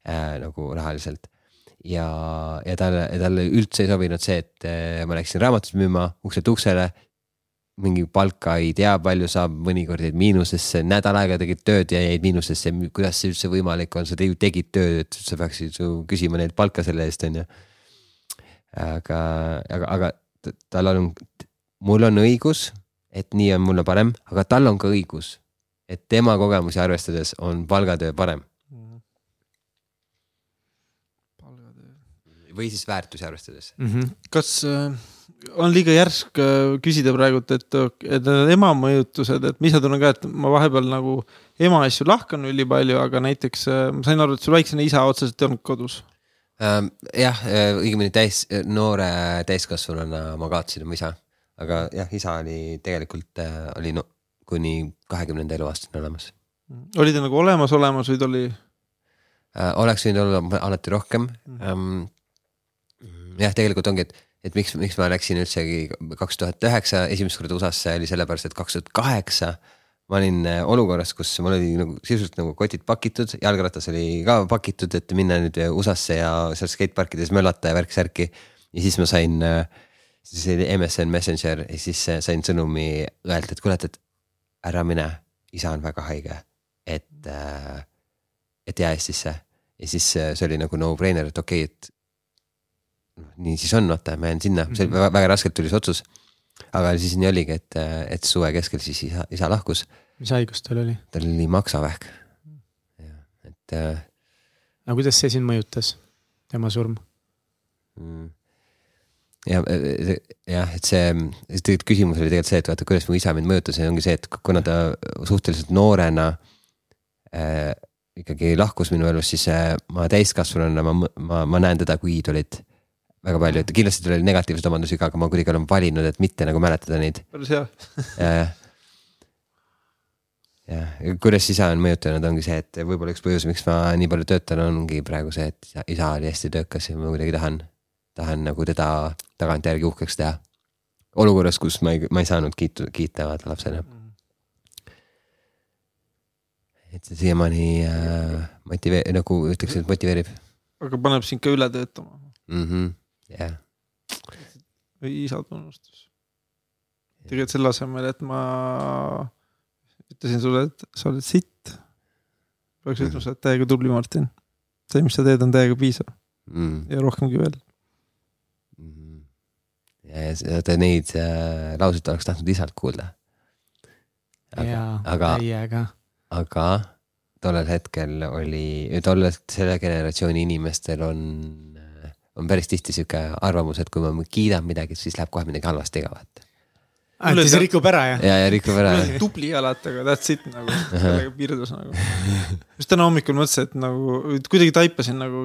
äh, nagu rahaliselt. ja, ja talle, talle üldse ei sobinud see, et äh, ma läksin raamatut müüma ukselt uksele. mingi palka ei tea, palju saab, mõnikord jäid miinusesse, nädal aega tegid tööd ja jäid miinusesse, kuidas see üldse võimalik on, sa ju tegid tööd, et sa peaksid ju küsima neilt palka selle eest, on ju. aga, aga, aga tal on, mul on õigus, et nii on mulle parem, aga tal on ka õigus, et tema kogemusi arvestades on palgatöö parem või siis väärtusi arvestades mm. -hmm. kas äh, on liiga järsk äh, küsida praegult, et, et need ema mõjutused, et ma ise tunnen ka, et ma vahepeal nagu ema asju lahkan ülipalju, aga näiteks äh, ma sain aru, et sul väiksena isa otseselt ei olnud kodus ähm,. jah, äh, õigemini täis, noore täiskasvanuna ma kaotasin oma isa, aga jah, isa oli tegelikult äh, oli no, kuni kahekümnenda eluaastani olemas. oli ta nagu olemas, olemas või ta oli äh,? oleks võinud olla alati rohkem mm. ähm, jah, tegelikult ongi, et, et miks, miks ma läksin üldsegi kaks tuhat üheksa esimest korda USA-sse oli sellepärast, et kaks tuhat kaheksa ma olin äh, olukorras, kus mul oli nagu sisuliselt nagu kotid pakitud, jalgratas oli ka pakitud, et minna nüüd USA-sse ja seal skateparkides möllata ja värk-särki. ja siis ma sain, äh, siis oli MSN Messenger ja siis äh, sain sõnumi õelt, et kuule, et, ära mine, isa on väga haige, et, et jää Eestisse. ja siis see oli nagu no-brainer, et okei okay,, et nii siis on, vaata, ma jään sinna, see oli väga, väga raskelt tuli see otsus. aga siis nii oligi, et, et suve keskel siis isa, isa lahkus. mis haigus tal oli? tal oli maksavähk. et. Äh, aga kuidas see sind mõjutas, tema surm mm.? ja, jah, et see, tegelikult küsimus oli tegelikult see, et vaata, kuidas mu isa mind mõjutas ja ongi see, et kuna ta suhteliselt noorena äh, ikkagi lahkus minu elust, siis äh, ma täiskasvanuna, ma, ma, ma näen teda kui iidolit väga palju, et kindlasti tal oli negatiivseid omadusi ka, aga ma kuidagi olen valinud, et mitte nagu mäletada neid. päris hea ja, jah. jah, kuidas isa on mõjutanud, ongi see, et võib-olla üks põhjus, miks ma nii palju töötan, ongi praegu see, et isa, isa oli hästi töökas ja ma kuidagi tahan, tahan nagu teda tagantjärgi uhkeks teha. olukorras, kus ma ei, ma ei saanud kiitu, kiita vaata lapsena mm. et see siiamaani äh, motiveerib, nagu ütleks, et motiveerib aga paneb sind ka üle töötama mhmh, jah, või isa tunnustus. tegelikult selle asemel, et ma ütlesin sulle, et sa oled sitt. peaks ütlema, sa oled täiega tubli, Martin. see, mis sa teed, on täiega piisav Mm. ja rohkemgi veel. ja, ja seda neid äh, lauseid oleks tahtnud isalt kuulda. jaa, aga, täiega. aga tollel hetkel oli, tollel, selle generatsiooni inimestel on, on päris tihti sihuke arvamus, et kui ma kiidan midagi, siis läheb kohe midagi halvasti ka vaata. Mulle siis see- rikub ära jah? ja, ja rikub ära. tubli alati, aga that's it nagu, sellega piirdus nagu. just täna hommikul mõtlesin, et nagu kuidagi taipasin nagu,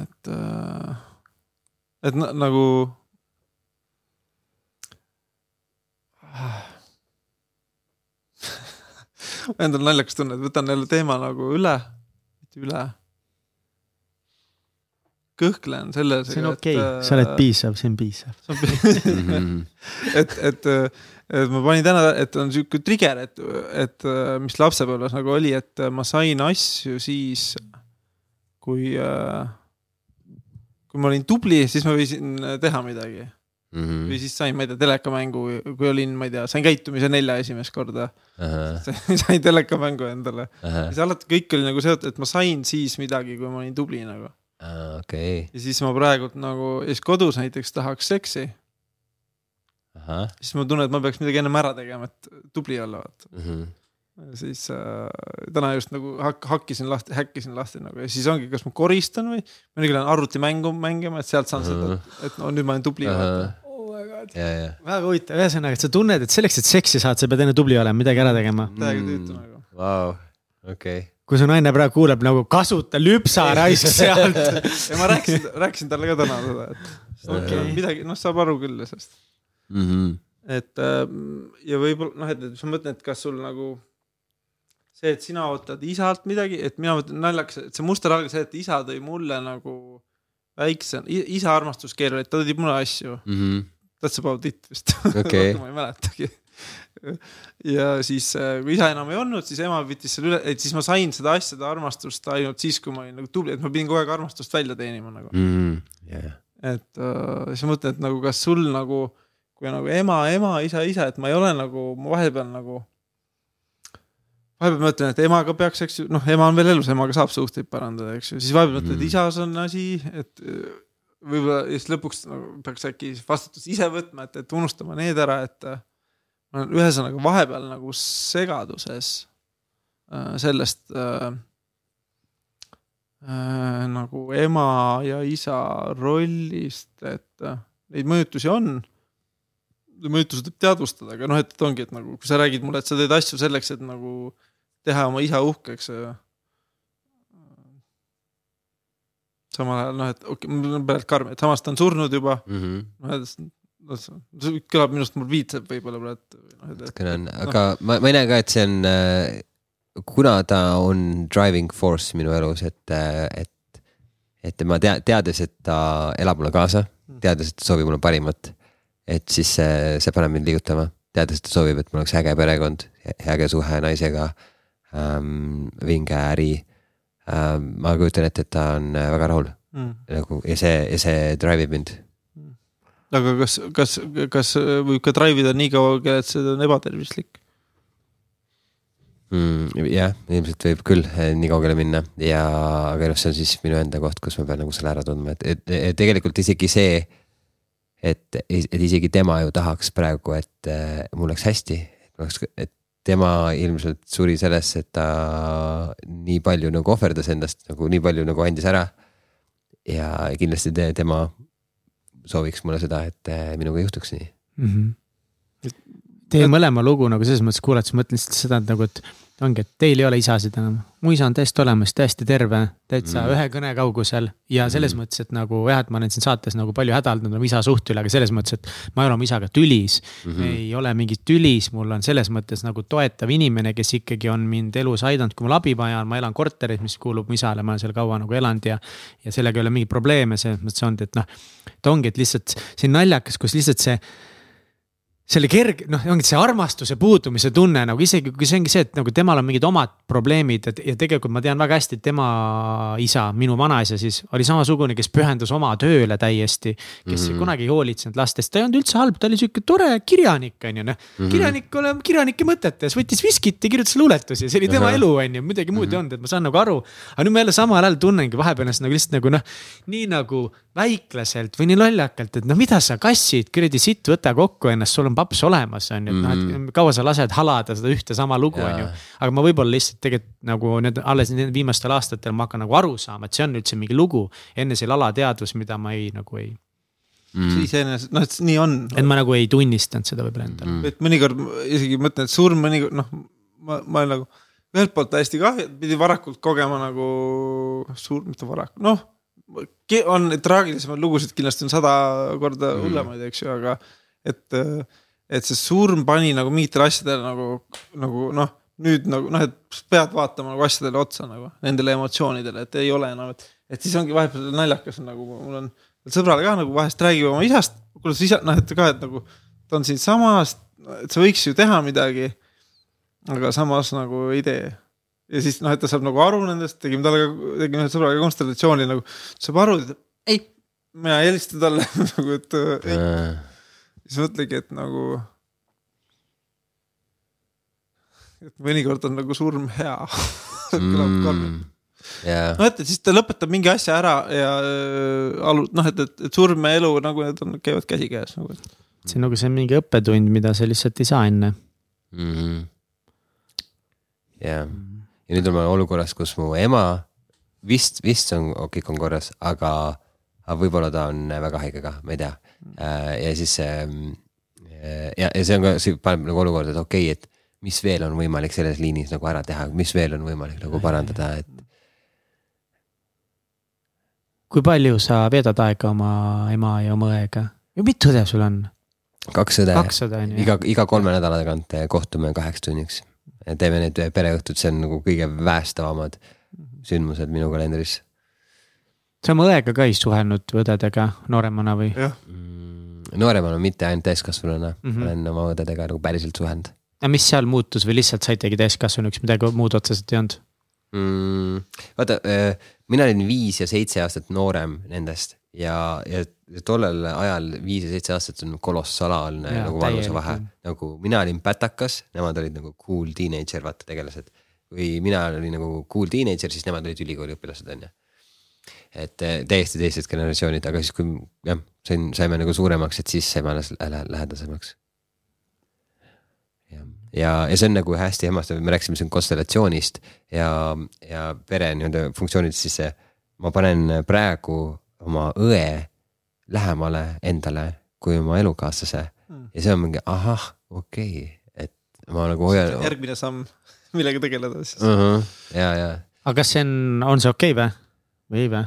et, et na, nagu. *laughs* Endal naljakas tunne, et võtan jälle teema nagu üle, mitte üle. Kõhklen selles. see on okei okay., sa oled piisav, see on piisav. *laughs* Et, et, et ma panin täna, et on sihuke trigger, et, et mis lapsepõlves nagu oli, et ma sain asju siis, kui, kui ma olin tubli, siis ma võisin teha midagi Mhm. või siis sain, ma ei tea, telekamängu, kui olin, ma ei tea, sain käitumise nelja esimest korda, *laughs* sain telekamängu endale. siis alati kõik oli nagu seotud, et ma sain siis midagi, kui ma olin tubli nagu okei, ja siis ma praegult nagu, ja siis kodus näiteks tahaks seksi, siis ma tunnen, et ma peaks midagi ennem ära tegema, et tubli olla, vaata. Mhm. siis äh, täna just nagu hak-, hakkisin lahti, häkkisin lahti nagu. Ja siis ongi, kas ma koristan või, mõnikord lähen arvutimängu mängima, et sealt saan seda, et no nüüd ma olen tubli. ja, ja, väga huvitav, ühesõnaga, et sa tunned, et selleks, et seksi saad, sa pead enne tubli olema, midagi ära tegema. täiega tüütu nagu. vau, okei, kui su naine praegu kuuleb nagu kasuta lüpsa raisk sealt. ja ma rääkisin, rääkisin talle ka täna seda, et Okei. okay. midagi, noh, saab aru küll sellest. Mhm. et ähm, ja võib-olla noh, et, siis ma mõtlen, et kas sul nagu see, et sina ootad isalt midagi, et mina mõtlen naljakas, et see muster algas see, et isa tõi mulle nagu väikse, isa armastuskeel oli, et ta tõi mulle asju, Mhm. that's about it vist Okei. *laughs* ma ei mäletagi. *laughs* ja siis, kui isa enam ei olnud, siis ema võttis selle üle, et siis ma sain seda asja, seda armastust ainult siis, kui ma olin nagu tubli, et ma pidin kogu aeg armastust välja teenima nagu. Mhm. ja, ja, et äh, siis ma mõtlen, et nagu kas sul nagu, kui nagu ema, ema, isa, isa, et ma ei ole nagu, ma vahepeal nagu. vahepeal mõtlen, et emaga peaks, eks ju, noh, ema on veel elus, emaga saab suhteid parandada, eks ju, siis vahepeal mõtlen, et Mm. isas on asi, et äh, võib-olla siis lõpuks nagu, peaks äkki vastutust ise võtma, et, et unustama need ära, et äh, ma olen ühesõnaga vahepeal nagu segaduses äh, sellest äh, äh, nagu ema ja isa rollist, et äh, neid mõjutusi on. mõjutusi tuleb teadvustada, aga noh, et ongi, et nagu kui sa räägid mulle, et sa teed asju selleks, et nagu teha oma isa uhkeks. samal ajal noh, et okei okay,, mul on praegu karm, et samas ta on surnud juba, et noh, see kõlab minust morbiidselt võib-olla praegu. natukene on, aga ma, ma ei näe ka, et see on, kuna ta on driving force minu elus, et, et, et ma tea, teades, et ta elab mulle kaasa, teades, et ta soovib mulle parimat, et siis see, see paneb mind liigutama, teades, et ta soovib, et mul oleks äge perekond, äge suhe naisega ähm,, vinge äri ähm,. ma kujutan ette, et ta on äh, väga rahul mm. nagu ja see, ja see drive ib mind aga kas, kas, kas võib ka drive ida nii kaugele, et see on ebatervislik? mm,. jah, ilmselt võib küll eh, nii kaugele minna ja, aga noh, see on siis minu enda koht, kus ma pean nagu selle ära tundma, et, et, et tegelikult isegi see. et, et isegi tema ju tahaks praegu, et eh, mul oleks hästi, et oleks, et tema ilmselt suri sellesse, et ta nii palju nagu ohverdas endast nagu nii palju nagu andis ära. ja kindlasti te, tema sooviks mulle seda, et eh, minuga ei juhtuks nii mm. -hmm. Teie mõlema lugu nagu selles mõttes kuulates mõtlen lihtsalt seda, et nagu, et ongi, et teil ei ole isasid enam. mu isa on täiesti olemas, täiesti terve, täitsa Mm. mm. ühe kõne kaugusel ja selles mm. mõttes, et nagu jah, et ma olen siin saates nagu palju hädaldanud oma isa suhte üle, aga selles mõttes, et ma ei ole oma isaga tülis mm. -hmm. ei ole mingis tülis, mul on selles mõttes nagu toetav inimene, kes ikkagi on mind elus aidanud, kui mul abi vaja on, ma elan korteris, mis kuulub mu isale, ma olen seal kaua nagu elanud ja. ja sellega ei ole mingeid probleeme, selles mõttes on, et noh, et ongi, et lihtsalt see naljakas, kus lihtsalt see selle kerge, noh, ongi see armastuse puudumise tunne nagu isegi kui see ongi see, et nagu temal on mingid omad probleemid ja, ja tegelikult ma tean väga hästi, et tema isa, minu vanaisa siis oli samasugune, kes pühendus oma tööle täiesti. kes mm -hmm. kunagi ei hoolitsenud lastest, ta ei olnud üldse halb, ta oli sihuke tore kirjanik, on ju noh mm -hmm.. kirjanik oleb kirjanike mõtetes, võttis viskit ja kirjutas luuletusi, see oli tema uh -huh. elu, on ju, midagi muud mm -hmm. ei olnud, et ma saan nagu aru. aga nüüd ma jälle samal ajal tunnengi vahepeal ennast nagu lihtsalt nagu noh, nii nagu väikleselt või nii lollakalt, et no mida sa kassid, kuradi sitt, võta kokku ennast, sul on paps olemas, on ju, et noh, et mhm. kaua sa lased halada seda ühte sama lugu, on ju. aga ma võib-olla lihtsalt tegelikult nagu nüüd alles nüüd viimastel aastatel ma hakkan nagu aru saama, et see on üldse mingi lugu. enne see oli alateadvus, mida ma ei nagu ei mm.. see iseenesest, noh, et nii on. et ma nagu ei tunnistanud seda võib-olla endale mm.. et mõnikord isegi mõtlen, et surm mõnikord noh, ma, ma olen nagu ühelt poolt hästi kahju, et pidi varakult kogema nagu suur, mitte varakult, noh. on traagilisemaid lugusid kindlasti on sada korda mm. hullemaid, eks ju, aga et et see surm pani nagu mingitele asjadele nagu, nagu noh, nüüd nagu noh, et pead vaatama nagu asjadele otsa nagu nendele emotsioonidele, et ei ole enam, et, et siis ongi vahepeal naljakas nagu mul on sõbrale ka nagu vahest räägib oma isast, kuidas isa, noh, et ka, et nagu ta on siinsamas, et sa võiks ju teha midagi. aga samas nagu ei tee. ja siis noh, et ta saab nagu aru nendest, tegime talle tegime ühe sõbraga konstellatsiooni nagu, saab aru, ei, mina ei helista talle *laughs* nagu, et ei siis mõtlengi, et nagu. et mõnikord on nagu surm hea *laughs* kõlab mm. karm yeah.. noh, et, et siis ta lõpetab mingi asja ära ja äh, alu-, noh, et, et, et surm ja elu nagu need on, käivad käsikäes nagu. see on nagu see mingi õppetund, mida sa lihtsalt ei saa enne mm. -hmm. jah, ja nüüd oleme olukorras, kus mu ema vist, vist on, kõik on korras, aga, aga võib-olla ta on väga haige ka, ma ei tea ja siis ähm, äh, ja, ja see on ka, see paneb nagu olukorda, et okei okay,, et mis veel on võimalik selles liinis nagu ära teha, mis veel on võimalik nagu parandada, et. kui palju sa veedad aega oma ema ja oma õega ja mitu õde sul on? kaks õde, iga, iga kolme nädala tagant kohtume kaheks tunniks. teeme need pereõhtud, see on nagu kõige väestavamad sündmused minu kalendris. Sa oma õega ka ei suhelnud õdedega nooremana või? jah nooremana, mitte ainult täiskasvanuna mm, -hmm. olen oma õdedega nagu päriselt suhelnud. aga mis seal muutus või lihtsalt saitegi täiskasvanuks, midagi muud otseselt ei olnud mm,? vaata, mina olin viis ja seitse aastat noorem nendest ja, ja tollel ajal viis ja seitse aastat on kolossaalne ja, nagu vanusevahe. nagu mina olin pätakas, nemad olid nagu cool teenager, vaata tegelased. või mina olin nagu cool teenager, siis nemad olid ülikooli õpilased, on ju et eh, täiesti teised generatsioonid, aga siis kui jah, sain, saime nagu suuremaks, et siis saime alles lähedasemaks. ja, ja, ja see on nagu hästi hämmastav, me rääkisime siin konstellatsioonist ja, ja pere nii-öelda funktsioonidest, siis see, ma panen praegu oma õe lähemale endale kui oma elukaaslase mm. ja see on mingi ahah, okei okay., et ma nagu hoian. järgmine samm, millega tegeleda siis uh. -huh. ja, ja. aga kas see on, on see okei okay või, või ei või?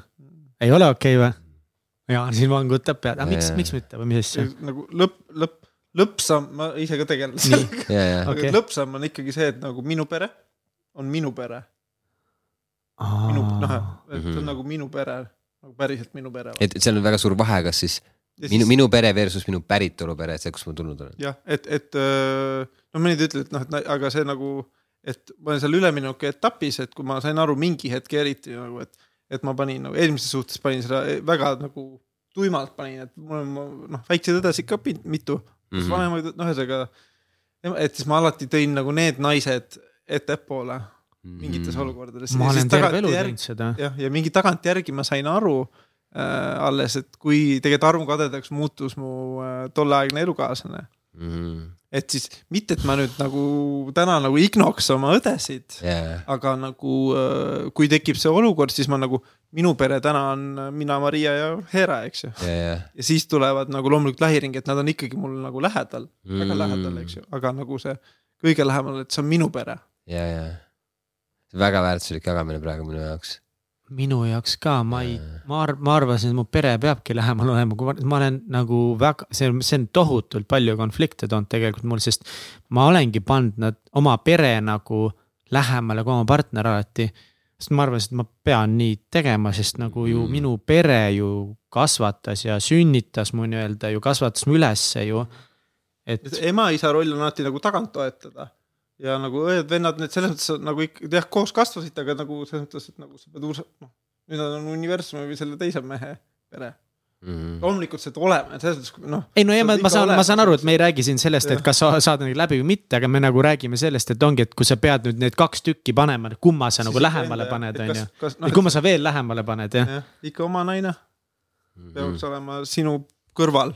Ei ole okei okay, või? Jaan siin vangutab pead, aga miks, miks mitte või mis asja? nagu lõpp, lõpp, lõppsamm, ma ise ka tegelen sellega. aga okay. lõppsamm on ikkagi see, et nagu minu pere on minu pere. minu, noh, et see on mhm. nagu minu pere, nagu päriselt minu pere. et seal on väga suur vahe, kas siis ja minu minu pere versus minu päritolupere, see, kust ma tulnud olen. jah, et, et no mõned ütlevad, et noh, et aga see nagu, et ma olen seal ülemineku etapis, et kui ma sain aru mingi hetk eriti nagu, et et ma panin nagu eelmises suhtes panin seda väga nagu tuimalt panin, et mul on noh, väikseid õdesid ka mitu mm -hmm., vanemaid, noh, ühesõnaga. et siis ma alati tõin nagu need naised ettepoole mingites mm -hmm. olukordades. ma olen terve elu teinud seda. jah, ja mingi tagantjärgi ma sain aru äh, alles, et kui tegelikult armukadedaks muutus mu äh, tolleaegne elukaaslane mm. et siis mitte, et ma nüüd nagu täna nagu ignoks oma õdesid yeah., aga nagu äh, kui tekib see olukord, siis ma nagu, minu pere täna on mina, Maria ja Hera, eks ju yeah.. ja siis tulevad nagu loomulikult lähiring, et nad on ikkagi mul nagu lähedal mm., väga lähedal, eks ju, aga nagu see kõige lähemal, et see on minu pere. ja, ja, väga väärtuslik jagamine praegu minu jaoks minu jaoks ka, ma ei, ma arv-, ma arvasin, et mu pere peabki *laughs* lähemal olema, kui ma, ma olen nagu väga, see on, see on tohutult palju konflikte toonud tegelikult mul, sest. ma olengi pannud nad, oma pere nagu lähemale kui oma partner alati. sest ma arvasin, et ma pean nii tegema, sest nagu ju mm. minu pere ju kasvatas ja sünnitas mu nii-öelda ju kasvatas mu ülesse ju. et ema-isa roll on alati nagu tagant toetada ja nagu õed-vennad, need selles mõttes nagu ikka jah, koos kasvasid, aga nagu selles mõttes, et nagu sa pead uus-, noh, nüüd on universumi või selle teise mehe pere mm. -hmm. loomulikult see peab olema, et selles mõttes noh. ei no ja ma, ma saan, ma saan aru, et me ei räägi siin sellest, et kas sa saad neid läbi või mitte, aga me nagu räägime sellest, et ongi, et kui sa pead nüüd need kaks tükki panema, kumma sa nagu lähemale paned, on ju. või kumma sa veel lähemale paned, jah ja,. ikka oma naine peaks mm -hmm. olema sinu kõrval.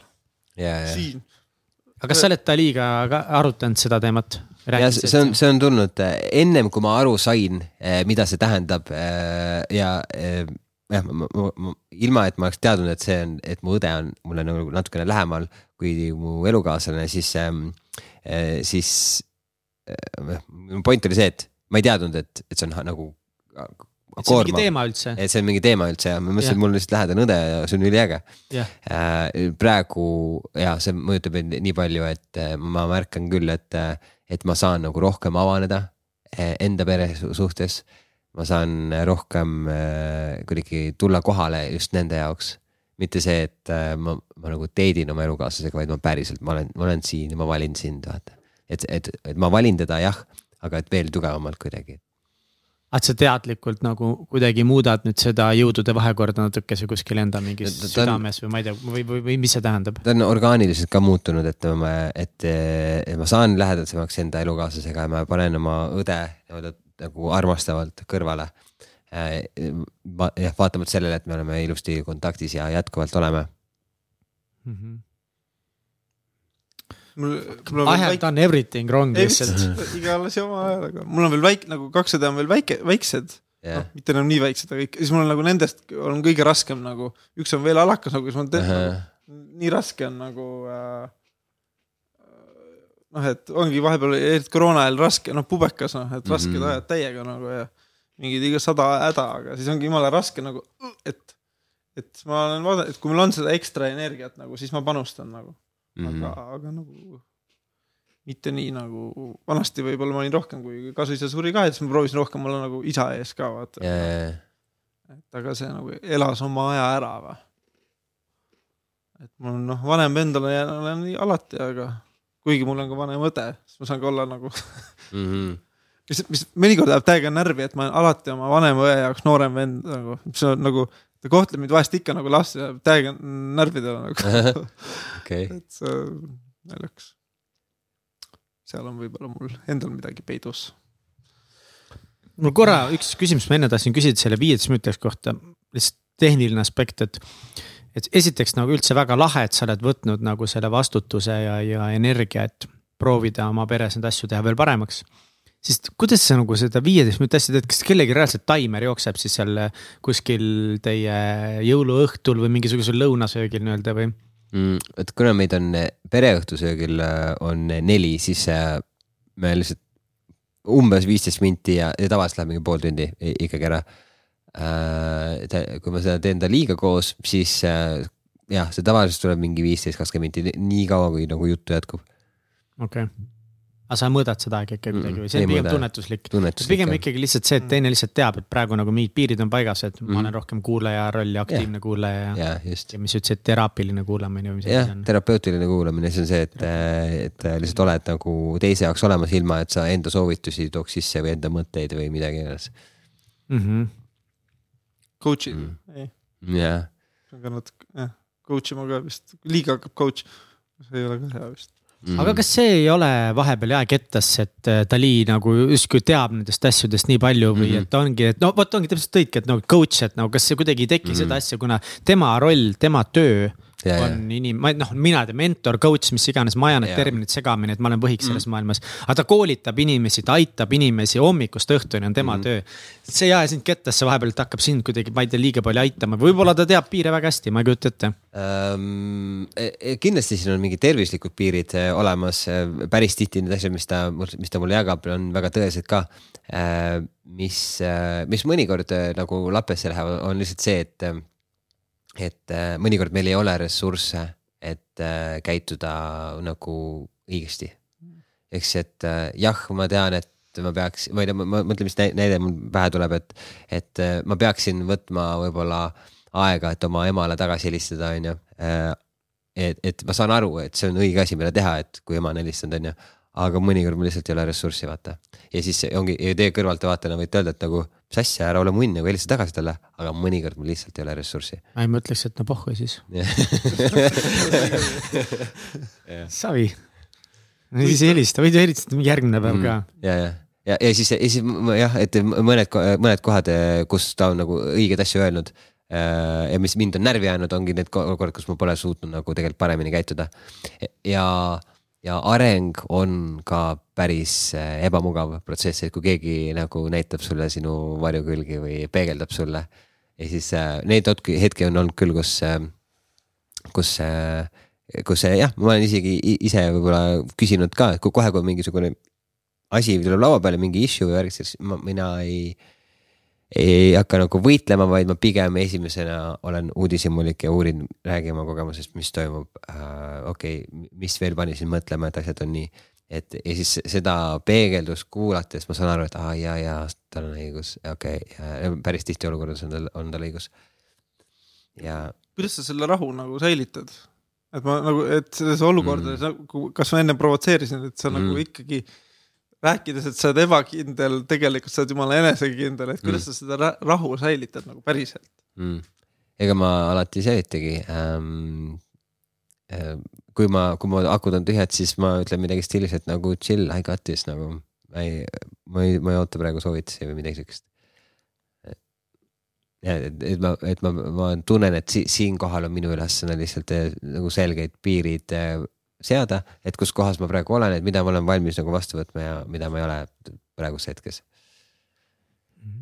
siin. aga kas sa oled Daliga ka arutanud seda teemat? Ja see on, see on tulnud äh, ennem kui ma aru sain, äh, mida see tähendab äh, ja jah, ilma, et ma oleks teadnud, et see on, et mu õde on mulle nagu natukene lähemal kui mu elukaaslane, siis, ähm, siis. mu point oli see, et ma ei teadnud, et, et see on nagu et see on mingi teema üldse. et see on mingi teema üldse ja ma mõtlesin, et mul lihtsalt lähedane õde ja see on üliäge. Äh, praegu ja see mõjutab mind nii palju, et äh, ma märkan küll, et, äh, et ma saan nagu rohkem avaneda enda pere suhtes. ma saan rohkem kuidagi tulla kohale just nende jaoks mitte see, et ma, ma nagu teedin oma elukaaslasega, vaid ma päriselt, ma olen, ma olen siin ja ma valin sind, vaata. et, et, et ma valin teda jah, aga et veel tugevamalt kuidagi et sa teadlikult nagu kuidagi muudad nüüd seda jõudude vahekorda natukese kuskil enda mingis ta, ta südames või ma ei tea, või, või, või mis see tähendab? ta on orgaaniliselt ka muutunud, et ma, et, ma saan lähedasemaks enda elukaaslasega ja ma panen oma õde nagu armastavalt kõrvale. Äh, jah, vaatamata sellele, et me oleme ilusti kontaktis ja jätkuvalt oleme mm. -hmm mul, mul on I have väike... done everything wrong lihtsalt. igal asi oma ajaga, mul on veel väike, nagu kakssada on veel väike, väiksed yeah.. noh, mitte enam nii väiksed, aga ikka, siis mul on nagu nendest on kõige raskem nagu, üks on veel alakas nagu, siis mul on uh -huh. nii raske on nagu äh, noh, et ongi vahepeal, eriti koroona ajal raske, noh, pubekas noh, et rasked mm -hmm. ajad täiega nagu ja mingid iga sada häda, aga siis ongi jumala raske nagu, et, et ma olen vaadanud, et kui mul on seda ekstra energiat nagu, siis ma panustan nagu mm, -hmm. aga nagu mitte nii nagu vanasti võib-olla ma olin rohkem, kui kasuisa suri ka, et siis ma proovisin rohkem olla nagu isa ees ka vaata yeah.. et aga see nagu elas oma aja ära või. et mul on noh, vanem vend olen, olen alati, aga kuigi mul on ka vanem õde, siis ma saan ka olla nagu *laughs* mm. -hmm. mis, mis mõnikord läheb täiega närvi, et ma olen alati oma vanema õe jaoks noorem vend nagu, mis on nagu ta kohtleb mind vahest ikka nagu last ja täiega närvidele nagu *laughs* okay.. *laughs* et see naljakas. seal on võib-olla mul endal midagi peidus. mul korra üks küsimus, ma enne tahtsin küsida selle viieteist minutiks kohta, lihtsalt tehniline aspekt, et. et esiteks nagu üldse väga lahe, et sa oled võtnud nagu selle vastutuse ja, ja energia, et proovida oma peres neid asju teha veel paremaks siis kuidas sa nagu seda viieteist minutit asja teed, kas kellelgi reaalselt taimer jookseb siis seal kuskil teie jõuluõhtul või mingisugusel lõunasöögil nii-öelda või mm,? et kuna meid on pereõhtusöögil äh, on neli, siis äh, me lihtsalt umbes viisteist minti ja, ja tavaliselt läheb mingi pool tundi ikkagi ära äh,. kui ma seda teen ta liiga koos, siis äh, jah, see tavaliselt tuleb mingi viisteist, kakskümmend minti, nii kaua, kui nagu juttu jätkub. okei okay aga sa mõõdad seda ikka kuidagi või see on pigem tunnetuslik, tunnetuslik? pigem jah. ikkagi lihtsalt see, et teine lihtsalt teab, et praegu nagu mingid piirid on paigas, et mm. ma olen rohkem kuulaja roll ja aktiivne ja. kuulaja ja, ja, just. ja mis sa ütlesid, teraapiline kuulamine või mis jah, terapeutiline kuulamine, see on see, et, et lihtsalt oled nagu teise jaoks olemas, ilma et sa enda soovitusi tooks sisse või enda mõtteid või midagi iganes mm -hmm.. Coach'id mm., jah. see on ka natuke, jah, coach ima ka vist, liiga hakkab coach, see ei ole ka hea vist Mm. aga kas see ei ole vahepeal jääkettas, et äh, Dali nagu justkui teab nendest asjadest nii palju või mm -hmm. et ongi, et no vot ongi täpselt tõidki, et nagu coach, et nagu kas see kuidagi ei teki mm -hmm. seda asja, kuna tema roll, tema töö ja, on inim-, ma noh, mina tean mentor, coach, mis iganes, ma ajan need terminid segamini, et ma olen võhik selles mm. maailmas. aga ta koolitab inimesi, ta aitab inimesi hommikust õhtuni on tema mm. töö. see ei aja sind kettasse vahepeal, et hakkab sind kuidagi, ma ei tea, liiga palju aitama, võib-olla ta teab piire väga hästi, ma ei kujuta ette um,. kindlasti siin on mingid tervislikud piirid äh, olemas, äh, päris tihti need asjad, mis ta, mis ta mulle jagab, on väga tõesed ka uh,. mis, mis mõnikord nagu lapesse lähevad, on lihtsalt see, et et äh, mõnikord meil ei ole ressursse, et äh, käituda nagu õigesti. siis, et äh, jah, ma tean, et ma peaks, ei tea, ma mõtlen, mis näide mul pähe tuleb, et, et ma peaksin võtma võib-olla aega, et oma emale tagasi helistada, on ju. et, et ma saan aru, et see on õige asi, mida teha, et kui ema on helistanud, on ju. aga mõnikord mul lihtsalt ei ole ressurssi, vaata. ja siis ongi ja teie kõrvaltvaatajana võite öelda, et nagu, mis asja, ära ole munn, nagu helista tagasi talle, aga mõnikord mul lihtsalt ei ole ressurssi. ma ei mõtleks, et no pohhu siis *laughs* savi. no siis ei helista, võid ju helistada mingi järgmine päev ka. ja, ja, ja, ja siis, ja siis jah, et mõned, mõned kohad, kus ta on nagu õigeid asju öelnud äh, ja mis mind on närvi ajanud, ongi need ko- olukorrad, kus ma pole suutnud nagu tegelikult paremini käituda. ja, ja areng on ka päris äh, ebamugav protsess, et kui keegi nagu näitab sulle sinu varjukülgi või peegeldab sulle. ja siis äh, neid hetki, on olnud küll, kus äh,, kus äh, kus jah, ma olen isegi ise võib-olla küsinud ka, et kui kohe, kui mingisugune asi tuleb laua peale, mingi issue või värk, siis ma, mina ei. Ei hakka nagu võitlema, vaid ma pigem esimesena olen uudishimulik ja uurin, räägin oma kogemusest, mis toimub äh,. okei okay,, mis veel pani sind mõtlema, et asjad on nii. et ja siis seda peegeldust kuulates ma saan aru, et aa ja, ja tal on õigus, okei okay,, päris tihti olukordades on tal, on tal õigus. ja kuidas sa selle rahu nagu säilitad? et ma nagu, et selles olukordades Mm. nagu, kas ma enne provotseerisin, et sa mm. Mm. nagu ikkagi rääkides, et sa oled ebakindel, tegelikult sa oled jumala enesekindel, et kuidas mm. sa seda ra- rahu säilitad nagu päriselt? mm.. ega ma alati ei säilitagi ähm,. Äh, kui ma, kui mu akud on tühjad, siis ma ütlen midagi stiilis, et nagu chill, I got this nagu. ma ei, ma ei, ma ei oota praegu soovitusi või midagi siukest. ja et, et ma, et ma, ma tunnen, et si, siinkohal on minu ülesanne lihtsalt eh, nagu selgeid piirid eh, seada, et kus kohas ma praegu olen, et mida ma olen valmis nagu vastu võtma ja mida ma ei ole praeguses hetkes.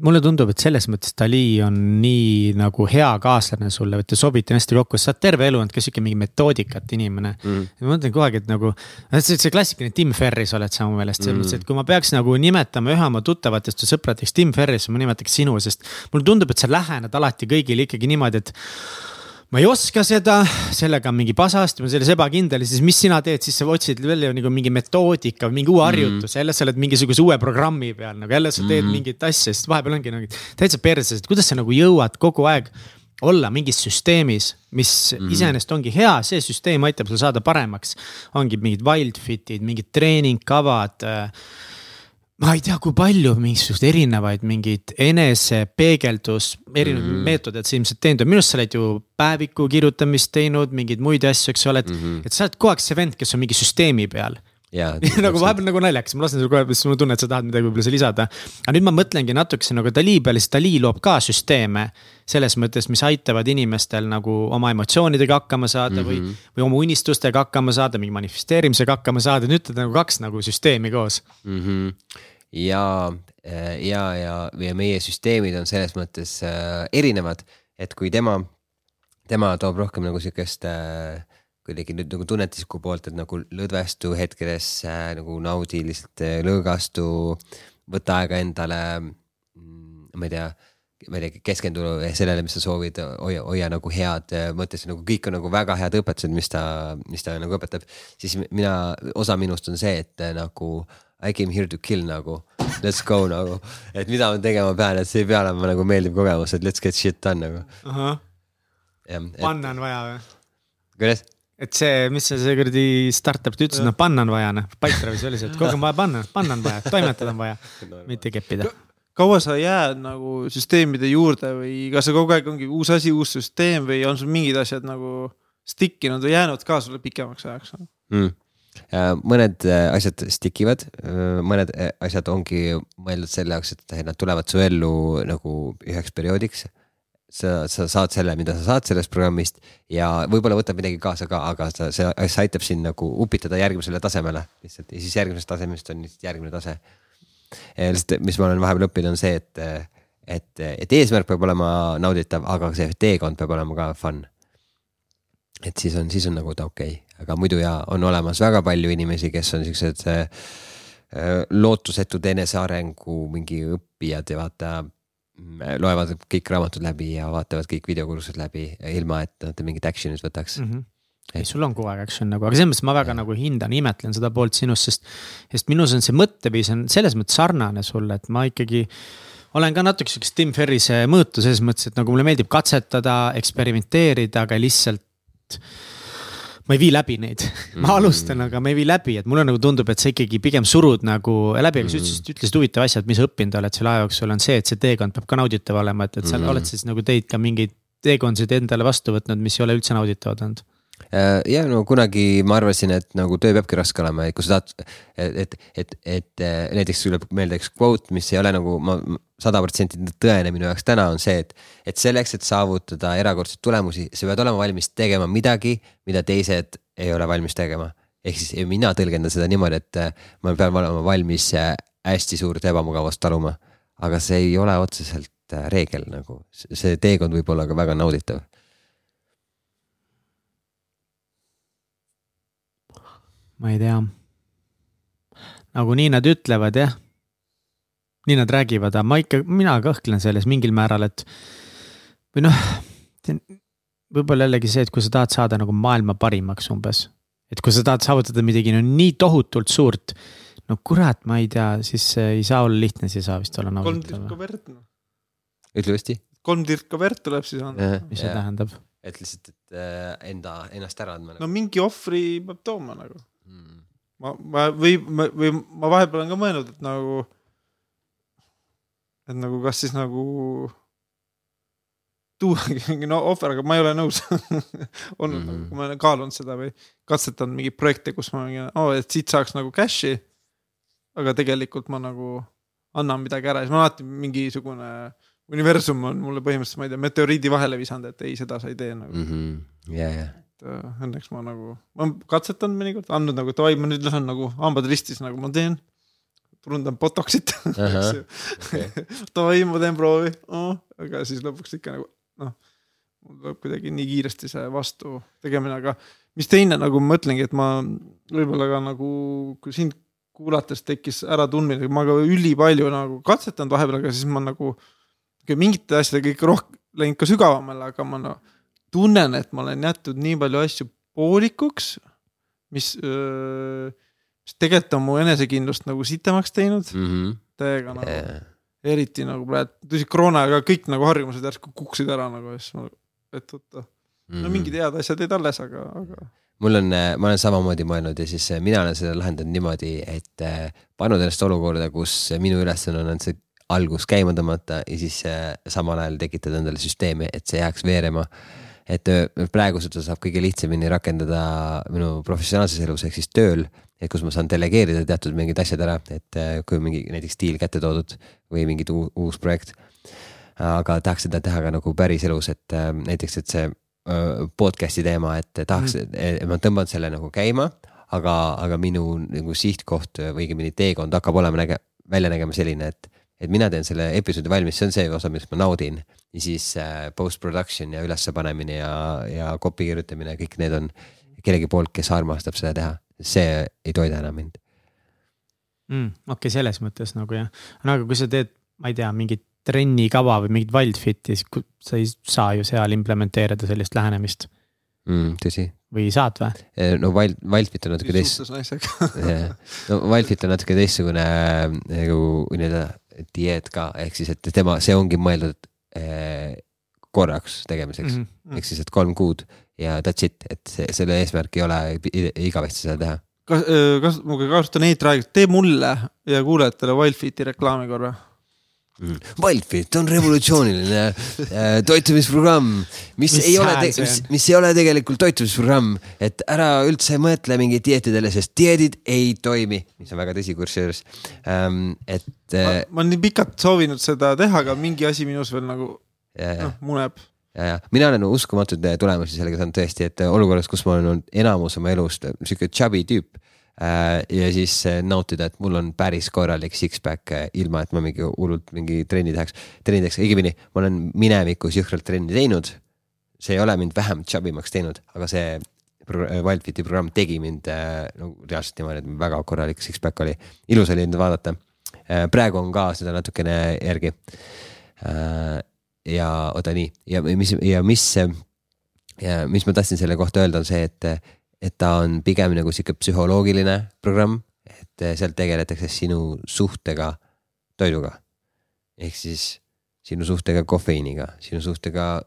mulle tundub, et selles mõttes Dali on nii nagu hea kaaslane sulle, et te sobite hästi kokku, sa oled terve elu olnud ka sihuke mingi metoodikat inimene Mm. ma mõtlen kogu aeg, et nagu, see, see klassikaline Tim Ferris oled sa mu meelest, selles Mm. mõttes, et kui ma peaks nagu nimetama ühe oma tuttavatest või sõpradest Tim Ferris, ma nimetaks sinu, sest mulle tundub, et sa lähened alati kõigile ikkagi niimoodi, et ma ei oska seda, sellega on mingi pasast, ma selles ebakindel siis mis sina teed, siis sa otsid välja nagu mingi metoodika, mingi uue harjutuse, jälle sa oled mingisuguse uue programmi peal nagu jälle sa teed Mhm. mingit asja, sest vahepeal ongi nagu täitsa perses, et kuidas sa nagu jõuad kogu aeg olla mingis süsteemis, mis mm. -hmm. iseenesest ongi hea, see süsteem aitab sul saada paremaks. ongi mingid Wildfitid, mingid treeningkavad. Ma ei tea, kui palju mingisuguseid erinevaid mingeid enesepeegeldus, erinevaid mm. -hmm. meetodeid sa ilmselt teinud, minu arust sa oled ju päeviku kirjutamist teinud, mingeid muid asju, eks ole, et mm. -hmm. et sa oled kogu aeg see vend, kes on mingi süsteemi peal *laughs* nagu vahepeal nagu naljakas, ma lasen sulle kohe, siis mul on tunne, et sa tahad midagi võib-olla seal lisada. aga nüüd ma mõtlengi natukese nagu Dali peale, sest Dali loob ka süsteeme selles mõttes, mis aitavad inimestel nagu oma emotsioonidega hakkama saada mm -hmm. või, või oma unistustega hakkama saada, mingi manifesteerimisega hakkama saada, nüüd on nagu kaks nagu süsteemi koos. mm. -hmm. ja, ja, ja, ja meie süsteemid on selles mõttes äh, erinevad, et kui tema, tema toob rohkem nagu sihukest äh, kuidagi nüüd nagu tunnetuslikku poolt, et nagu lõdvestu hetkedesse nagu naudi lihtsalt äh, lõõgastu, võta aega endale. ma ei tea, ma ei tea, keskendu sellele, mis sa soovid, hoia, hoia nagu head äh, mõttes nagu kõik on nagu väga head õpetused, mis ta, mis ta nagu õpetab. siis mina, osa minust on see, et äh, nagu I came here to kill nagu, let's go nagu, et mida ma tegema pean, et see ei pea olema nagu meeldiv kogemus, et let's get shit done nagu. panna on vaja või? kuidas? Et see, mis see, see kuradi startup, ta ütles, noh panna on vaja, noh, Pipedrive'is oli see, et kogu aeg on vaja panna, panna on vaja, toimetada on vaja, mitte keppida. kaua sa jääd nagu süsteemide juurde või kas see kogu aeg ongi uus asi, uus süsteem või on sul mingid asjad nagu stick inud või jäänud ka sulle pikemaks ajaks? mm.. mõned äh, asjad stick ivad, mõned äh, asjad ongi mõeldud selle jaoks, et nad tulevad su ellu nagu üheks perioodiks. sa, sa saad selle, mida sa saad sellest programmist ja võib-olla võtab midagi kaasa ka, aga sa, see, see aitab sind nagu upitada järgmisele tasemele lihtsalt ja siis järgmisest tasemest on lihtsalt järgmine tase. lihtsalt, mis ma olen vahepeal õppinud, on see, et, et, et eesmärk peab olema nauditav, aga see teekond peab olema ka fun et siis on, siis on nagu ta okei okay., aga muidu ja on olemas väga palju inimesi, kes on siuksed äh, lootusetud enesearengu mingi õppijad ja vaata. Loevad kõik raamatud läbi ja vaatavad kõik videokursused läbi, ilma et nad mingit action'it võtaks mm. -hmm ei, sul on kogu aeg action nagu, aga selles mõttes ma väga ja. nagu hindan, imetlen seda poolt sinust, sest, sest minus on see mõtteviis on selles mõttes sarnane sulle, et ma ikkagi olen ka natuke siukest Tim Ferrise mõõtu selles mõttes, et nagu mulle meeldib katsetada, eksperimenteerida, aga lihtsalt ma ei vii läbi neid. *laughs* Ma alustan, aga ma ei vii läbi, et mulle nagu tundub, et sa ikkagi pigem surud nagu läbi, aga sa ütlesid, ütlesid huvitava asja, et mis õppinud oled selle aja jooksul, on see, et see teekond peab ka nauditav olema, et, et sa mm -hmm. oled siis nagu teid ka mingeid teekondasid endale vastu võtnud, mis ei ole üldse nauditavad olnud. Äh, ja no kunagi ma arvasin, et nagu töö peabki raske olema, et kui sa tahad, et, et, et, et äh, näiteks tuleb meelde üks quote, mis ei ole nagu ma sada protsenti tõene minu jaoks täna on see, et, et selleks, et saavutada erakordseid tulemusi, sa pead olema valmis tegema midagi, mida teised ei ole valmis tegema. ehk siis mina tõlgendan seda niimoodi, et äh, ma pean olema valmis hästi suurt ebamugavust taluma, aga see ei ole otseselt reegel nagu, see teekond võib olla ka väga nauditav ma ei tea. nagu nii nad ütlevad jah. Nii nad räägivad, aga ma ikka, mina kõhklen selles mingil määral, et või noh, võib-olla jällegi see, et kui sa tahad saada nagu maailma parimaks umbes. et kui sa tahad saavutada midagi no nii tohutult suurt, no kurat, ma ei tea, siis ei saa olla lihtne, siis ei saa vist olla nauditav. kolm tirka verd noh. ütle uuesti. kolm tirka verd tuleb siis anda. mis see tähendab? et lihtsalt, et äh, enda, ennast ära andma. no mingi ohvri peab tooma nagu mm.. ma, ma või, või ma vahepeal olen ka mõelnud, et nagu, et nagu kas siis nagu tuuagi *laughs* mingi no ohver, aga ma ei ole nõus olnud mm, -hmm. kui ma olen kaalunud seda või katsetanud mingeid projekte, kus ma mingi oh,, et siit saaks nagu cash'i. aga tegelikult ma nagu annan midagi ära, siis ma alati mingisugune universum on mulle põhimõtteliselt, ma ei tea, meteoriidi vahele visanud, et ei, seda sa ei tee nagu mm. -hmm. Yeah, yeah et äh, õnneks ma nagu, ma olen katsetanud mõnikord, andnud nagu davai, ma nüüd lähen nagu hambad ristis, nagu ma teen. Turundan botox'it *laughs* *laughs* davai, ma teen proovi. Oh,, aga siis lõpuks ikka nagu noh, mul tuleb kuidagi nii kiiresti see vastu tegemine, aga mis teine nagu ma mõtlengi, et ma võib-olla ka nagu, kui sind kuulates tekkis äratundmine, ma ka ülipalju nagu katsetanud vahepeal, aga siis ma nagu mingite asjadega ikka rohkem läinud ka sügavamale, aga ma noh tunnen, et ma olen jätnud nii palju asju poolikuks, mis, mis tegelikult on mu enesekindlust nagu sitemaks teinud mm. -hmm. täiega nagu yeah., eriti nagu praegu, tõsi koroonaga kõik nagu harjumused järsku kukkusid ära nagu ja siis ma, et oota mm. -hmm. no mhm. mingid head asjad jäid alles, aga, aga mul on, ma olen samamoodi mõelnud ja siis mina olen seda lahendanud niimoodi, et pannud ennast olukorda, kus minu ülesanne on see algus käima tõmmata ja siis samal ajal tekitada endale süsteemi, et see jääks veerema et praegu seda saab kõige lihtsamini rakendada minu professionaalses elus ehk siis tööl. Et kus ma saan delegeerida teatud mingid asjad ära, et kui mingi näiteks diil kätte toodud või mingid uus projekt. aga tahaks seda teha ka nagu päriselus, et näiteks, et see podcast'i teema, et tahaks mm., ma tõmban selle nagu käima, aga, aga minu nagu sihtkoht või õigemini teekond hakkab olema näge-, välja nägema selline, et et mina teen selle episoodi valmis, see on see osa, millest ma naudin. ja siis äh, post-production ja ülespanemine ja, ja copy kirjutamine, kõik need on kellegi poolt, kes armastab seda teha, see ei toida enam mind mm,. okei okay,, selles mõttes nagu jah, no aga kui sa teed, ma ei tea, mingit trennikava või mingit Wildfiti, siis sa ei saa ju seal implementeerida sellist lähenemist mm,. tõsi. või saad või? Eh, no Wild, Wildfit on natuke teist. *laughs* no Wildfit on natuke teistsugune nagu nii-öelda dieet ka, ehk siis, et tema, see ongi mõeldud eh, korraks tegemiseks mm -hmm. ehk siis, et kolm kuud ja that's it, et see, selle eesmärk ei ole igavesti seda teha. kas, kas ma kasutan eetriaega, tee mulle ja kuulajatele Wildfiti reklaami korra Mm. Wildfit on revolutsiooniline äh, toitumisprogramm, mis, ei ole, mis, mis ei ole tegelikult toitumisprogramm, et ära üldse mõtle mingit dieetidele, sest dieedid ei toimi, mis on väga tõsi kusjuures ähm,, et äh,. ma olen nii pikalt soovinud seda teha, aga mingi asi minus veel nagu noh muneb ja, ja mina olen uskumatuid tulemusi sellega saanud tõesti, et olukorras, kus ma olen olnud enamus oma elust sihuke chubby tüüp Äh, ja siis äh, nautida, et mul on päris korralik six-pack äh, ilma, et ma mingi hullult mingi trenni tehaks, trenni teeks, õigemini ma olen minevikus jõhkralt trenni teinud. see ei ole mind vähem chubby maks teinud, aga see Wildfiti programm tegi mind no reaalselt niimoodi, et väga korralik six-pack oli, ilus oli enda vaadata. praegu on ka seda natukene järgi. Ja oota nii ja mis ja mis, mis ma tahtsin selle kohta öelda, on see, et et ta on pigem nagu sihuke psühholoogiline programm, et seal tegeletakse sinu suhtega toiduga. ehk siis sinu suhtega kofeiiniga, sinu suhtega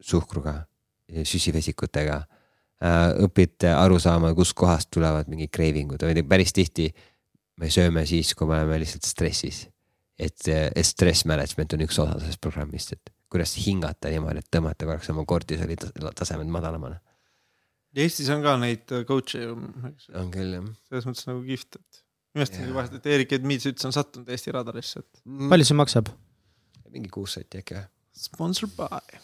suhkruga, süsivesikutega äh, õpid aru saama, kuskohast tulevad mingid craving'ud või päris tihti me sööme siis, kui me oleme lihtsalt stressis. et, et stress management on üks osa sellest programmist, et kuidas hingata niimoodi, et tõmmata korraks oma kortisoli tasemed madalamale. Eestis on ka neid coach'e ju, eks. on küll jah. selles mõttes nagu kihvt, et imestangi vahest, et Erik Edmiits üldse on sattunud Eesti radarisse, et. Mm. palju see maksab? mingi kuus sotti äkki või? Sponsor by.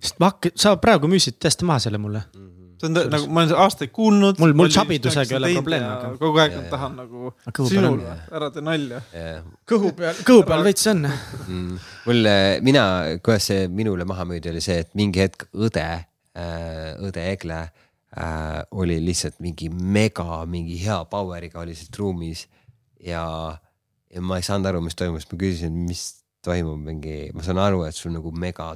sest ma hakkan, sa praegu müüsid täiesti maha selle mulle mm. -hmm see on nagu, ma olen aastaid kuulnud. mul, mul sabidusega ei ole probleemi, aga. kogu aeg ja, tahan nagu sinule, ära tee nalja. kõhu peal, kõhu peal veits on mm,. mul, mina, kuidas see minule maha müüdi, oli see, et mingi hetk õde äh,, õde Egle äh, oli lihtsalt mingi mega, mingi hea power'iga oli lihtsalt ruumis ja, ja ma ei saanud aru, mis toimus, ma küsisin, mis toimub, mingi, ma saan aru, et sul nagu mega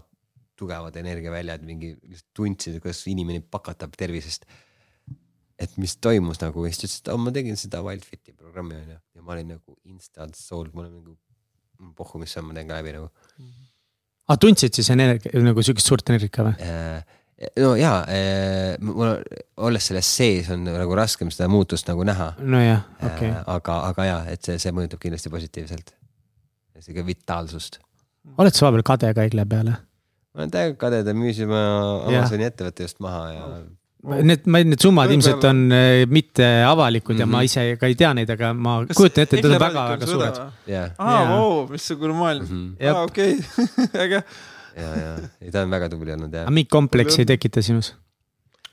tugevad energiaväljad, mingi tundsid, kuidas inimene pakatab tervisest. et mis toimus nagu ja siis ta ütles, et oh, ma tegin seda Wildfiti programmi onju ja ma olin nagu instant sold, mul on nagu pohhu, mis on, ma teen ka läbi nagu. aga ah, tundsid siis energia nagu siukest suurt energiat või? Äh, no jaa äh,, mul olles selles sees on nagu raskem seda muutust nagu näha. nojah, okei okay. äh,. aga, aga jaa, et see, see mõjutab kindlasti positiivselt. sihuke vitaalsust. oled sa vahepeal kade ka Egle peale? Ma olen täiega kade, ta müüs oma Amazoni ettevõtte just maha ja. Need, ma, need summad ilmselt on äh, mitte avalikud mm -hmm. ja ma mhm. ise ka ei tea neid, aga ma Kas kujutan ette, et need on väga-väga suured. aa, vau, missugune maailm mm, -hmm. aa okei okay. *laughs* äge. ja, ja, ei ta on väga tubli olnud jah. aga mingit kompleksi ei tekita sinus?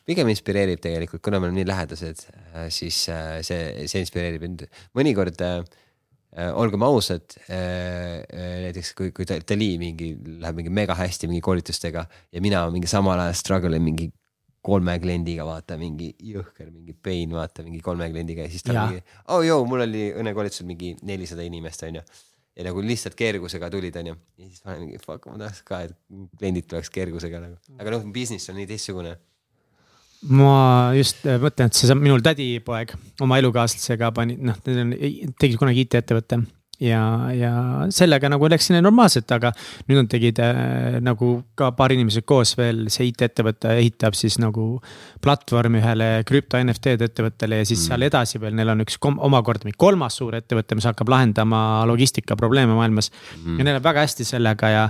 pigem inspireerib tegelikult, kuna me oleme nii lähedased, äh, siis äh, see, see inspireerib mind. mõnikord Äh, olgem ausad äh,, äh näiteks kui, kui Dali mingi läheb mingi mega hästi mingi koolitustega ja mina mingi samal ajal struggle in mingi kolme kliendiga, vaata mingi jõhker, mingi pain, vaata mingi kolme kliendiga ja siis ta ja. mingi, oh joo, mul oli õnnekoolitusel mingi nelisada inimest, onju. ja nagu lihtsalt kergusega tulid, onju. ja siis ma olen mingi fuck, ma tahaks ka, et kliendid tuleks kergusega nagu, aga noh, business on nii teistsugune ma just äh, mõtlen, et see minul tädipoeg oma elukaaslasega pani, noh, tegid kunagi IT-ettevõtte ja, ja sellega nagu läks sinna normaalselt, aga nüüd nad tegid äh, nagu ka paar inimesed koos veel, see IT-ettevõte ehitab siis nagu platvormi ühele krüpto NFT-de ettevõttele ja siis mm. seal edasi veel neil on üks omakorda mingi kolmas suur ettevõte, mis hakkab lahendama logistikaprobleeme maailmas mm. ja neil läheb väga hästi sellega ja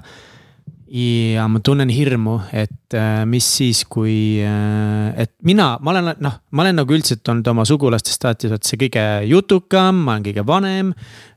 ja ma tunnen hirmu, et äh, mis siis, kui, äh, et mina, ma olen noh, ma olen nagu üldiselt olnud oma sugulastest alati see kõige jutukam, ma olen kõige vanem.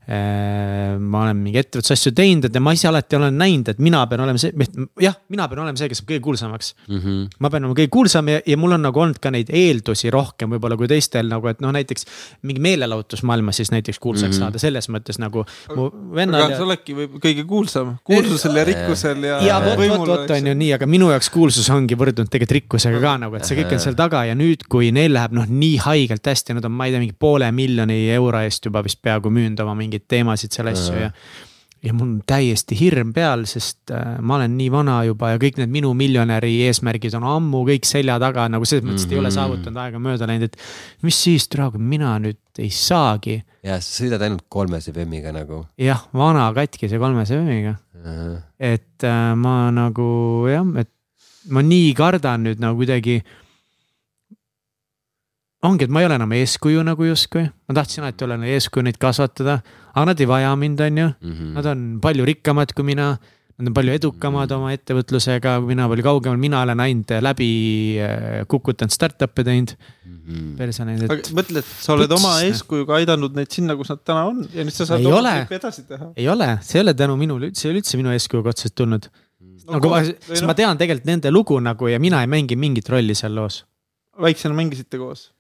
Ma olen mingi ettevõtlusasju teinud, et ma ise alati olen näinud, et mina pean olema see, jah, mina pean olema see, kes saab kõige kuulsamaks mm. -hmm. ma pean olema kõige kuulsam ja, ja mul on nagu olnud ka neid eeldusi rohkem võib-olla kui teistel nagu, et noh, näiteks. mingi meelelahutusmaailmas siis näiteks kuulsaks mm -hmm. saada, selles mõttes nagu mu vennad. aga sa oledki kõige kuulsam, kuulsusel ja rikkusel ja. ja vot, vot, vot on ju nii, aga minu jaoks kuulsus ongi võrdunud tegelikult rikkusega ka nagu, et see kõik on seal taga ja nüüd, kui neil läheb noh, nii haigelt hästi, nad on, ma ei tea, mingi poole miljoni euro eest juba vist peaaegu müünud oma mingi mingeid teemasid seal asju ja. ja mul on täiesti hirm peal, sest äh, ma olen nii vana juba ja kõik need minu miljonäri eesmärgid on ammu kõik selja taga nagu selles mõttes, et ei ole mhm. saavutanud, aega mööda läinud, et. mis siis, türa, kui mina nüüd ei saagi. ja sa sõidad ainult kolmese bemmiga nagu. jah, vana katkise kolmese bemmiga uh. -huh. et äh, ma nagu jah, et ma nii kardan nüüd nagu kuidagi ongi, et ma ei ole enam eeskuju nagu justkui, ma tahtsin alati olla eeskuju, neid kasvatada, aga nad ei vaja mind, on ju mm. -hmm. Nad on palju rikkamad kui mina. Nad on palju edukamad mm -hmm. oma ettevõtlusega kui mina, palju kaugemal, mina olen ainult läbi äh, kukutanud startup'e teinud mm. -hmm. perse näinud, et. mõtle, et sa oled Puts. oma eeskujuga aidanud neid sinna, kus nad täna on ja nüüd sa saad oma tüüpi edasi teha. ei ole, see ei ole tänu minule, see ei ole üldse minu eeskujuga otseselt tulnud no,. nagu ma, sest no. ma tean tegelikult nende lugu nagu ja mina ei mängi mingit rolli seal loos. väiksena mängisite koos?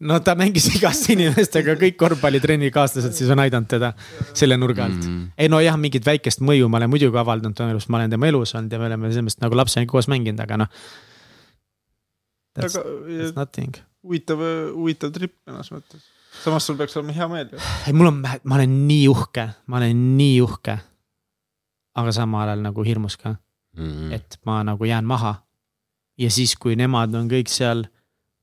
No ta mängis *laughs* igast inimestega, kõik korvpallitrenni kaaslased siis on aidanud teda selle nurga alt mm. -hmm. ei nojah, mingit väikest mõju ma olen muidugi avaldanud tema elus, ma olen tema elus olnud ja me oleme selles mõttes nagu lapseni koos mänginud, aga noh. That's, that's nothing. huvitav, huvitav trip mõnes mõttes. samas sul peaks olema hea meel ju. ei, mul on, ma olen nii uhke, ma olen nii uhke. aga samal ajal nagu hirmus ka mm. -hmm. et ma nagu jään maha. ja siis, kui nemad on kõik seal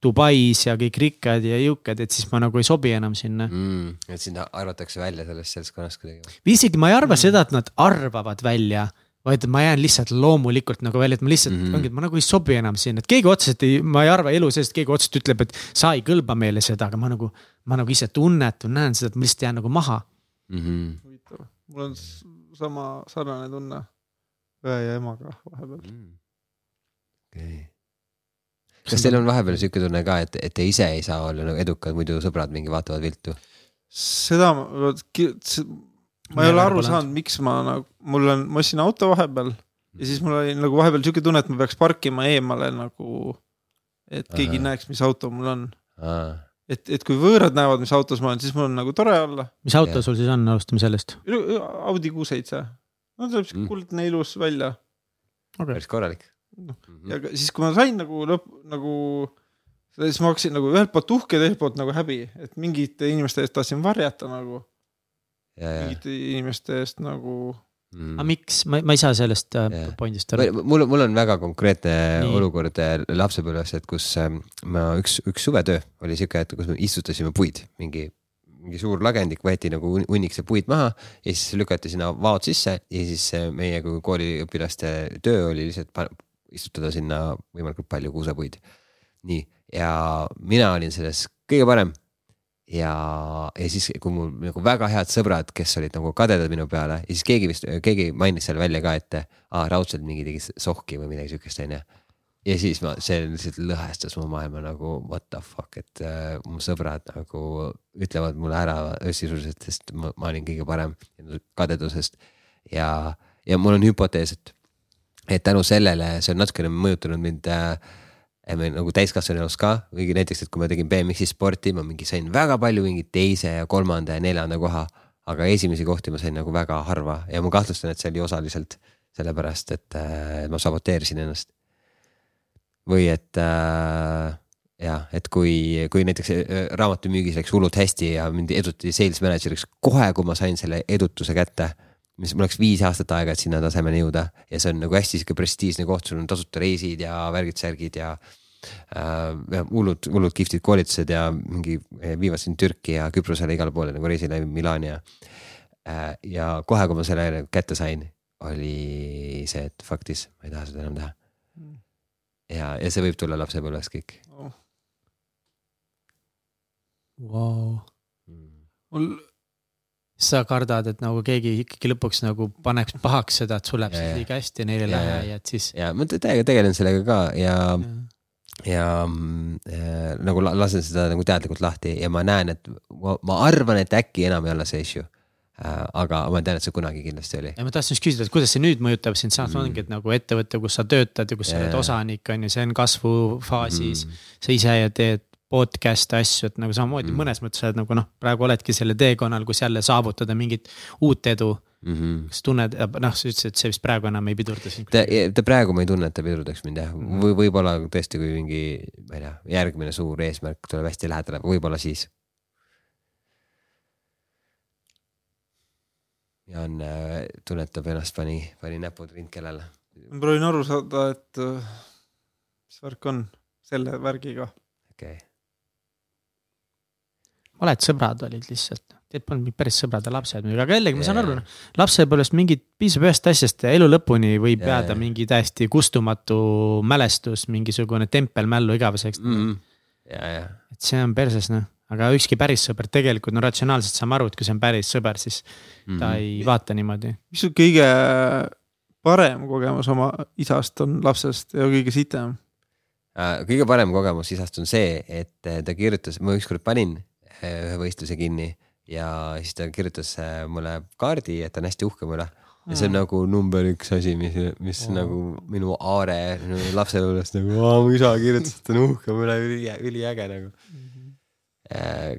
Dubais ja kõik rikkad ja jõukad, et siis ma nagu ei sobi enam sinna mm,. et sind arvatakse välja sellest seltskonnast kuidagi? isegi ma ei arva mm. seda, et nad arvavad välja, vaid ma jään lihtsalt loomulikult nagu välja, et ma lihtsalt mm, -hmm. ongi, et ma nagu ei sobi enam siin, et keegi otseselt ei, ma ei arva elu sees, et keegi otseselt ütleb, et sa ei kõlba meile seda, aga ma nagu. ma nagu ise tunnetan, näen seda, et ma lihtsalt jään nagu maha mm. -hmm. huvitav, mul on sama sarnane tunne õe ja emaga vahepeal. Mm. okay. Kas teil on vahepeal siuke tunne ka, et, et te ise ei saa olla nagu edukad, muidu sõbrad mingi vaatavad viltu? seda ma, vot ki- see- ma ei ole aru saanud, miks ma nagu, mul on, ma ostsin auto vahepeal ja siis mul oli nagu vahepeal siuke tunne, et ma peaks parkima eemale nagu. et keegi Ahah. näeks, mis auto mul on, et, et kui võõrad näevad, mis autos ma olen, siis mul on nagu tore olla. mis auto Jah. sul siis on, alustame sellest. Audi Q7, no ta näeb siuke Mm. kuldne ilus välja päris korralik Noh, mm. ja ka- siis, kui ma sain nagu lõpp, nagu. siis ma hakkasin nagu ühelt poolt uhke, teiselt poolt nagu häbi, et mingite inimeste eest tahtsin varjata nagu, ja, ja mingite inimeste eest nagu. mm. aga miks, ma, ma ei saa sellest äh, Jah. point'ist aru. mul, mul on väga konkreetne Nii. Olukord äh, lapsepõlves, et kus ähm, ma üks, üks suvetöö oli siuke, et kus me istutasime puid, mingi, mingi suur lagendik võeti nagu hun- hunnik see puid maha ja siis lükati sinna vaod sisse ja siis äh, meie kui kooliõpilaste töö oli lihtsalt istutada sinna võimalikult palju kuusepuid. nii, ja mina olin selles kõige parem ja, ja siis, kui mul nagu väga head sõbrad, kes olid nagu kadedad minu peale ja siis keegi vist, keegi mainis seal välja ka, et aa, raudselt mingi tegi sohki või midagi siukest, onju. ja siis ma, see lihtsalt lõhestas mu maailma nagu what the fuck, et äh, mu sõbrad nagu ütlevad mulle ära sisuliselt, sest ma, ma olin kõige parem kadedusest. ja, ja mul on hüpotees, et, et tänu sellele see on natukene mõjutanud mind äh, või nagu täiskasvanu elus ka, või näiteks, et kui ma tegin BMX-i sporti, ma mingi sain väga palju mingi teise ja kolmanda ja neljanda koha. aga esimesi kohti ma sain nagu väga harva ja ma kahtlustan, et see oli osaliselt sellepärast, et äh, ma saboteerisin ennast. või et äh, jah, et kui, kui näiteks äh, raamatumüügis läks hullult hästi ja mind edutati sales manager'iks kohe, kui ma sain selle edutuse kätte mis mul läks viis aastat aega, et sinna tasemeni jõuda ja see on nagu hästi sihuke prestiižne koht, sul on tasuta reisid ja värgid-särgid ja äh, hullud, hullud kihvtid koolitused ja mingi viivad sind Türki ja Küprosele igale poole nagu reisile Milani ja äh,. ja kohe, kui ma selle kätte sain, oli see, et faktis ma ei taha seda enam teha. ja, ja see võib tulla lapsepõlves kõik. Wow. mul sa kardad, et nagu keegi ikkagi lõpuks nagu paneks pahaks seda, et sul läheb Ja, siis ja. liiga hästi ja neil ei Ja, lähe ja. ja et siis. ja ma täiega tegelen sellega ka ja ja mm, äh, nagu la- lasen seda nagu teadlikult lahti ja ma näen, et ma, ma arvan, et äkki enam ei ole see issue äh,. aga ma tean, et see kunagi kindlasti oli. ja ma tahtsin just küsida, et kuidas see nüüd mõjutab sind, samas Mm. ongi, et nagu ettevõte, kus sa töötad ja kus sa Jaa, oled osanik on ju, see on kasvufaasis mm.. sa ise teed podcast'e asju, et nagu samamoodi Mm. mm. mõnes mõttes sa oled nagu noh, praegu oledki selle teekonnal, kus jälle saavutada mingit uut edu. Mm -hmm. kas tunned, noh, sa ütlesid, et see vist praegu enam ei pidurda sind. ta, ta praegu ma ei tunne, et ta pidurdaks mind jah, või võib-olla tõesti, kui mingi, ma ei tea, järgmine suur eesmärk tuleb hästi lähedale, võib-olla siis. Jaan äh, tunnetab ennast, pani, pani näpud rindkellale. ma proovin aru saada, et äh, mis värk on selle värgiga. okei okay., oled sõbrad olid lihtsalt, teil polnud päris sõbrad ja lapsed muidugi, aga jällegi ma saan aru, lapsepõlvest mingit, piisab ühest asjast ja elu lõpuni võib jääda jaa. mingi täiesti kustumatu mälestus, mingisugune tempel mällu igaveseks mm. mm. -hmm. -hmm. ja, ja et see on perses noh, aga ükski päris sõber tegelikult no ratsionaalselt saame aru, et kui see on päris sõber, siis mm. ta ei vaata niimoodi. mis su kõige parem kogemus oma isast on lapsest ja kõige sitem? Äh, kõige parem kogemus isast on see, et äh, ta kirjutas, ma ükskord panin ühe võistluse kinni ja siis ta kirjutas äh, mulle kaardi, et ta on hästi uhke mu üle. ja see on nagu number üks asi, mis, mis Wow. nagu minu aare minu lapsepõlvest nagu, mu isa kirjutas, et ta on uhke mu üle, üli, üliäge nagu.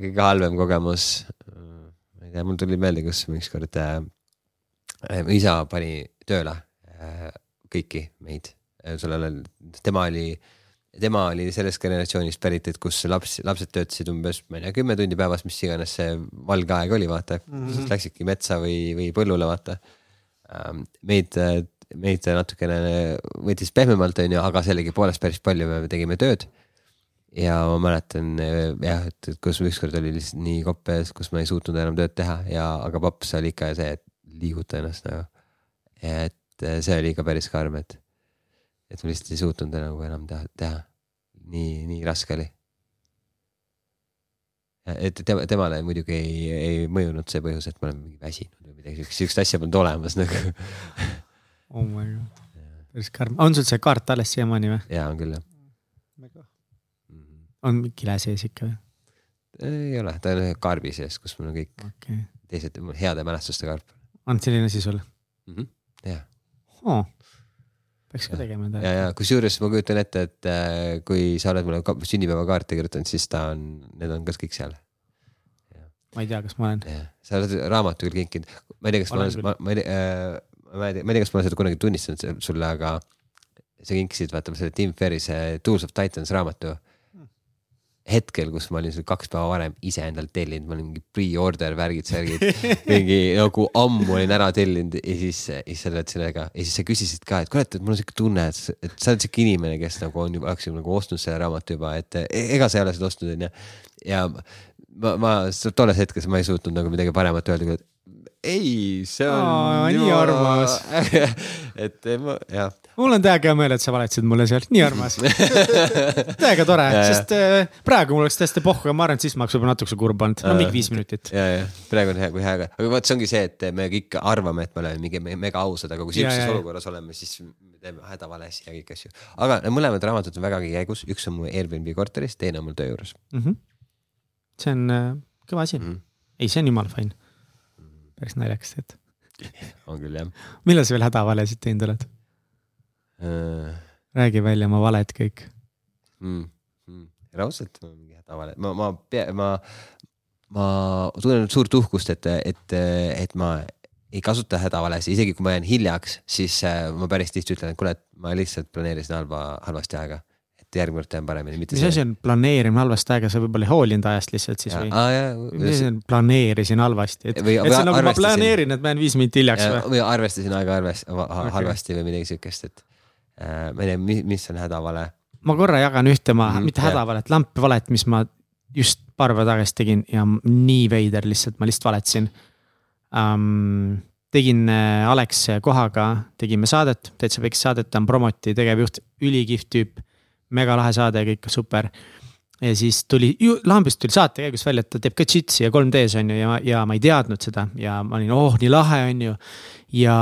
kõige halvem kogemus, ma ei tea, mul tuli meelde, kus ma ükskord äh,, mu isa pani tööle äh, kõiki meid, sellel tema oli tema oli sellest generatsioonist pärit, et kus laps, lapsed töötasid umbes, ma ei tea, kümme tundi päevas, mis iganes see valge aeg oli, vaata mm. -hmm. Läksidki metsa või, või põllule, vaata. meid, meid natukene võttis pehmemalt, onju, aga sellegipoolest päris palju me tegime tööd. ja ma mäletan jah, et, et kus ükskord oli lihtsalt nii kopp ees, kus ma ei suutnud enam tööd teha ja, aga paps oli ikka see, et liiguta ennast nagu. et see oli ikka päris karm, et, et ma lihtsalt ei suutnud nagu enam teha, teha. nii, nii raske oli. et tema, temale muidugi ei, ei mõjunud see põhjus, et ma olen mingi väsinud või midagi siukest, siukest asja polnud olemas nagu. oh my god, päris karm, on sul see kaart alles siiamaani või? ja on küll jah. on kile sees ikka või? ei ole, ta on ühe kaarbi sees, kus mul on kõik okay., teised mul heade mälestuste kaarp on selline asi sul mm. -hmm. ja, oh.? Peaks ka tegema ja, endale. ja kusjuures ma kujutan ette, et äh, kui sa oled mulle ka- sünnipäevakaarte kirjutanud, siis ta on, need on kas kõik seal. ma ei tea, kas ma olen. sa oled raamatu küll kinkinud, ma ei tea, kas ma Olen olen, ma, ma ei tea äh,, ma ei tea, ma ei tea, kas ma olen seda kunagi tunnistanud sulle, aga sa kinkisid vaata selle Tim Ferrise Tools of Titans raamatu. hetkel, kus ma olin seal kaks päeva varem ise endale tellinud, ma olin mingi pre-order värgid, särgid, *laughs* mingi nagu ammu olin ära tellinud ja siis, siis sa oled sellega ja siis sa küsisid ka, et kuule, et mul on siuke tunne, et, et sa oled siuke inimene, kes nagu on juba, oleks nagu ostnud selle raamatu juba, et e- ega sa ei ole seda ostnud, onju. ja ma, ma tolles hetkes ma ei suutnud nagu midagi paremat öelda, kui et ei, see on nii armas. *laughs* et ma jah, mul on täiega hea meel, et sa valetasid mulle seal, nii armas. *laughs* täiega tore, sest äh, praegu mul oleks täiesti pohhu ja ma arvan, et siis ma oleks võib-olla natukese kurb olnud, no mingi viis minutit. ja, ja praegu on hea, kui hea, aga vot see ongi see, et me kõik arvame, et me oleme mingi me- mega ausad, aga kui sihukeses olukorras oleme, siis me teeme hädavalesid ja kõiki asju. aga mõlemad raamatud on vägagi käigus, üks on mu Airbnb korteris, teine on mul töö juures Mhm. see on äh, kõva asi mm., -hmm. ei, see on jumala fine. päris naljakas tead. on küll jah millal sa veel hädavalesid teinud oled? uh,. räägi välja oma valed kõik. Mm, mm. raudselt ma mingi hädavale, ma, ma pea, ma, ma tunnen suurt uhkust, et, et, et ma ei kasuta hädavalesid, isegi kui ma jään hiljaks, siis äh, ma päris tihti ütlen, et kuule, et ma lihtsalt planeerisin halba, halvasti aega. et järgmine kord teen paremini, mis asi on planeerimine halvasti aega, sa võib-olla ei hoolinud ajast lihtsalt siis või? mis asi on planeerisin halvasti, et, et see on nagu ma planeerin, et ma jään viis minutit hiljaks või? või arvestasin aega arvest-, Okei. halvasti või midagi siukest, et äh, ma ei tea, mis on hädavale. ma korra jagan ühte ma Mhm, mm,, mitte hädavalet, lampvalet, mis ma just paar päeva tagasi tegin ja nii veider lihtsalt, ma lihtsalt valetasin um,. tegin äh, Alex kohaga, tegime saadet, täitsa väikest saadet, ta on Promoti tegevjuht, ülikihvt tüüp. mega lahe saade, kõik super. ja siis tuli, lambist tuli saate käigus välja, et ta teeb ka džitsi ja 3D-s on ju ja, ja ma ei teadnud seda ja ma olin, oh nii lahe on ju. ja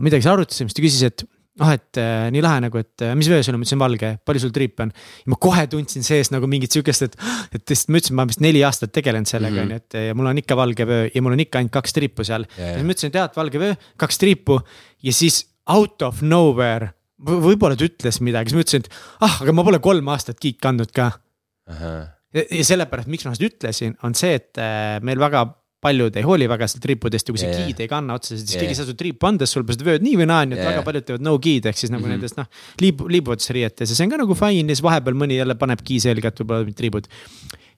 midagi siis arutasime, siis ta küsis, et ah, et äh, nii lahe nagu, et äh, mis vöö sul on, ma ütlesin valge, palju sul triipe on. ja ma kohe tundsin sees nagu mingit sihukest, et, *gasps* et sest ma ütlesin, ma olen vist neli aastat tegelenud sellega Mhm. on ju, et ja mul on ikka valge vöö ja mul on ikka ainult kaks triipu seal. Ja, ja ja. siis ma ütlesin, et jah, et valge vöö, kaks triipu ja siis out of nowhere v- võib-olla ta ütles midagi, siis ma ütlesin, et ah, aga ma pole kolm aastat kiik kandnud ka ja, ja sellepärast, miks ma seda ütlesin, on see, et äh, meil väga paljud ei hooli väga sellest triipudest ja kui sa yeah. giid ei kanna otseselt, siis Jaa, keegi ei saa su triipu anda, sul peab seda vööd nii või naa, nii et Jaa, väga paljud teevad no giid ehk siis nagu mm. -hmm. nendest noh, liib-, liibuvates riietes ja see on ka nagu fine ja siis vahepeal mõni jälle paneb kii selga, et võib-olla mingid triibud.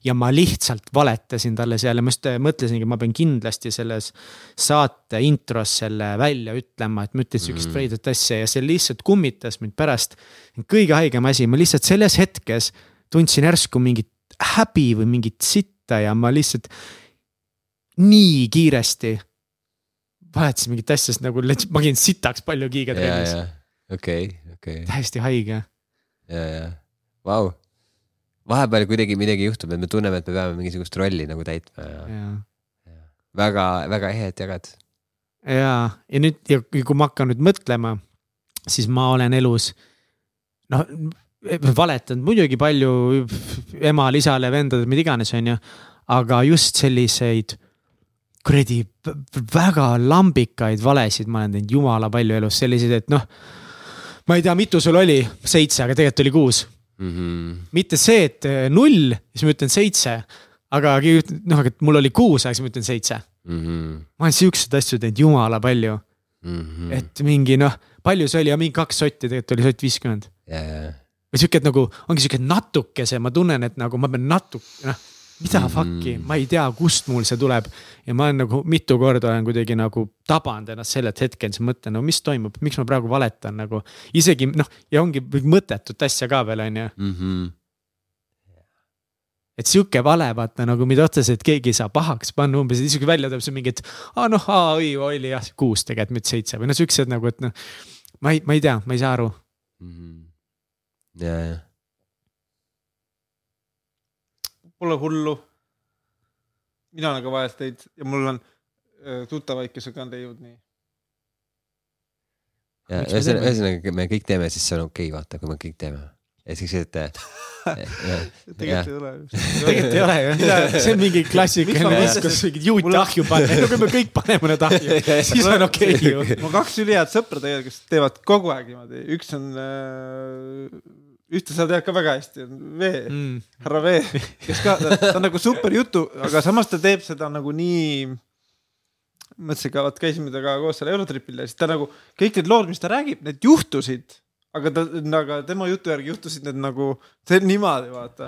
ja ma lihtsalt valetasin talle seal ja ma just äh, mõtlesingi, ma pean kindlasti selles saate intros selle välja ütlema, et ma ütlesin sihukest mm. veidet asja ja see lihtsalt kummitas mind pärast. kõige haigem asi, ma lihtsalt selles hetkes tundsin järsku mingit häbi või mingit sitta ja ma lihtsalt nii kiiresti vahetasin mingit asja, sest nagu ma käin sitaks palju giiga ja, trennis, okei, okei, täiesti haige. ja, ja, vau. vahepeal kuidagi midagi juhtub, et me tunneme, et me peame mingisugust rolli nagu täitma ja ja, väga, väga ehe, et jagad. ja, ja nüüd ja kui ma hakkan nüüd mõtlema, siis ma olen elus noh, valetanud muidugi palju emale, isale, vendadele, mida iganes, on ju. aga just selliseid kuradi väga lambikaid valesid ma olen teinud jumala palju elus, selliseid, et noh. ma ei tea, mitu sul oli, seitse, aga tegelikult oli kuus. mitte see, et eh, null, siis ma ütlen seitse. aga noh, aga mul oli kuus, aga siis ma ütlen seitse. ma olen siukseid asju teinud jumala palju, Mhm. et mingi noh, palju see oli mingi kaks sotti, tegelikult oli sott viiskümmend. ja, või sihuke, et nagu ongi sihuke natukese, ma tunnen, et nagu ma pean natuke, noh. Mida mm Mhm. -hmm. fuck'i, ma ei tea, kust mul see tuleb ja ma olen nagu mitu korda olen kuidagi nagu tabanud ennast sellelt hetkelt, siis mõtlen, no mis toimub, miks ma praegu valetan nagu. isegi noh, ja ongi mõttetut asja ka veel, on ju Mhm. et sihuke vale, vaata nagu mida otseselt keegi ei saa pahaks panna, umbes isegi välja tuleb see mingi, et aa noh, aa oi oli jah kuus tegelikult, mitte seitse või noh, siuksed nagu, et noh. ma ei, ma ei tea, ma ei saa aru. ja, ja, Pole hullu. mina olen ka vahel teinud ja mul on tuttavaid, kes on ka teinud nii. ja ühesõnaga, ühesõnaga me kõik teeme, siis see on okei okay,, vaata, kui me kõik teeme. ja siis, et. tegelikult ei ole. tegelikult ei ole ju, see on mingi klassikaline mõtlesin- kus mingid juute Mul on- ahju panna, no kui me kõik paneme need ahju, siis on okei okay, ju. mul on kaks ülihead sõpra tegelikult, kes teevad kogu aeg niimoodi, üks on äh,, ühte sa tead ka väga hästi, Vee mm., härra Vee, kes ka, ta on nagu super jutu, aga samas ta teeb seda nagu nii. mõtlesin ka, vot käisime temaga koos seal Eurotripil ja siis ta nagu kõik need lood, mis ta räägib, need juhtusid, aga ta, aga tema jutu järgi juhtusid need nagu, see on niimoodi, vaata.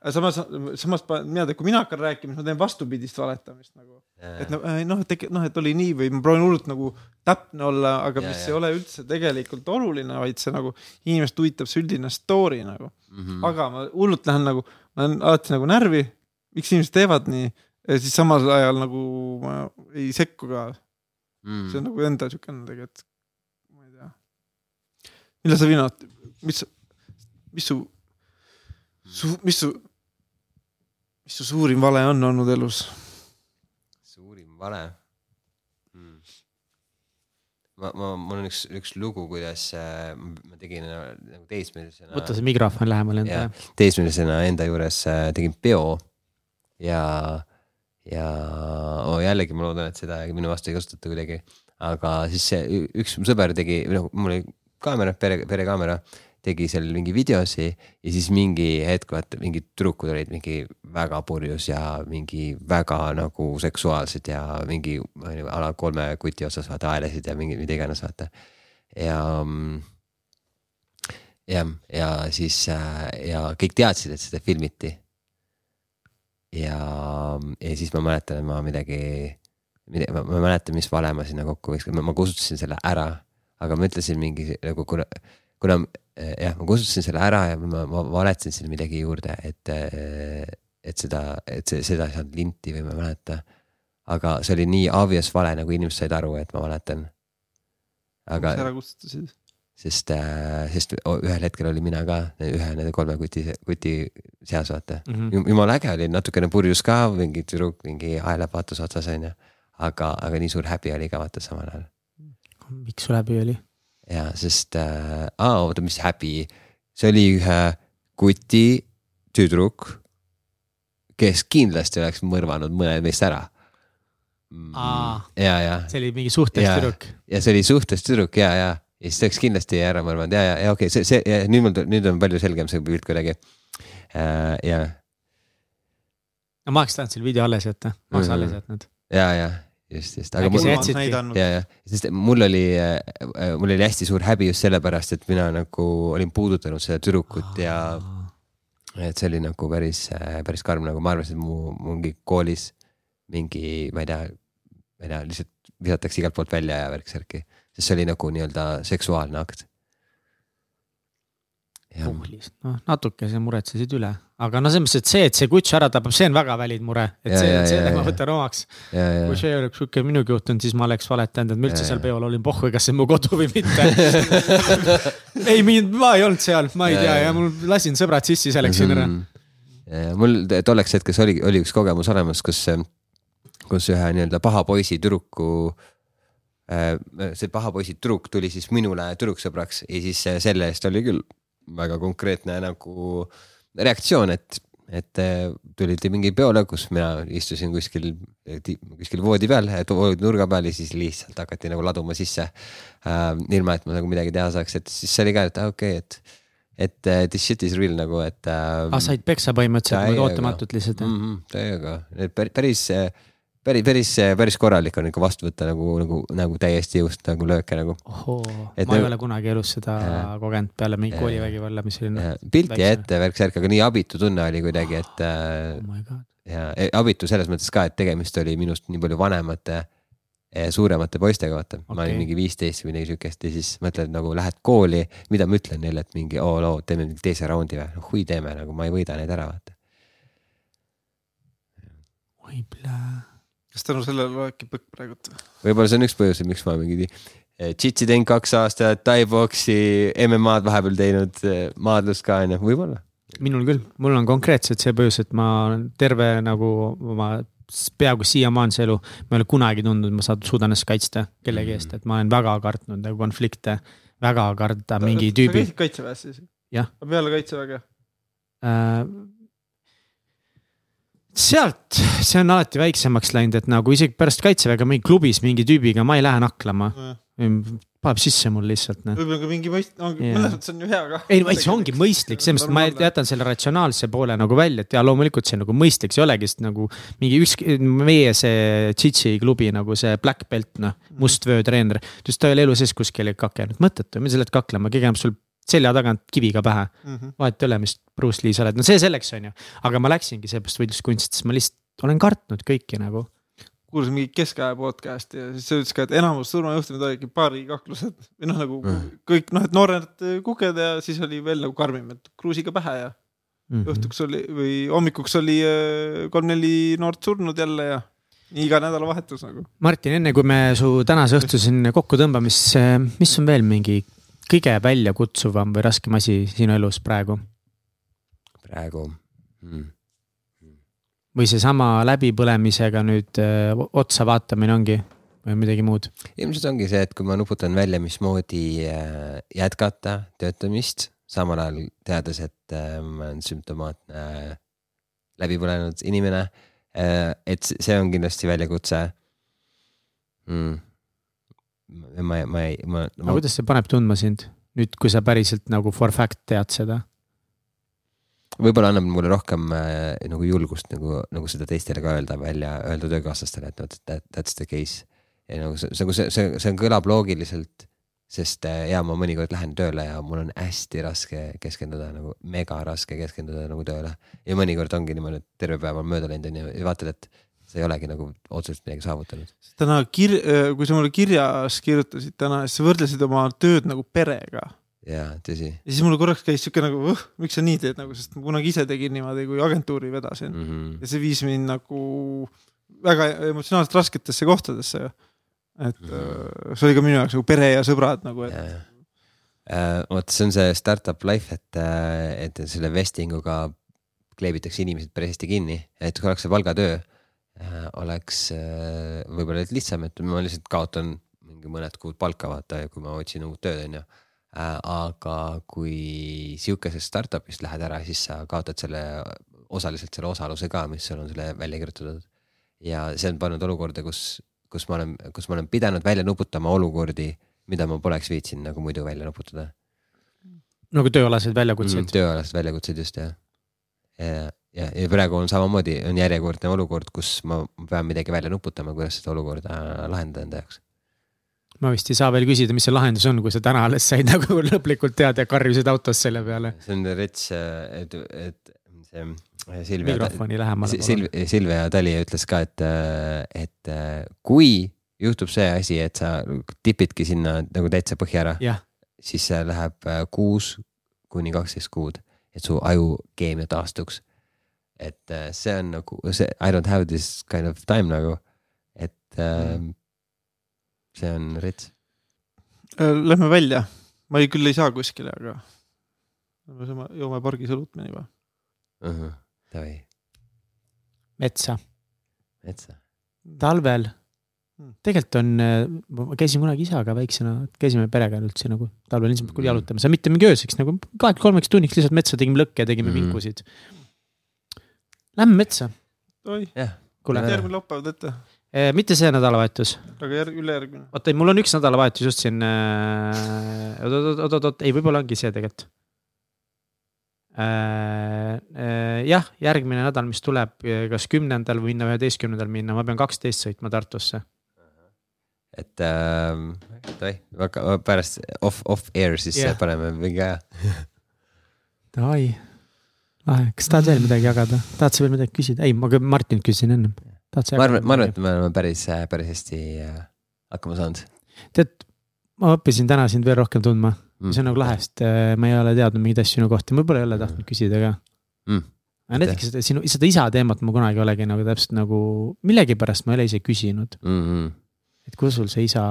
aga samas, samas pa- mina tean, kui mina hakkan rääkima, siis ma teen vastupidist valetamist nagu. et noh, et noh, et oli nii või ma proovin hullult nagu täpne olla, aga Ja, mis ja. ei ole üldse tegelikult oluline, vaid see nagu inimest huvitab see üldine story nagu. Mhm. aga ma hullult lähen nagu, ma olen alati nagu närvi, miks inimesed teevad nii siis samal ajal nagu ma ei sekku ka, Mm. see on nagu enda siukene tegelikult. Millal sa viimati, mis, mis su, su, mis su, mis su suurim vale on olnud elus? suurim vale mm.. ma, ma, mul on üks, üks lugu, kuidas äh, ma tegin äh, nagu teismelisena. võta see mikrofon lähemale ja enda. teismelisena enda juures äh, tegin peo ja, ja oh, jällegi ma loodan, et seda minu vastu ei kasutata kuidagi. aga siis see üks mu sõber tegi, noh, mul oli kaamera, pere, perekaamera, tegi seal mingi videosi ja siis mingi hetk vaata mingid tüdrukud olid mingi väga purjus ja mingi väga nagu seksuaalsed ja mingi ma ei tea, a la kolme kuti otsas vaata aelesid ja mingi mida iganes vaata. ja jah, ja siis äh, ja kõik teadsid, et seda filmiti. ja, ja siis ma mäletan, ma midagi, ma, ma ei mäleta, mis vale ma sinna kokku viskasin, ma kustutasin selle ära, aga ma ütlesin mingi nagu kuna, kuna eh, jah, ma kustutasin selle ära ja ma, ma valetasin sinna midagi juurde, et, et seda, et see, seda ei saanud linti või ma ei mäleta. aga see oli nii obvious vale, nagu inimesed said aru, et ma valetan. aga mis ära kustutasid? sest, sest o- ühel hetkel olin mina ka ühe nende kolme kuti, kuti seas, vaata mm. -hmm. jumala äge oli, natukene purjus ka, mingi tüdruk, mingi haelapaatus otsas onju. aga, aga nii suur häbi oli ka vaata samal ajal. Miks sul häbi oli? ja sest äh,, aa oota, mis häbi, see oli ühe kuti tüdruk, kes kindlasti oleks mõrvanud mõned meist ära. Ja, ja see oli mingi suhtes Jaa. tüdruk. ja see oli suhtes tüdruk ja, ja, ja siis ta oleks kindlasti ära mõrvanud ja, ja, ja okei okay,, see, see, nüüd mul, nüüd on palju selgem see pilt kuidagi äh,. ja, no ma oleks tahtnud selle video alles jätta, ma oleks Mhm. alles jätnud. ja, ja just, just, aga Äkki mul sa, jätsidki? ja, ja sest mul oli, mul oli hästi suur häbi just sellepärast, et mina nagu olin puudutanud seda tüdrukut ja et see oli nagu päris, päris karm, nagu ma arvasin, et mu mingi koolis mingi, ma ei tea, ma ei tea, lihtsalt visatakse igalt poolt välja ja värk-särki, sest see oli nagu nii-öelda seksuaalne akt. puhlis, noh natuke sa muretsesid üle, aga no selles mõttes, et see, et see kutš ära tapab, see on väga valid mure, et Ja, see selle ma võtan omaks. kui see oleks sihuke minugi juhtunud, siis ma oleks valetanud, et ma üldse Ja, seal peol olin, pohhu, kas see on mu kodu või mitte. *laughs* ei, mind, ma ei olnud seal, ma ei Ja, tea ja. mul lasin sõbrad sissi, see läks siin ära. ja mul t- tolleks hetkeks oli, oli üks kogemus olemas, kus, kus ühe nii-öelda paha poisi tüdruku. see paha poisi tüdruk tuli siis minule tüdruksõbraks ja siis äh, selle eest oli küll väga konkreetne nagu reaktsioon, et, et äh, tulite mingi peole, kus mina istusin kuskil, kuskil voodi peal, voodi nurga peal ja siis lihtsalt hakati nagu laduma sisse äh,. ilma, et ma nagu midagi teha saaks, et siis see oli ka, et okei okay,, et et äh, this shit is real nagu, et äh,. ah, said peksa põhimõtteliselt niimoodi ootamatult lihtsalt mm -hmm, täiega, päris, päris, päris, päris, päris korralik on ikka vastu võtta nagu, nagu, nagu täiesti jõust nagu lööke nagu. ma ei nagu- ole kunagi elus seda Jaa. kogenud peale mingi koolivägivalla, mis oli noh, pilti väikse- ette, värk-särk, aga nii abitu tunne oli kuidagi, et äh, oh god. ja e, abitu selles mõttes ka, et tegemist oli minust nii palju vanemate, suuremate poistega, vaata okay., ma olin mingi viisteist või midagi siukest ja siis mõtled nagu lähed kooli, mida ma ütlen neile, et mingi oo loo, teeme mingi teise raundi või, noh hui teeme nagu ma ei võida neid ära, vaata. oi plää. Kas tänu sellele loebki põkk praegult? võib-olla see on üks põhjus, miks ma mingi Jitsi teinud kaks aastat, Tai-boksi, MM-ad vahepeal teinud, maadlust ka on ju, võib-olla. minul küll, mul on konkreetselt see põhjus, et ma olen terve nagu oma peaaegu siiamaanise elu, ma ei ole kunagi tundnud, ma saan, suudan ennast kaitsta kellegi eest, et ma olen väga kartnud nagu konflikte. väga karta mingi sa tüübi käisid kaitseväes siis? Jah. peale kaitseväge? äh, sealt, see on alati väiksemaks läinud, et nagu isegi pärast kaitseväega mingi klubis mingi tüübiga ma ei lähe naklama. paneb sisse mul lihtsalt noh. võib-olla ka mingi mõist-, ongi mõnes mõttes on ju hea ka. ei, vaid see ongi mõistlik, selles mõttes, ma jätan selle ratsionaalse poole nagu välja, et ja loomulikult see nagu mõistlik, see ei olegi sest nagu mingi üks, meie see Tšitši klubi nagu see Black Belt, noh, mustvöötreener. ta ütles, ta ei ole elu sees kuskil ei kakelnud, mõttetu, mis sa lähed kaklema, keegi annab sul selja tagant kiviga pähe. Mhm. vahet ei ole, mis Bruce Lee sa oled, no see selleks on ju. aga ma läksingi seepärast võitluskunsti, sest ma lihtsalt olen kartnud kõiki nagu. kuulasin mingit keskaja podcast'i ja siis see ütles ka, et enamus surmajuhtumid olidki paarikaklused või noh, nagu Mm. kõik noh, et noored kuked ja siis oli veel nagu karmim, et kruusiga pähe ja Mm -hmm. õhtuks oli või hommikuks oli äh, kolm-neli noort surnud jälle ja nii iga nädalavahetus nagu. Martin, enne kui me su tänase õhtu siin kokku tõmbame, siis eh, mis on veel mingi kõige väljakutsuvam või raskem asi sinu elus praegu? praegu mm. või seesama läbipõlemisega nüüd öö, otsa vaatamine ongi või midagi muud? ilmselt ongi see, et kui ma nuputan välja, mismoodi jätkata töötamist, samal ajal teades, et ma olen sümptomaatne läbipõlenud inimene. et see on kindlasti väljakutse mm.. Ma, ma ei, ma, aga ma, kuidas see paneb tundma sind nüüd, kui sa päriselt nagu for fact tead seda? võib-olla annab mulle rohkem äh, nagu julgust nagu, nagu seda teistele ka öelda välja, öelda töökaaslastele, et vot that, that's the case. ja nagu see, see, see, see, see kõlab loogiliselt, sest äh, ja ma mõnikord lähen tööle ja mul on hästi raske keskenduda nagu mega raske keskenduda nagu tööle. ja mõnikord ongi niimoodi, et terve päev on mööda läinud onju ja vaatad, et sa ei olegi nagu otseselt midagi saavutanud. täna kir-, kui sa mulle kirjas kirjutasid täna, siis sa võrdlesid oma tööd nagu perega jaa, tõsi ja siis mul korraks käis siuke nagu, miks sa nii teed nagu, sest ma kunagi ise tegin niimoodi, kui agentuuri vedasin mm. mm. -hmm. ja see viis mind nagu väga emotsionaalselt rasketesse kohtadesse. et mm. see oli ka minu jaoks nagu pere ja sõbrad nagu, et. Äh, vot see on see startup life, et, äh, et selle vestinguga kleebitakse inimesed päris hästi kinni, et oleks see palgatöö, oleks äh, võib-olla lihtsam, et ma lihtsalt kaotan mingi mõned kuud palka vaata kui ma otsin uut tööd, onju. aga kui sihukesest startup'ist lähed ära, siis sa kaotad selle osaliselt selle osaluse ka, mis sul on selle välja kirjutatud. ja see on pannud olukorda, kus, kus ma olen, kus ma olen pidanud välja nuputama olukordi mida ma poleks viitsinud nagu muidu välja nuputada nagu tööalaseid väljakutseid mm,. tööalased väljakutsed just jah. ja, ja, ja praegu on samamoodi on järjekordne olukord, kus ma pean midagi välja nuputama, kuidas seda olukorda lahendada enda jaoks. ma vist ei saa veel küsida, mis see lahendus on, kui sa täna alles said nagu *laughs* lõplikult teada ja karjusid autos selle peale. see on rets, et, et see Silvia. mikrofoni lähemale. Silvia, Silvia Tali ütles ka, et, et kui juhtub see asi, et sa tipidki sinna nagu täitsa põhja ära, siis see läheb äh, kuus kuni kaksteist kuud, et su ajukeemia taastuks. Et äh, see on nagu see I don't have this kind of time nagu, et äh, see on rets. Äh, lähme välja, ma ei, küll ei saa kuskile, aga saame, joome pargis õlut me juba. Davai, metsa, metsa. talvel Hmm. tegelikult on, ma käisin kunagi isaga väiksena, käisime perega üldse nagu talvel lihtsalt Mhm. jalutamas, mitte mingi ööseks nagu kaheks-kolmeks tunniks lihtsalt metsa tegime lõkke ja tegime Mhm. vinkusid. Lähme metsa, oi, Jah., järgmine laupäev teete, mitte see nädalavahetus, aga järg-, ülejärgmine. oota ei, mul on üks nädalavahetus just siin äh,, oot, oot, oot, oot, oot, ei, võib-olla ongi see tegelikult äh,. Äh, jah, järgmine nädal, mis tuleb, kas kümnendal või minna üheteistkümnendal minna, ma pean kaksteist sõitma Tartusse. et äh, davai, pärast off, off air siis yeah. paneme mingi aja. Davai, lahe, kas tahad veel midagi jagada, tahad sa veel midagi küsida? ei, ma Martinilt küsisin ennem. ma arvan, ma arvan, et me oleme päris, päris hästi äh, hakkama saanud tead, ma õppisin täna sind veel rohkem tundma, mm. see on nagu lahe, sest äh, ma ei ole teadnud mingeid asju sinu kohta, võib-olla ei ole tahtnud küsida ka. mm.. aga näiteks seda sinu, seda isa teemat ma kunagi ei olegi nagu täpselt nagu, millegipärast ma ei ole ise küsinud. Mm -hmm. et kus sul see isa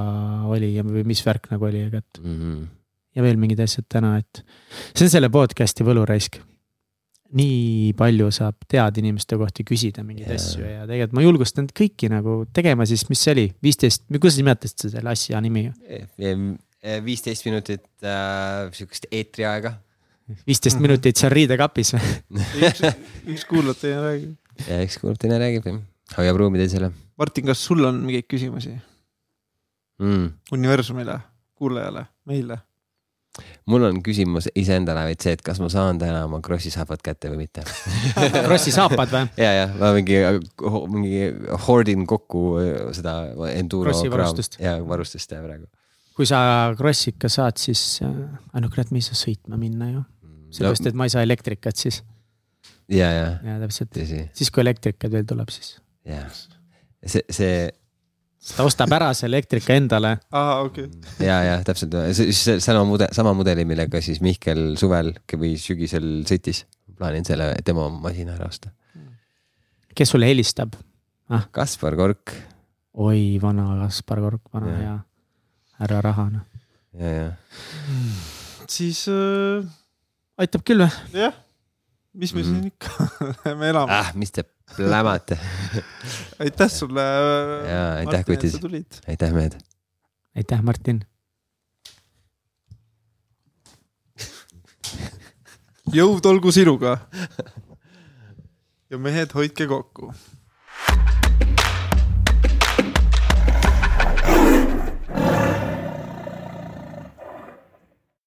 oli ja või mis värk nagu oli, aga et mm. -hmm. ja veel mingid asjad täna, et see on selle podcast'i võluraisk. Nii palju saab teada inimeste kohta küsida mingeid Jaa. asju ja tegelikult ma julgustan kõiki nagu tegema siis, mis see oli, viisteist, kuidas sa nimetasid selle asja nimi? viisteist minutit äh, sihukest eetriaega viisteist minutit seal riidekapis või? üks, üks kuulab, teine räägib. ja eks kuulab, teine räägib jah, hoiab ruumi teisele Martin, kas sul on mingeid küsimusi mm. universumile, kuulajale, meile? Mul on küsimus iseendale vaid see, et kas ma saan täna oma Krossi saapad kätte või mitte *laughs* Krossi saapad või? ja, ja ma mingi, mingi hoardin kokku seda enduro Krossi varustust. ja varustust ja praegu. kui sa Krossi ikka saad, siis, äh, no kurat, me ei saa sõitma minna ju. sellepärast, et ma ei saa elektrikat siis. ja, ja. ja täpselt, siis kui elektrikad veel tuleb, siis. jah, see, see ta ostab ära selle elektrika endale. aa, okei okay.. ja, ja täpselt, see sama mudel, sama mudeli, millega siis Mihkel suvel või sügisel sõitis. plaanin selle tema masina ära osta. kes sulle helistab ah.? Kaspar Kork. oi, vana Kaspar Kork, vana ja, ja härra raha noh. ja, ja. siis äh.... aitab küll või? jah, mis me mm -hmm. siin ikka *laughs* me elame ah,. mis te plämate aitäh sulle. ja aitäh, Kutis. aitäh, mehed. aitäh, Martin. jõud olgu sinuga. ja mehed, hoidke kokku